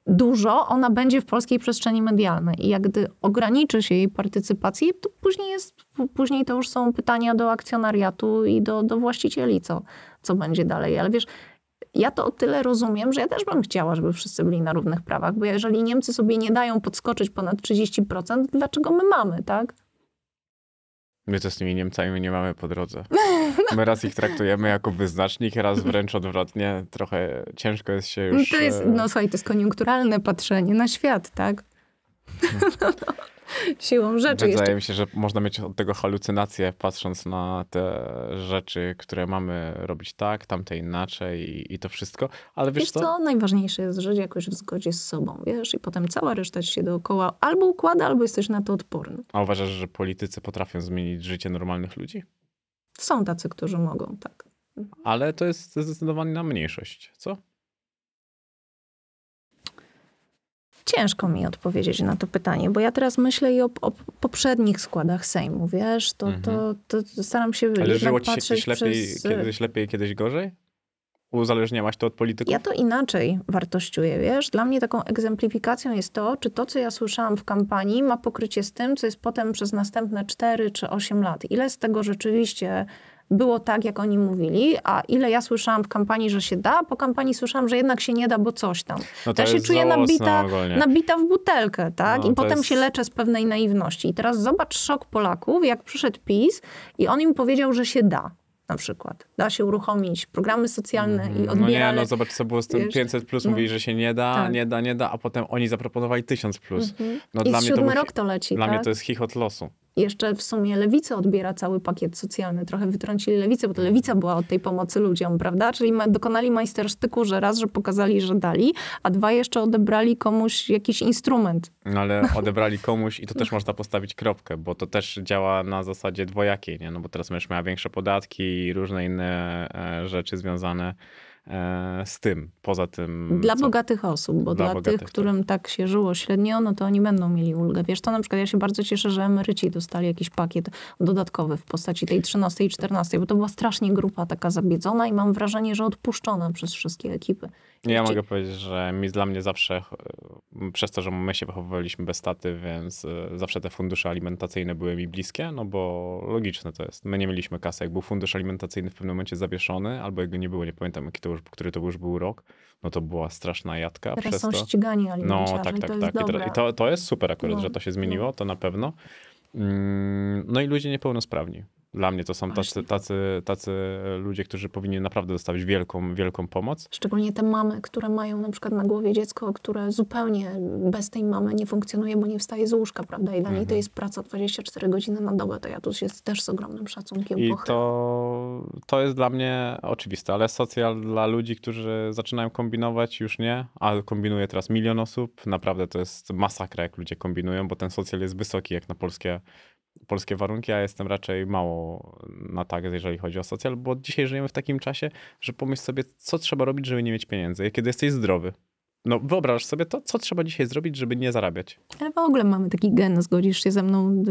dużo ona będzie w polskiej przestrzeni medialnej. I jak gdy ograniczy się jej partycypację, to później, jest, później to już są pytania do akcjonariatu i do, do właścicieli, co, co będzie dalej. Ale wiesz, ja to o tyle rozumiem, że ja też bym chciała, żeby wszyscy byli na równych prawach, bo jeżeli Niemcy sobie nie dają podskoczyć ponad 30%, dlaczego my mamy, tak? My to z tymi Niemcami nie mamy po drodze. My raz ich traktujemy jako wyznacznik, raz wręcz odwrotnie. Trochę ciężko jest się już... to jest, e, no słuchaj, to jest koniunkturalne patrzenie na świat, tak? No, no. Siłą rzeczy Wydaje jeszcze mi się, że można mieć od tego halucynacje, patrząc na te rzeczy, które mamy robić tak, tamte inaczej i, i to wszystko. Ale wiesz, Wiesz co? co, najważniejsze jest żyć jakoś w zgodzie z sobą, wiesz, i potem cała reszta ci się dookoła albo układa, albo jesteś na to odporny. A uważasz, że politycy potrafią zmienić życie normalnych ludzi? Są tacy, którzy mogą, tak. Ale to jest zdecydowanie na mniejszość, co? Ciężko mi odpowiedzieć na to pytanie, bo ja teraz myślę i o, o poprzednich składach Sejmu, wiesz, to, to, to, to staram się Mhm. Ale żyło ci się kiedyś lepiej, przez... kiedyś lepiej, kiedyś gorzej? Uzależniałaś to od polityków? Ja to inaczej wartościuję, wiesz. Dla mnie taką egzemplifikacją jest to, czy to, co ja słyszałam w kampanii, ma pokrycie z tym, co jest potem przez następne 4 czy 8 lat. Ile z tego rzeczywiście było tak, jak oni mówili, a ile ja słyszałam w kampanii, że się da, a po kampanii słyszałam, że jednak się nie da, bo coś tam. No To ja się czuję nabita, ogólnie. nabita w butelkę, tak? No, I potem jest- się leczę z pewnej naiwności. I teraz zobacz szok Polaków, jak przyszedł PiS i on im powiedział, że się da. Na przykład. Da się uruchomić programy socjalne i No nie, odbierane. no zobacz co było z tym wiesz, 500 plus, no. mówili, że się nie da, Tak. nie da, nie da, a potem oni zaproponowali 1000 plus. No I dla mnie to był, rok to leci, Dla tak? mnie to jest chichot losu. Jeszcze w sumie Lewica odbiera cały pakiet socjalny. Trochę wytrącili Lewicę, bo to Lewica była od tej pomocy ludziom, prawda? Czyli dokonali majstersztyku, że raz, że pokazali, że dali, a dwa jeszcze odebrali komuś jakiś instrument. No ale odebrali komuś i to też można postawić kropkę, bo to też działa na zasadzie dwojakiej, nie? No bo teraz będziesz miała większe podatki i różne inne e, rzeczy związane e, z tym, poza tym... Dla co- bogatych osób, bo Dla dla, tych, którym tak się żyło średnio, no to oni będą mieli ulgę. Wiesz, to na przykład ja się bardzo cieszę, że emeryci dostali jakiś pakiet dodatkowy w postaci tej 13 i 14, bo to była strasznie grupa taka zabiedzona i mam wrażenie, że odpuszczona przez wszystkie ekipy. Ja mogę powiedzieć, że mi dla mnie zawsze, e, przez to, że my się wychowywaliśmy bez taty, więc e, zawsze te fundusze alimentacyjne były mi bliskie, no bo logiczne to jest. My nie mieliśmy kasy. Jak był fundusz alimentacyjny w pewnym momencie zawieszony, albo jak go nie było, nie pamiętam, jaki to już, który to już był rok, no to była straszna jadka Teraz przez są to. ścigani alimenciarze No tak, tak, tak. I, to, to jest super akurat, No, że to się zmieniło, to na pewno. Mm, No i ludzie niepełnosprawni. Dla mnie to są tacy, Właśnie. tacy, tacy ludzie, którzy powinni naprawdę dostawać wielką, wielką pomoc. Szczególnie te mamy, które mają na przykład na głowie dziecko, które zupełnie bez tej mamy nie funkcjonuje, bo nie wstaje z łóżka, prawda? I dla niej to Mhm. jest praca 24 godziny na dobę. To ja tu się też z ogromnym szacunkiem I to, to jest dla mnie oczywiste, ale socjal dla ludzi, którzy zaczynają kombinować, już nie, a kombinuje teraz milion osób. Naprawdę to jest masakra, jak ludzie kombinują, bo ten socjal jest wysoki jak na polskie, polskie warunki, a jestem raczej mało na tak, jeżeli chodzi o socjal, bo dzisiaj żyjemy w takim czasie, że pomyśl sobie, co trzeba robić, żeby nie mieć pieniędzy, kiedy jesteś zdrowy. No wyobraź sobie to, co trzeba dzisiaj zrobić, żeby nie zarabiać. Ale w ogóle mamy taki gen, zgodzisz się ze mną.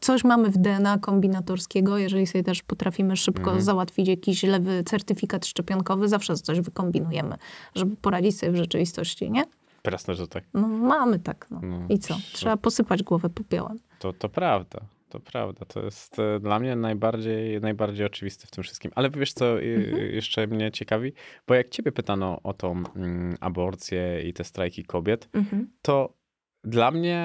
Coś mamy w DNA kombinatorskiego, jeżeli sobie też potrafimy szybko Mhm. załatwić jakiś lewy certyfikat szczepionkowy, zawsze coś wykombinujemy, żeby poradzić sobie w rzeczywistości, nie? Jasne, że tak. No mamy tak, no. No, I co? Trzeba posypać głowę popiołem. To, to prawda. To prawda, to jest e, dla mnie najbardziej, najbardziej oczywiste w tym wszystkim. Ale wiesz co y, Mhm. jeszcze mnie ciekawi? Bo jak ciebie pytano o tą mm, aborcję i te strajki kobiet, Mhm. to dla mnie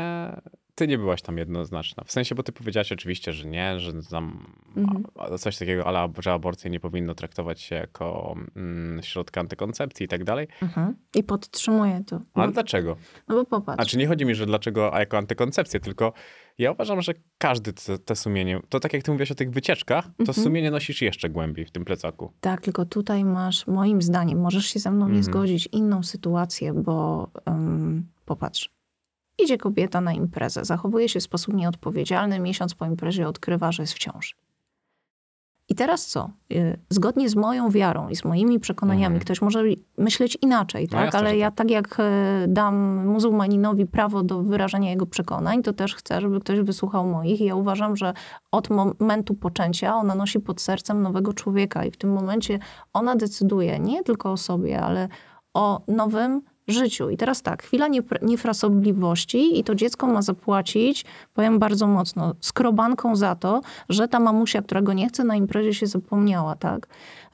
ty nie byłaś tam jednoznaczna. W sensie, bo ty powiedziałaś oczywiście, że nie, że tam Mhm. coś takiego, ale że aborcję nie powinno traktować się jako mm, środka antykoncepcji i tak dalej. Mhm. I podtrzymuję to. Ale dlaczego? No bo popatrz. A czy nie chodzi mi, że dlaczego a jako antykoncepcję, tylko ja uważam, że każdy te, te sumienie, to tak jak ty mówisz o tych wycieczkach, to Mhm. sumienie nosisz jeszcze głębiej w tym plecaku. Tak, tylko tutaj masz, moim zdaniem, możesz się ze mną nie Mhm. zgodzić, inną sytuację, bo um, popatrz. Idzie kobieta na imprezę, zachowuje się w sposób nieodpowiedzialny, miesiąc po imprezie odkrywa, że jest w ciąży. I teraz co? Y, Zgodnie z moją wiarą i z moimi przekonaniami, Mhm. ktoś może myśleć inaczej, No tak? jasne, Ale ja tak. tak jak e, dam muzułmaninowi prawo do wyrażania jego przekonań, to też chcę, żeby ktoś wysłuchał moich. I ja uważam, że od momentu poczęcia ona nosi pod sercem nowego człowieka i w tym momencie ona decyduje nie tylko o sobie, ale o nowym życiu. I teraz tak, chwila niefrasobliwości i to dziecko ma zapłacić, powiem bardzo mocno, skrobanką za to, że ta mamusia, która go nie chce na imprezie się zapomniała, tak?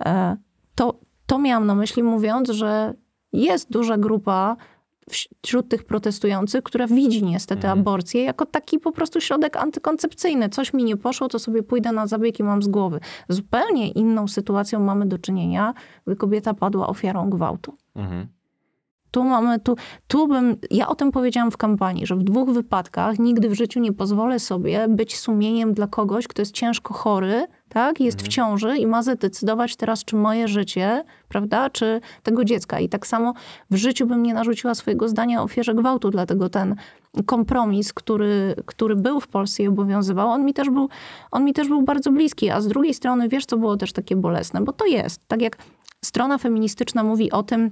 E, To, to miałam na myśli mówiąc, że jest duża grupa wś- wśród tych protestujących, która widzi niestety Mhm. aborcję jako taki po prostu środek antykoncepcyjny. Coś mi nie poszło, to sobie pójdę na zabieg i mam z głowy. Zupełnie inną sytuacją mamy do czynienia, gdy kobieta padła ofiarą gwałtu. Mhm. Tu mamy, tu, tu bym, ja o tym powiedziałam w kampanii, że w dwóch wypadkach nigdy w życiu nie pozwolę sobie być sumieniem dla kogoś, kto jest ciężko chory, tak, jest w ciąży i ma zadecydować teraz, czy moje życie, prawda, czy tego dziecka. I tak samo w życiu bym nie narzuciła swojego zdania ofierze gwałtu, dlatego ten kompromis, który, który był w Polsce i obowiązywał, on mi, też był, on mi też był bardzo bliski. A z drugiej strony, wiesz, co było też takie bolesne? Bo to jest, tak jak strona feministyczna mówi o tym,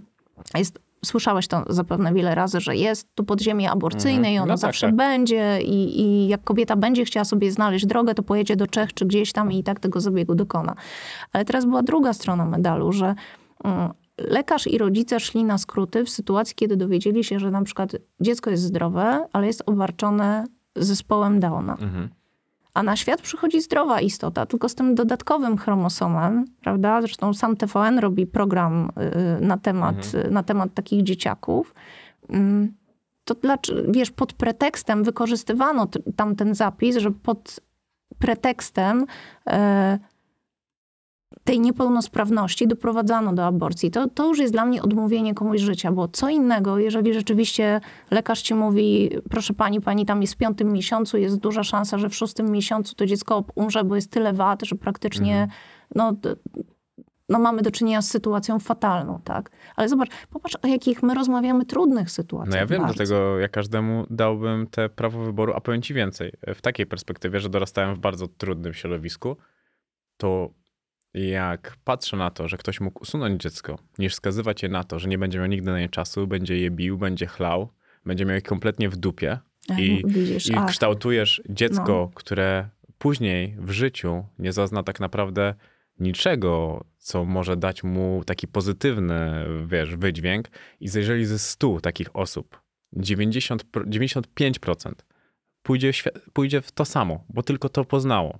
jest, słyszałeś to zapewne wiele razy, że jest tu podziemie aborcyjne Mhm. i ono No tak, zawsze tak. będzie i, i jak kobieta będzie chciała sobie znaleźć drogę, to pojedzie do Czech czy gdzieś tam i tak tego zabiegu dokona. Ale teraz była druga strona medalu, że mm, lekarz i rodzice szli na skróty w sytuacji, kiedy dowiedzieli się, że na przykład dziecko jest zdrowe, ale jest obarczone zespołem Downa. Mhm. A na świat przychodzi zdrowa istota, tylko z tym dodatkowym chromosomem, prawda? Zresztą sam TVN robi program y, na temat, y, na temat takich dzieciaków. Ym, To dlaczego, wiesz, pod pretekstem wykorzystywano tam ten zapis, że pod pretekstem e, tej niepełnosprawności doprowadzano do aborcji. To, to już jest dla mnie odmówienie komuś życia, bo co innego, jeżeli rzeczywiście lekarz ci mówi, proszę pani, pani tam jest w piątym miesiącu, jest duża szansa, że w szóstym miesiącu to dziecko umrze, bo jest tyle wad, że praktycznie no, d- no mamy do czynienia z sytuacją fatalną, tak? Ale zobacz, popatrz, o jakich my rozmawiamy trudnych sytuacjach. No ja wiem, bardzo. dlatego ja każdemu dałbym te prawo wyboru, a powiem ci więcej. W takiej perspektywie, że dorastałem w bardzo trudnym środowisku, to jak patrzę na to, że ktoś mógł usunąć dziecko, niż skazywać je na to, że nie będzie miał nigdy na nie czasu, będzie je bił, będzie chlał, będzie miał je kompletnie w dupie i, widzisz, i kształtujesz dziecko, No. które później w życiu nie zazna tak naprawdę niczego, co może dać mu taki pozytywny, wiesz, wydźwięk. I jeżeli ze 100 takich osób 90, pro- 95% pójdzie, w pójdzie w to samo, bo tylko to poznało.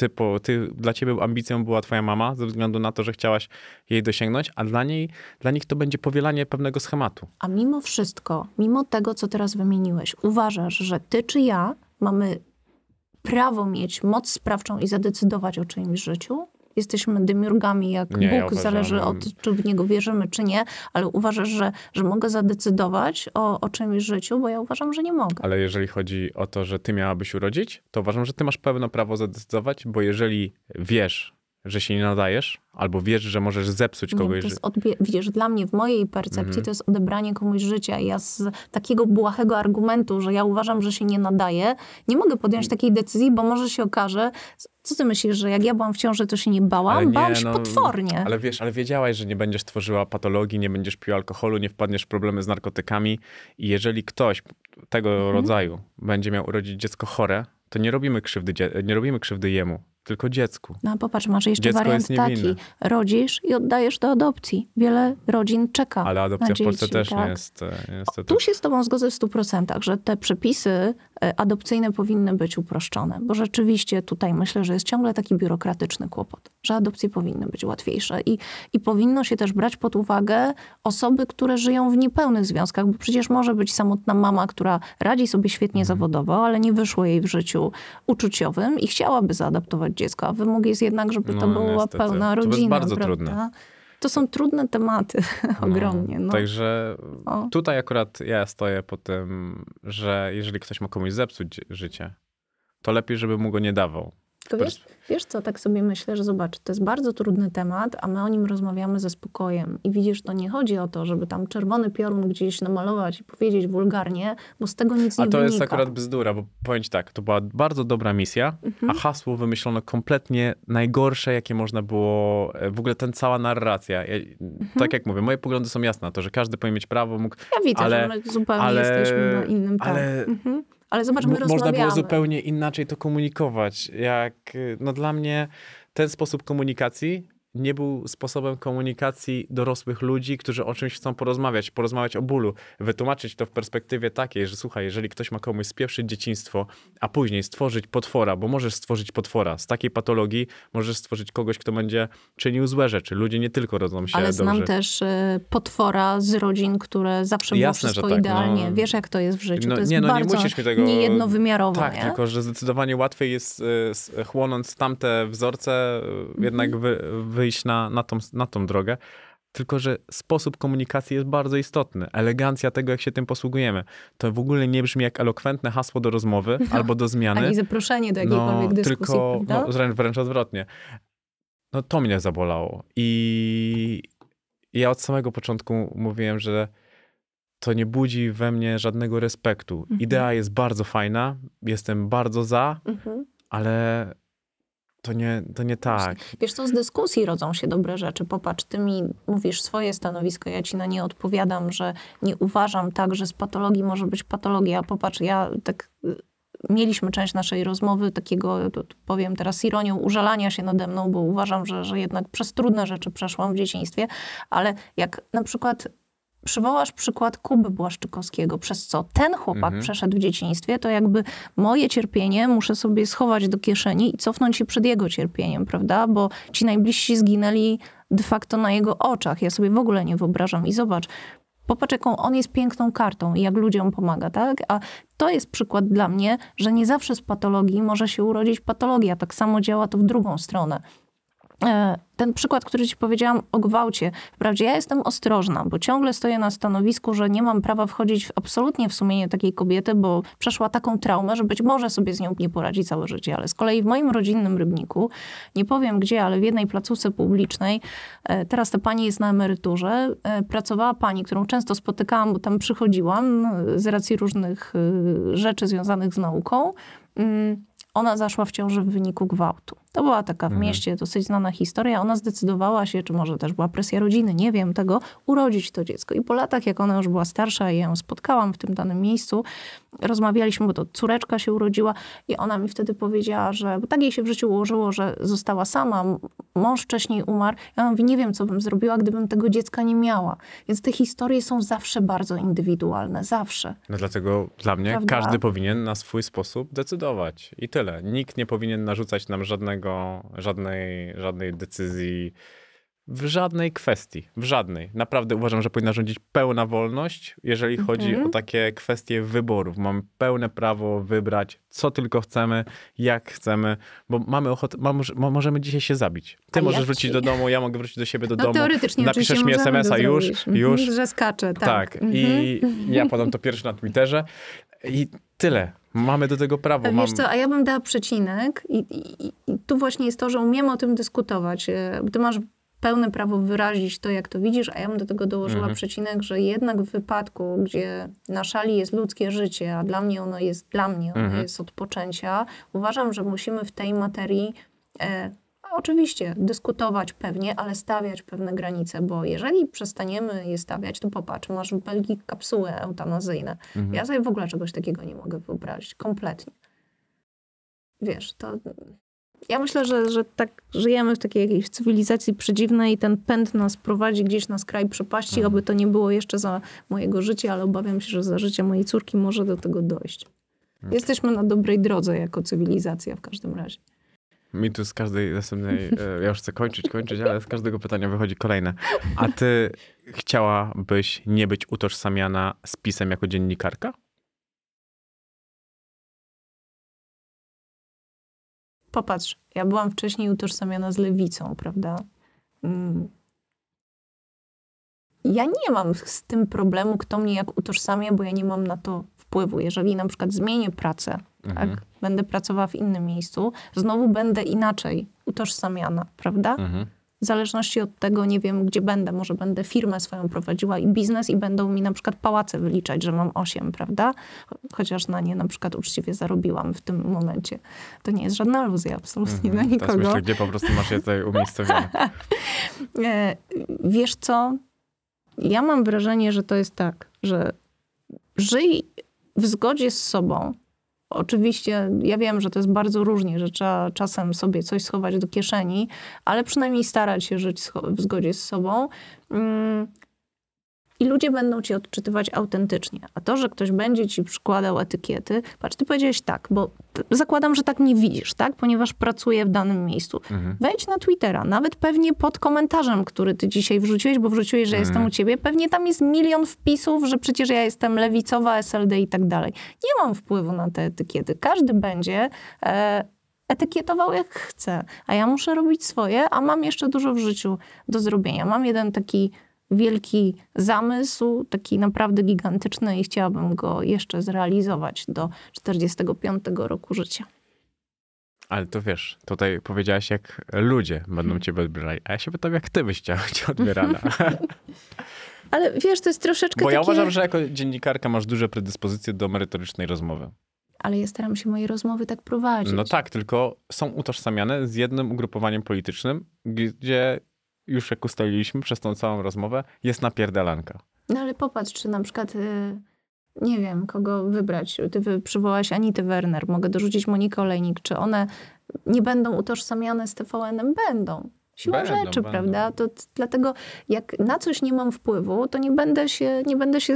Ty, ty, dla ciebie ambicją była twoja mama ze względu na to, że chciałaś jej dosięgnąć, a dla niej, dla nich to będzie powielanie pewnego schematu. A mimo wszystko, mimo tego, co teraz wymieniłeś, uważasz, że ty czy ja mamy prawo mieć moc sprawczą i zadecydować o czyimś życiu? Jesteśmy demiurgami jak Nie, ja Bóg, uważam- zależy od czy w niego wierzymy, czy nie, ale uważasz, że, że mogę zadecydować o, o czyimś życiu, bo ja uważam, że nie mogę. Ale jeżeli chodzi o to, że ty miałabyś urodzić, to uważam, że ty masz pełne prawo zadecydować, bo jeżeli wiesz, że się nie nadajesz, albo wiesz, że możesz zepsuć Nie, kogoś, to że... jest odbie- widzisz, dla mnie w mojej percepcji Mhm. to jest odebranie komuś życia. Ja z takiego błahego argumentu, że ja uważam, że się nie nadaje, nie mogę podjąć Mm. takiej decyzji, bo może się okaże, co ty myślisz, że jak ja byłam w ciąży, to się nie bałam? Ale nie, Bałam się no, potwornie. Ale wiesz, ale wiedziałaś, że nie będziesz tworzyła patologii, nie będziesz pił alkoholu, nie wpadniesz w problemy z narkotykami i jeżeli ktoś tego Mhm. rodzaju będzie miał urodzić dziecko chore, to nie robimy krzywdy, nie robimy krzywdy jemu, tylko dziecku. No popatrz, masz jeszcze Dziecko wariant taki. Rodzisz i oddajesz do adopcji. Wiele rodzin czeka Ale adopcja w Polsce dzieci, też tak? nie jest e, niestety. Tu się z tobą zgodzę w 100%, że te przepisy e, adopcyjne powinny być uproszczone, bo rzeczywiście tutaj myślę, że jest ciągle taki biurokratyczny kłopot, że adopcje powinny być łatwiejsze i, i powinno się też brać pod uwagę osoby, które żyją w niepełnych związkach, bo przecież może być samotna mama, która radzi sobie świetnie zawodowo, ale nie wyszło jej w życiu uczuciowym i chciałaby zaadoptować dziecko, a wymóg jest jednak, żeby to No, była niestety. pełna To jest rodzina. bardzo prawda? trudne. To są trudne tematy, ogromnie. No. Także O. tutaj akurat ja stoję po tym, że jeżeli ktoś ma komuś zepsuć życie, to lepiej, żeby mu go nie dawał. Tylko wiesz, wiesz co, tak sobie myślę, że zobacz, to jest bardzo trudny temat, a my o nim rozmawiamy ze spokojem. I widzisz, to nie chodzi o to, żeby tam czerwony piorun gdzieś namalować i powiedzieć wulgarnie, bo z tego nic nie A to wynika. jest akurat bzdura, bo powiem ci tak, to była bardzo dobra misja, Mhm. a hasło wymyślono kompletnie najgorsze, jakie można było, e, w ogóle ten cała narracja. Ja, Mhm. Tak jak mówię, moje poglądy są jasne to, że każdy powinien mieć prawo, mógł... Ja widzę, ale- że my zupełnie ale- jesteśmy na innym tak. ale- Mhm. Ale zobacz, my Mo- Można było zupełnie inaczej to komunikować. Jak, y, no dla mnie ten sposób komunikacji nie był sposobem komunikacji dorosłych ludzi, którzy o czymś chcą porozmawiać, porozmawiać o bólu, wytłumaczyć to w perspektywie takiej, że słuchaj, jeżeli ktoś ma komuś spieprzyć dzieciństwo, a później stworzyć potwora, bo możesz stworzyć potwora z takiej patologii, możesz stworzyć kogoś, kto będzie czynił złe rzeczy. Ludzie nie tylko rodzą się Ale dobrze. znam też y, potwora z rodzin, które zawsze było Jasne, wszystko tak, idealnie. no. Wiesz, jak to jest w życiu. No, to jest nie, no nie bardzo musisz mi tego- niejednowymiarowo. Tak, nie? tylko że zdecydowanie łatwiej jest y, chłonąc tamte wzorce, y, Mhm. jednak wy, wyjść na, na, tą, na tą drogę. Tylko, że sposób komunikacji jest bardzo istotny. Elegancja tego, jak się tym posługujemy. To w ogóle nie brzmi jak elokwentne hasło do rozmowy albo do zmiany. Ani zaproszenie do jakiejkolwiek dyskusji, No, tylko prawda? no, wręcz, wręcz odwrotnie. No to mnie zabolało. I ja od samego początku mówiłem, że to nie budzi we mnie żadnego respektu. Mhm. Idea jest bardzo fajna, jestem bardzo za, Mhm. ale to nie, to nie tak. Wiesz co, z dyskusji rodzą się dobre rzeczy. Popatrz, ty mi mówisz swoje stanowisko, ja ci na nie odpowiadam, że nie uważam tak, że z patologii może być patologia. Popatrz, ja tak... y, Mieliśmy część naszej rozmowy takiego, powiem teraz ironią, użalania się nade mną, bo uważam, że, że jednak przez trudne rzeczy przeszłam w dzieciństwie, ale jak na przykład przywołasz przykład Kuby Błaszczykowskiego, przez co ten chłopak Mhm. przeszedł w dzieciństwie, to jakby moje cierpienie muszę sobie schować do kieszeni i cofnąć się przed jego cierpieniem, prawda? Bo ci najbliżsi zginęli de facto na jego oczach. Ja sobie w ogóle nie wyobrażam. I zobacz, popatrz, jaką on jest piękną kartą i jak ludziom pomaga, tak? A to jest przykład dla mnie, że nie zawsze z patologii może się urodzić patologia. Tak samo działa to w drugą stronę. E, Ten przykład, który ci powiedziałam o gwałcie, wprawdzie ja jestem ostrożna, bo ciągle stoję na stanowisku, że nie mam prawa wchodzić absolutnie w sumienie takiej kobiety, bo przeszła taką traumę, że być może sobie z nią nie poradzi całe życie. Ale z kolei w moim rodzinnym Rybniku, nie powiem gdzie, ale w jednej placówce publicznej, e, teraz ta pani jest na emeryturze, e, pracowała pani, którą często spotykałam, bo tam przychodziłam z racji różnych rzeczy związanych z nauką. Mm, Ona zaszła w ciąży w wyniku gwałtu. To była taka w Mhm. mieście dosyć znana historia. Ona zdecydowała się, czy może też była presja rodziny, nie wiem tego, urodzić to dziecko. I po latach, jak ona już była starsza i ja ją spotkałam w tym danym miejscu, rozmawialiśmy, bo to córeczka się urodziła i ona mi wtedy powiedziała, że bo tak jej się w życiu ułożyło, że została sama, mąż wcześniej umarł. Ja mówię, nie wiem, co bym zrobiła, gdybym tego dziecka nie miała. Więc te historie są zawsze bardzo indywidualne, zawsze. No dlatego dla mnie Prawda? każdy powinien na swój sposób decydować. I tyle. Nikt nie powinien narzucać nam żadnego, żadnej, żadnej decyzji w żadnej kwestii. W żadnej. Naprawdę uważam, że powinna rządzić pełna wolność, jeżeli chodzi Mhm. o takie kwestie wyborów. Mamy pełne prawo wybrać, co tylko chcemy, jak chcemy, bo mamy ochotę, możemy dzisiaj się zabić. Ty A możesz jak wrócić ci- do domu, ja mogę wrócić do siebie do No domu. teoretycznie napiszesz mi SMS-a już. Mhm, już. Że skacze, tak. Tak, Mhm. i ja podam to pierwszy na Twitterze i tyle. Mamy do tego prawo. A Mam... Wiesz co, a ja bym dała przecinek i, i, i tu właśnie jest to, że umiemy o tym dyskutować. E, Ty masz pełne prawo wyrazić to, jak to widzisz, a ja bym do tego dołożyła Mhm. przecinek, że jednak w wypadku, gdzie na szali jest ludzkie życie, a dla mnie ono jest, dla mnie ono Mhm. jest od poczęcia, uważam, że musimy w tej materii e, Oczywiście, dyskutować pewnie, ale stawiać pewne granice, bo jeżeli przestaniemy je stawiać, to popatrz, masz w Belgii kapsuły eutanazyjne. Mhm. Ja sobie w ogóle czegoś takiego nie mogę wyobrazić. Kompletnie. Wiesz, to Ja myślę, że, że tak żyjemy w takiej jakiejś cywilizacji przedziwnej i ten pęd nas prowadzi gdzieś na skraj przepaści, Mhm. oby to nie było jeszcze za mojego życia, ale obawiam się, że za życia mojej córki może do tego dojść. Mhm. Jesteśmy na dobrej drodze jako cywilizacja w każdym razie. Mi tu z każdej następnej, e, ja już chcę kończyć, kończyć, ale z każdego pytania wychodzi kolejne. A ty chciałabyś nie być utożsamiana z pisem jako dziennikarka? Popatrz, ja byłam wcześniej utożsamiana z lewicą, prawda? Mm. Ja nie mam z tym problemu, kto mnie jak utożsamia, bo ja nie mam na to wpływu. Jeżeli na przykład zmienię pracę, Mhm. tak, będę pracowała w innym miejscu, znowu będę inaczej utożsamiana, prawda? Mhm. W zależności od tego, nie wiem, gdzie będę. Może będę firmę swoją prowadziła i biznes i będą mi na przykład pałace wyliczać, że mam osiem, prawda? Cho- Chociaż na nie na przykład uczciwie zarobiłam w tym momencie. To nie jest żadna aluzja absolutnie Mhm. na Teraz nikogo. myślę, gdzie po prostu masz je tutaj umiejscowione. E, Wiesz co? Ja mam wrażenie, że to jest tak, że żyj w zgodzie z sobą. Oczywiście ja wiem, że to jest bardzo różnie, że trzeba czasem sobie coś schować do kieszeni, ale przynajmniej starać się żyć w zgodzie z sobą. I ludzie będą ci odczytywać autentycznie. A to, że ktoś będzie ci przykładał etykiety, patrz, ty powiedziałeś tak, bo zakładam, że tak nie widzisz, tak? Ponieważ pracuję w danym miejscu. Mhm. Wejdź na Twittera, nawet pewnie pod komentarzem, który ty dzisiaj wrzuciłeś, bo wrzuciłeś, że jestem Mhm. u ciebie, pewnie tam jest milion wpisów, że przecież ja jestem lewicowa, SLD i tak dalej. Nie mam wpływu na te etykiety. Każdy będzie e, etykietował jak chce, a ja muszę robić swoje, a mam jeszcze dużo w życiu do zrobienia. Mam jeden taki wielki zamysł, taki naprawdę gigantyczny i chciałabym go jeszcze zrealizować do 45 roku życia. Ale to wiesz, tutaj powiedziałaś, jak ludzie będą ciebie odbierali, a ja się pytam, jak ty byś chciała być odbierana. Ale wiesz, to jest troszeczkę Bo ja takie... uważam, że jako dziennikarka masz duże predyspozycje do merytorycznej rozmowy. Ale ja staram się moje rozmowy tak prowadzić. No tak, tylko są utożsamiane z jednym ugrupowaniem politycznym, gdzie już jak ustaliliśmy przez tą całą rozmowę, jest napierdalanka. No ale popatrz, czy na przykład, y, nie wiem, kogo wybrać. Ty przywołałaś Anitę Werner, mogę dorzucić Monikę Olejnik. Czy one nie będą utożsamiane z TVN-em? Będą. Siłą Będą, rzeczy, będą. prawda? To dlatego jak na coś nie mam wpływu, to nie będę się, nie będę się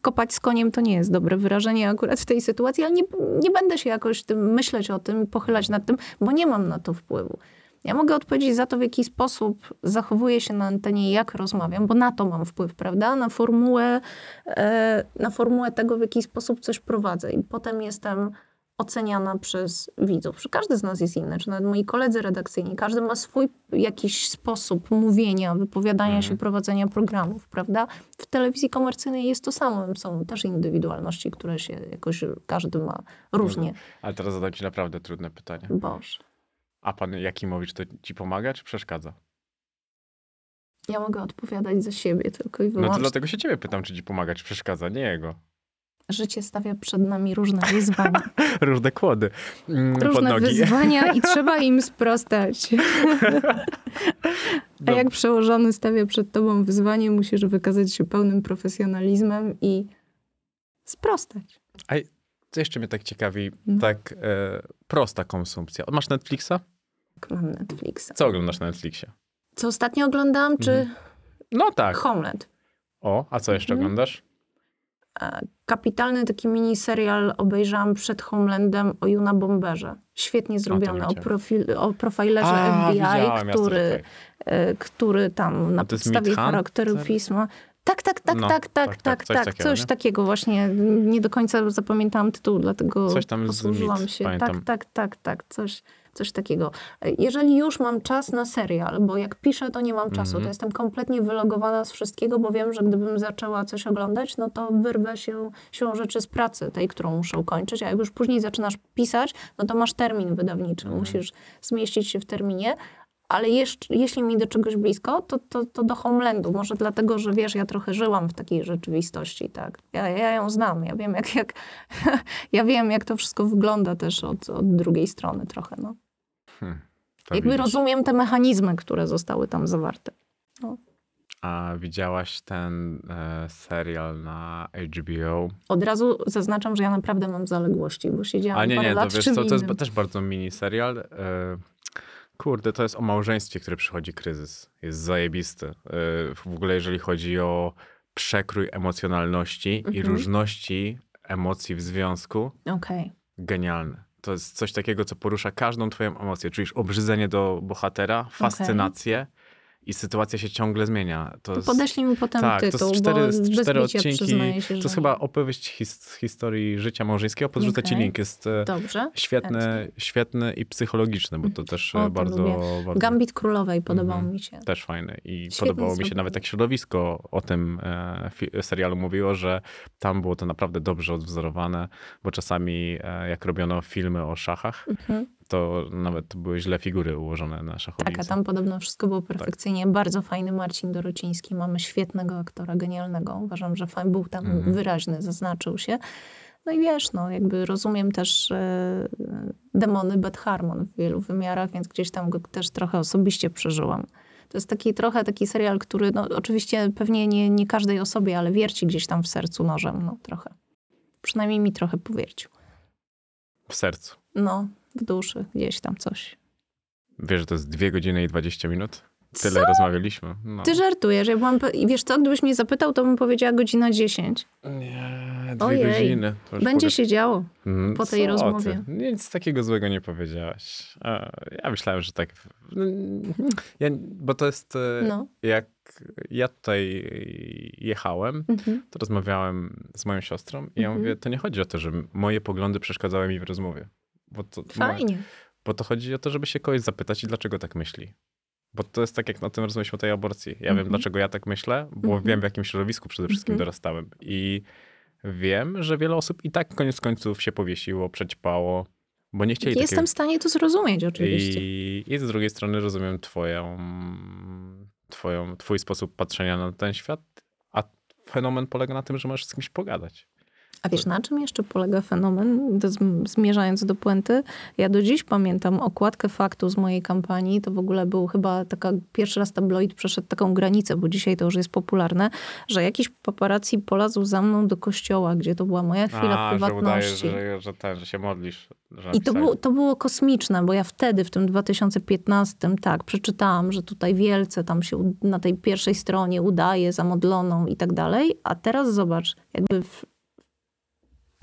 kopać z koniem, to nie jest dobre wyrażenie akurat w tej sytuacji, ale nie, nie będę się jakoś tym myśleć o tym, pochylać nad tym, bo nie mam na to wpływu. Ja mogę odpowiedzieć za to, w jaki sposób zachowuję się na antenie i jak rozmawiam, bo na to mam wpływ, prawda? Na formułę, e, na formułę tego, w jaki sposób coś prowadzę. I potem jestem oceniana przez widzów. Każdy z nas jest inny, czy nawet moi koledzy redakcyjni. Każdy ma swój jakiś sposób mówienia, wypowiadania się, prowadzenia programów, prawda? W telewizji komercyjnej jest to samo. Są też indywidualności, które się jakoś każdy ma różnie. Ale teraz zadam ci naprawdę trudne pytanie. Boże. A pan Jakimowicz to ci pomaga, czy przeszkadza? Ja mogę odpowiadać za siebie tylko i No wyłącznie. to dlatego się ciebie pytam, czy ci pomaga, czy przeszkadza, nie jego. Życie stawia przed nami różne wyzwania. Różne kłody mm, Różne wyzwania i trzeba im sprostać. A jak przełożony stawia przed tobą wyzwanie, musisz wykazać się pełnym profesjonalizmem i sprostać. A co jeszcze mnie tak ciekawi, No. tak e, prosta konsumpcja. Masz Netflixa? Mam Netflixa. Co oglądasz na Netflixie? Co ostatnio oglądałam, czy No tak. Homeland? O, a co jeszcze Mhm. oglądasz? E, Kapitalny taki miniserial obejrzałam przed Homelandem o Juna Bomberze. Świetnie zrobiony, o, profil, o profilerze A, FBI, który, e, który tam na podstawie charakteru pisma. Tak, tak, tak, No, tak, tak, tak, tak, tak, tak. coś takiego, Coś takiego właśnie. Nie do końca zapamiętałam tytuł, dlatego Coś tam posłużyłam się. pamiętam. Tak, tak, tak, tak. Coś, coś takiego. Jeżeli już mam czas na serial, bo jak piszę, to nie mam czasu, Mhm. to jestem kompletnie wylogowana z wszystkiego, bo wiem, że gdybym zaczęła coś oglądać, no to wyrwę się siłą rzeczy z pracy, tej, którą muszę ukończyć, a jak już później zaczynasz pisać, no to masz termin wydawniczy, Mhm. musisz zmieścić się w terminie, ale jeszcze, jeśli mi do czegoś blisko, to, to, to do Homelandu. Może dlatego, że wiesz, ja trochę żyłam w takiej rzeczywistości, tak. Ja, ja ją znam, ja wiem, jak, jak, ja wiem, jak to wszystko wygląda też od, od drugiej strony trochę, no. Hmm, Jakby widzisz. rozumiem te mechanizmy, które zostały tam zawarte. A widziałaś ten e, serial na HBO? Od razu zaznaczam, że ja naprawdę mam zaległości, bo siedziałam A nie, parę nie, to lat wiesz co, to jest też bardzo mini serial. E, kurde, to jest o małżeństwie, które przychodzi kryzys. Jest zajebisty. E, w ogóle jeżeli chodzi o przekrój emocjonalności i Mhm. różności emocji w związku, Okej. genialne. To jest coś takiego, co porusza każdą twoją emocję. Czujesz obrzydzenie do bohatera, fascynację i sytuacja się ciągle zmienia. To To jest... podeślij mi potem Tak, tytuł, to jest cztery, bo cztery odcinki. się, to jest chyba opowieść his, historii życia małżeńskiego. Podrzucę ci Okej. link. Jest e, Dobrze. świetny, świetny i psychologiczny, bo to też O, e, to bardzo, lubię. bardzo Gambit Królowej podobał Mhm. mi się. też fajny. I Świetnie podobało mi się zrobione. nawet tak środowisko o tym e, serialu mówiło, że tam było to naprawdę dobrze odwzorowane, bo czasami e, jak robiono filmy o szachach, Mhm. To nawet były źle figury ułożone na szachownicy. Tak, a tam podobno wszystko było Tak. perfekcyjnie. Bardzo fajny Marcin Dorociński. Mamy świetnego aktora, genialnego. Uważam, że fan był tam Mhm. wyraźny, zaznaczył się. No i wiesz, no jakby rozumiem też e, demony Beth Harmon w wielu wymiarach, więc gdzieś tam go też trochę osobiście przeżyłam. To jest taki trochę taki serial, który no oczywiście pewnie nie, nie każdej osobie, ale wierci gdzieś tam w sercu nożem, no trochę. Przynajmniej mi trochę powiercił. W sercu. No, w duszy, gdzieś tam coś. Wiesz, że to jest 2 godziny i 20 minut? Tyle Co? rozmawialiśmy. No. Ty żartujesz. Ja byłam, wiesz co, gdybyś mnie zapytał, to bym powiedziała godzina 10. Nie, dwie Ojej. godziny. Będzie się działo. Mm, po tej co rozmowie. Ty? Nic takiego złego nie powiedziałaś. Ja myślałem, że tak. Ja, bo to jest. e, No. Jak ja tutaj jechałem, Mhm. to rozmawiałem z moją siostrą i ja Mhm. mówię, to nie chodzi o to, że moje poglądy przeszkadzały mi w rozmowie. Bo to, Fajnie. Bo to chodzi o to, żeby się kogoś zapytać i dlaczego tak myśli. Bo to jest tak, jak na tym rozmawialiśmy o tej aborcji. Ja Mhm. wiem, dlaczego ja tak myślę, bo Mhm. wiem, w jakim środowisku przede wszystkim Mhm. dorastałem. I wiem, że wiele osób i tak koniec końców się powiesiło, przećpało, bo nie chcieli Jestem takiego... w stanie to zrozumieć oczywiście. I, I z drugiej strony rozumiem twoją, twoją, twój sposób patrzenia na ten świat, a fenomen polega na tym, że możesz z kimś pogadać. A wiesz, na czym jeszcze polega fenomen? Zm- Zmierzając do puenty, ja do dziś pamiętam okładkę faktu z mojej kampanii. To w ogóle był chyba taka, pierwszy raz tabloid przeszedł taką granicę, bo dzisiaj to już jest popularne, że jakiś paparazzi polazł za mną do kościoła, gdzie to była moja chwila a, że udajesz, prywatności. że, że, ten, że się modlisz. Że I to to było kosmiczne, bo ja wtedy, w tym 2015, tak, przeczytałam, że tutaj wielce tam się na tej pierwszej stronie udaje zamodloną i tak dalej, a teraz zobacz, jakby w,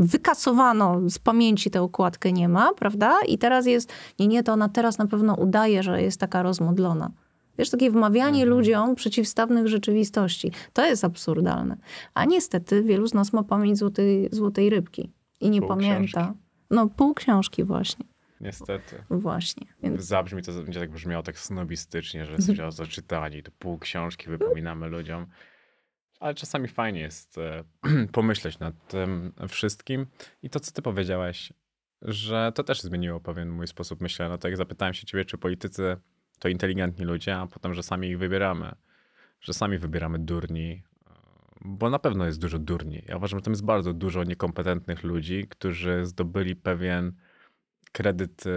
wykasowano z pamięci tę okładkę, nie ma, prawda? I teraz jest, nie, nie, to ona teraz na pewno udaje, że jest taka rozmodlona. Wiesz, takie wmawianie Mhm. ludziom przeciwstawnych rzeczywistości. To jest absurdalne. A niestety wielu z nas ma pamięć złotej, złotej rybki i nie Pół pamięta. książki. No, pół książki właśnie. Niestety. Właśnie. Więc Zabrzmi to, będzie tak brzmiało tak snobistycznie, że jesteśmy o zaczytani, to pół książki wypominamy ludziom. Ale czasami fajnie jest e, pomyśleć nad tym wszystkim. I to, co ty powiedziałaś, że to też zmieniło pewien mój sposób myślenia. No to jak zapytałem się ciebie, czy politycy to inteligentni ludzie, a potem, że sami ich wybieramy. Że sami wybieramy durni, e, bo na pewno jest dużo durni. Ja uważam, że tam jest bardzo dużo niekompetentnych ludzi, którzy zdobyli pewien kredyt e,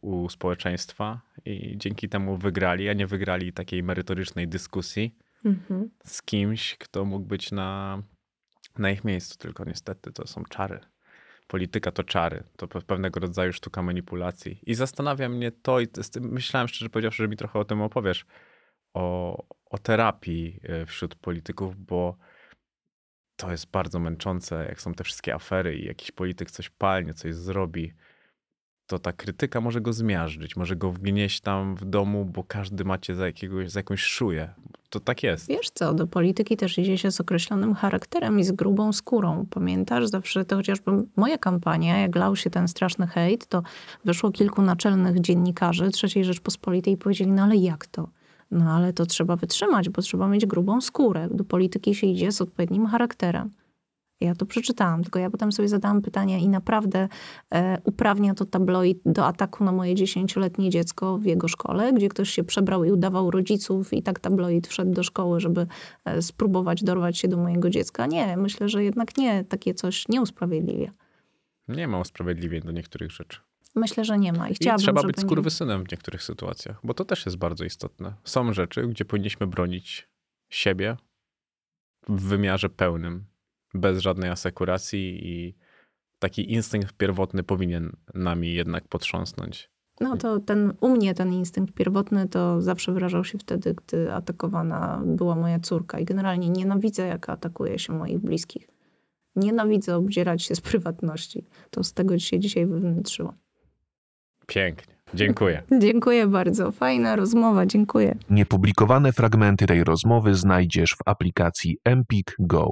u społeczeństwa i dzięki temu wygrali, a nie wygrali takiej merytorycznej dyskusji mhm. z kimś, kto mógł być na, na ich miejscu. Tylko niestety to są czary. Polityka to czary. To pe- pewnego rodzaju sztuka manipulacji. I zastanawia mnie to, i myślałem szczerze powiedziawszy, że mi trochę o tym opowiesz, o, o terapii e, wśród polityków, bo to jest bardzo męczące, jak są te wszystkie afery i jakiś polityk coś palnie, coś zrobi, to ta krytyka może go zmiażdżyć, może go wgnieść tam w domu, bo każdy macie za, jakiegoś, za jakąś szuję. To tak jest. Wiesz co, do polityki też idzie się z określonym charakterem i z grubą skórą. Pamiętasz, zawsze to chociażby moja kampania, jak lał się ten straszny hejt, to wyszło kilku naczelnych dziennikarzy III Rzeczpospolitej i powiedzieli, no ale jak to? No ale to trzeba wytrzymać, bo trzeba mieć grubą skórę. Do polityki się idzie z odpowiednim charakterem. Ja to przeczytałam, tylko ja potem sobie zadałam pytania i naprawdę e, uprawnia to tabloid do ataku na moje dziesięcioletnie dziecko w jego szkole, gdzie ktoś się przebrał i udawał rodziców i tak tabloid wszedł do szkoły, żeby e, spróbować dorwać się do mojego dziecka. Nie, myślę, że jednak nie, takie coś nie usprawiedliwia. Nie ma usprawiedliwień do niektórych rzeczy. Myślę, że nie ma i I chciałabym, trzeba żeby być nie- skurwysynem w niektórych sytuacjach, bo to też jest bardzo istotne. Są rzeczy, gdzie powinniśmy bronić siebie w wymiarze pełnym, bez żadnej asekuracji i taki instynkt pierwotny powinien nami jednak potrząsnąć. No to ten, u mnie ten instynkt pierwotny to zawsze wyrażał się wtedy, gdy atakowana była moja córka. I generalnie nienawidzę, jak atakuje się moich bliskich. Nienawidzę obdzierać się z prywatności. To z tego się dzisiaj wywnętrzyło. Pięknie. Dziękuję. Dziękuję bardzo. Fajna rozmowa. Dziękuję. Niepublikowane fragmenty tej rozmowy znajdziesz w aplikacji Empik Go.